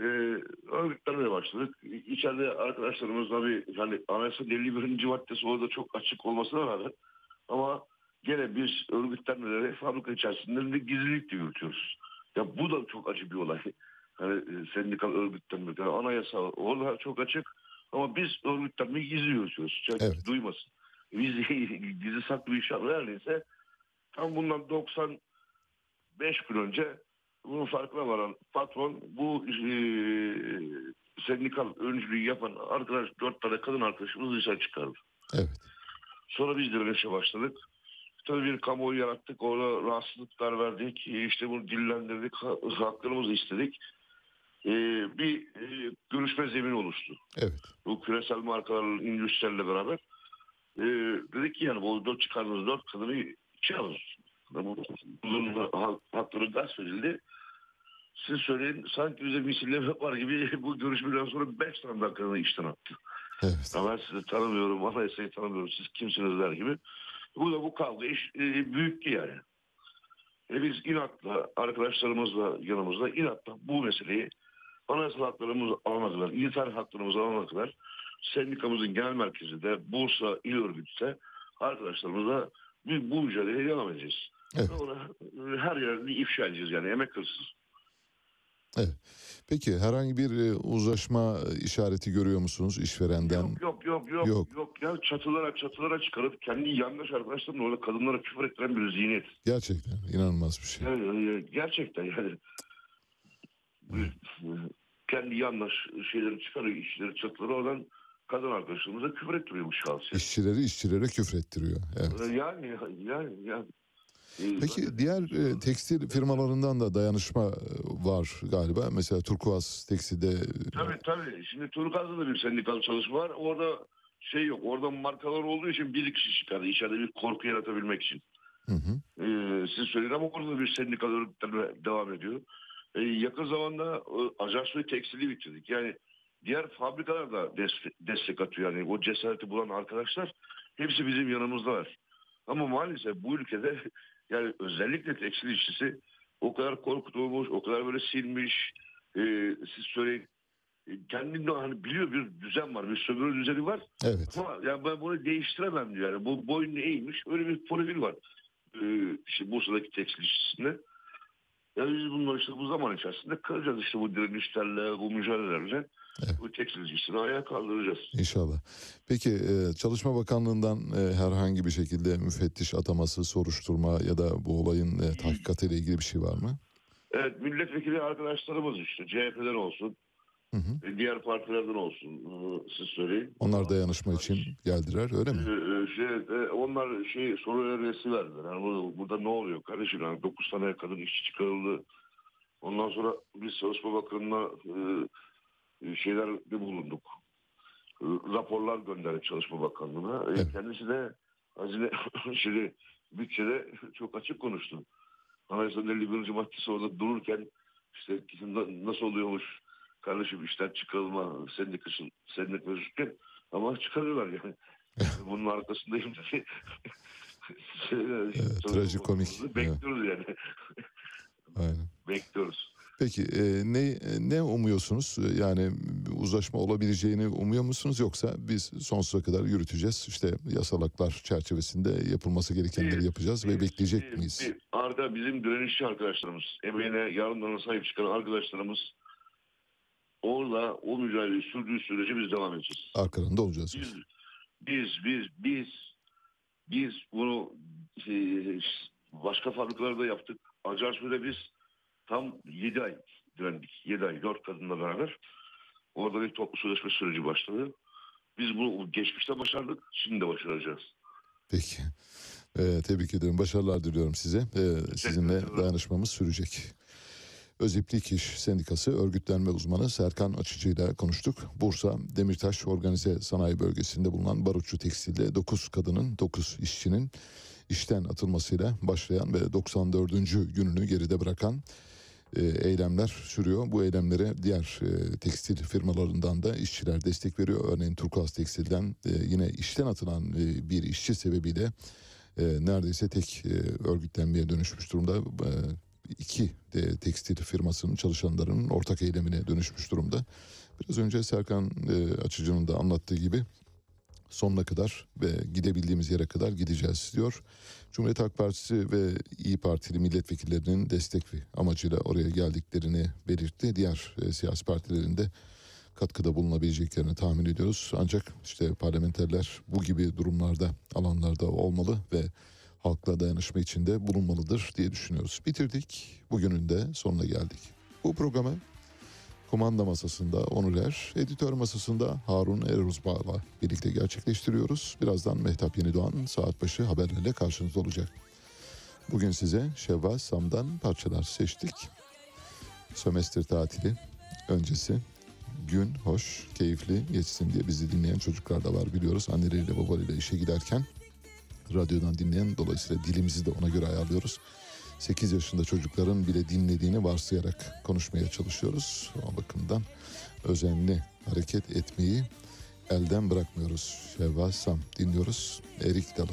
E, örgütlenmeye başladık. İçeride arkadaşlarımızla bir hani anayasanın 51. maddesi orada çok açık olmasına rağmen ama gene biz örgütlenmeleri fabrika içerisinde de gizlilikle yürütüyoruz. Ya bu da çok acı bir olay. Hani e, sendikal örgütlenme, yani anayasa orada çok açık ama biz örgütlenmeyi gizli yürütüyoruz. Çünkü Evet. duymasın. Biz gizli saklı iş neredeyse tam bundan 95 gün önce bunun farkına varan patron bu e, sendikal öncülüğü yapan arkadaş dört tane kadın arkadaşımızı dışarı çıkardı. Evet. Sonra biz direnişe başladık. Tabii bir kamuoyu yarattık. Orada rahatsızlıklar verdik. İşte bunu dillendirdik. ha- Haklarımızı istedik. Ee, bir e, görüşme zemini oluştu. Evet. Bu küresel markalarla, endüstrilerle beraber. Ee, dedik ki yani bu dört çıkardığınız dört kadını içe alın. Bunun ha- hakları gasp edildi. Siz söyleyin sanki bize misilleme var gibi bu görüşmeden sonra beş tane daha kadını işten attı. Evet. Ya ben sizi tanımıyorum, anayasayı tanımıyorum, siz kimsiniz der gibi. Burada bu kavga iş e, büyüktü yani. E biz inatla, arkadaşlarımızla yanımızda inatla bu meseleyi anayasal haklarımızı alana kadar, insan haklarımızı alana kadar sendikamızın genel merkezi de Bursa İl Örgütü de arkadaşlarımızla bir, bu mücadeleyi devam edeceğiz. Evet. Sonra her yerde ifşa edeceğiz yani emek hırsız. Evet. Peki herhangi bir e, uzlaşma işareti görüyor musunuz işverenden? Yok yok yok yok Yok. yok ya çatılara çatılara çıkarıp kendi yandaş arkadaşlarının orada kadınlara küfür ettiren bir zihniyet. Gerçekten inanılmaz bir şey. Yani, gerçekten yani kendi yandaş şeyleri çıkarıyor işleri çatılara oradan kadın arkadaşlarımıza küfür ettiriyor bu. İşçileri işçilere küfrettiriyor. Evet. Yani yani yani. Ee, Peki diğer e, tekstil firmalarından da dayanışma e, var galiba. Mesela Turkuaz Tekstil'de e, Tabii tabii. Şimdi Turgaz'da da bir sendikal çalışma var. Orada şey yok. Orada markalar olduğu için bir kişi çıkardı. İçeride bir korku yaratabilmek için. Hı hı. Ee, siz söyleyin ama orada da bir sendikal devam ediyor. Ee, yakın zamanda e, ajans ve tekstili bitirdik. Yani diğer fabrikalar da destek, destek atıyor. Yani o cesareti bulan arkadaşlar hepsi bizim yanımızda var. Ama maalesef bu ülkede yani özellikle tekstil işçisi o kadar korkutulmuş, o kadar böyle silmiş. Ee, siz söyleyin e, kendinde hani biliyor bir düzen var, bir sömürü düzeni var. Evet. Ama yani ben bunu değiştiremem diyor. Yani bu boyun eğmiş öyle bir profil var. Ee, işte Bursa'daki tekstil işçisinde. Yani biz bunları işte bu zaman içerisinde kıracağız işte bu direnişlerle, bu mücadelelerle bu tekstilcisini ayağa kaldıracağız. İnşallah. Peki e, Çalışma Bakanlığı'ndan e, herhangi bir şekilde müfettiş ataması, soruşturma ya da bu olayın e, tahkikatıyla ilgili bir şey var mı? Evet milletvekili arkadaşlarımız işte CHP'den olsun, e, diğer partilerden olsun siz söyleyin. Onlar dayanışma için geldiler öyle mi? Şey, onlar şey soru önergesi verdiler. Yani burada, burada ne oluyor kardeşim? Yani 9 tane kadın işçi çıkarıldı. Ondan sonra biz Çalışma Bakanı'na e, şeylerde bulunduk. E, raporlar gönderdik Çalışma Bakanlığı'na. E, kendisi de hazine şimdi bütçede çok açık konuştu. Anayasanın 51. maddesi orada dururken işte na- nasıl oluyormuş kardeşim işten çıkarılma sendikası sendiklaşırken ama çıkarıyorlar yani. Bunun arkasındayım diye. trajikomik, Bekliyoruz yani. Aynen. Bekliyoruz. Peki e, ne ne umuyorsunuz? E, Yani uzlaşma olabileceğini umuyor musunuz yoksa biz sonsuza kadar yürüteceğiz? İşte yasalaklar çerçevesinde yapılması gerekenleri yapacağız ve bekleyecek miyiz? Bir, Arda bizim direnişçi arkadaşlarımız, emeğine, yarınlarına sahip çıkan arkadaşlarımız orada o mücadeleyi sürdüğü sürece biz devam edeceğiz. Arkalarında olacağız. Biz, biz, biz, biz, biz bunu e, başka fabrikalarda yaptık. Acarsu'da biz tam 7 ay direndik. 7 ay, 4 kadınla beraber. Orada bir toplu sözleşme süreci başladı. Biz bunu geçmişte başardık, şimdi de başaracağız. Peki. Ee, tebrik ederim. Başarılar diliyorum size. Ee, sizinle dayanışmamız sürecek. Öziplik İş Sendikası örgütlenme uzmanı Serkan Açıcı ile konuştuk. Bursa Demirtaş Organize Sanayi Bölgesi'nde bulunan Barutçu Tekstil'de 9 kadının 9 işçinin işten atılmasıyla başlayan ve 94. gününü geride bırakan eylemler sürüyor. Bu eylemlere diğer e, tekstil firmalarından da işçiler destek veriyor. Örneğin Turkuaz Tekstil'den e, yine işten atılan e, bir işçi sebebiyle e, neredeyse tek e, örgütlenmeye dönüşmüş durumda. E, iki de tekstil firmasının çalışanlarının ortak eylemine dönüşmüş durumda. Biraz önce Serkan e, Açıcı'nın da anlattığı gibi sonuna kadar ve gidebildiğimiz yere kadar gideceğiz diyor. Cumhuriyet Halk Partisi ve İyi Partili milletvekillerinin destek amacıyla oraya geldiklerini belirtti. Diğer e, siyasi partilerin de katkıda bulunabileceklerini tahmin ediyoruz. Ancak işte parlamenterler bu gibi durumlarda alanlarda olmalı ve halkla dayanışma içinde bulunmalıdır diye düşünüyoruz. Bitirdik. Bugünün de sonuna geldik. Bu programı kumanda masasında Onuler, editör masasında Harun Eruzbağ'la birlikte gerçekleştiriyoruz. Birazdan Mehtap Yenidoğan saat başı haberlerle karşınızda olacak. Bugün size Şevval Sam'dan parçalar seçtik. Sömestr tatili öncesi gün hoş, keyifli geçsin diye bizi dinleyen çocuklar da var biliyoruz. Anneleriyle babalarıyla işe giderken radyodan dinleyen dolayısıyla dilimizi de ona göre ayarlıyoruz. 8 yaşında çocukların bile dinlediğini varsayarak konuşmaya çalışıyoruz. O bakımdan özenli hareket etmeyi elden bırakmıyoruz. Şevval Sam dinliyoruz. Erik Dalı.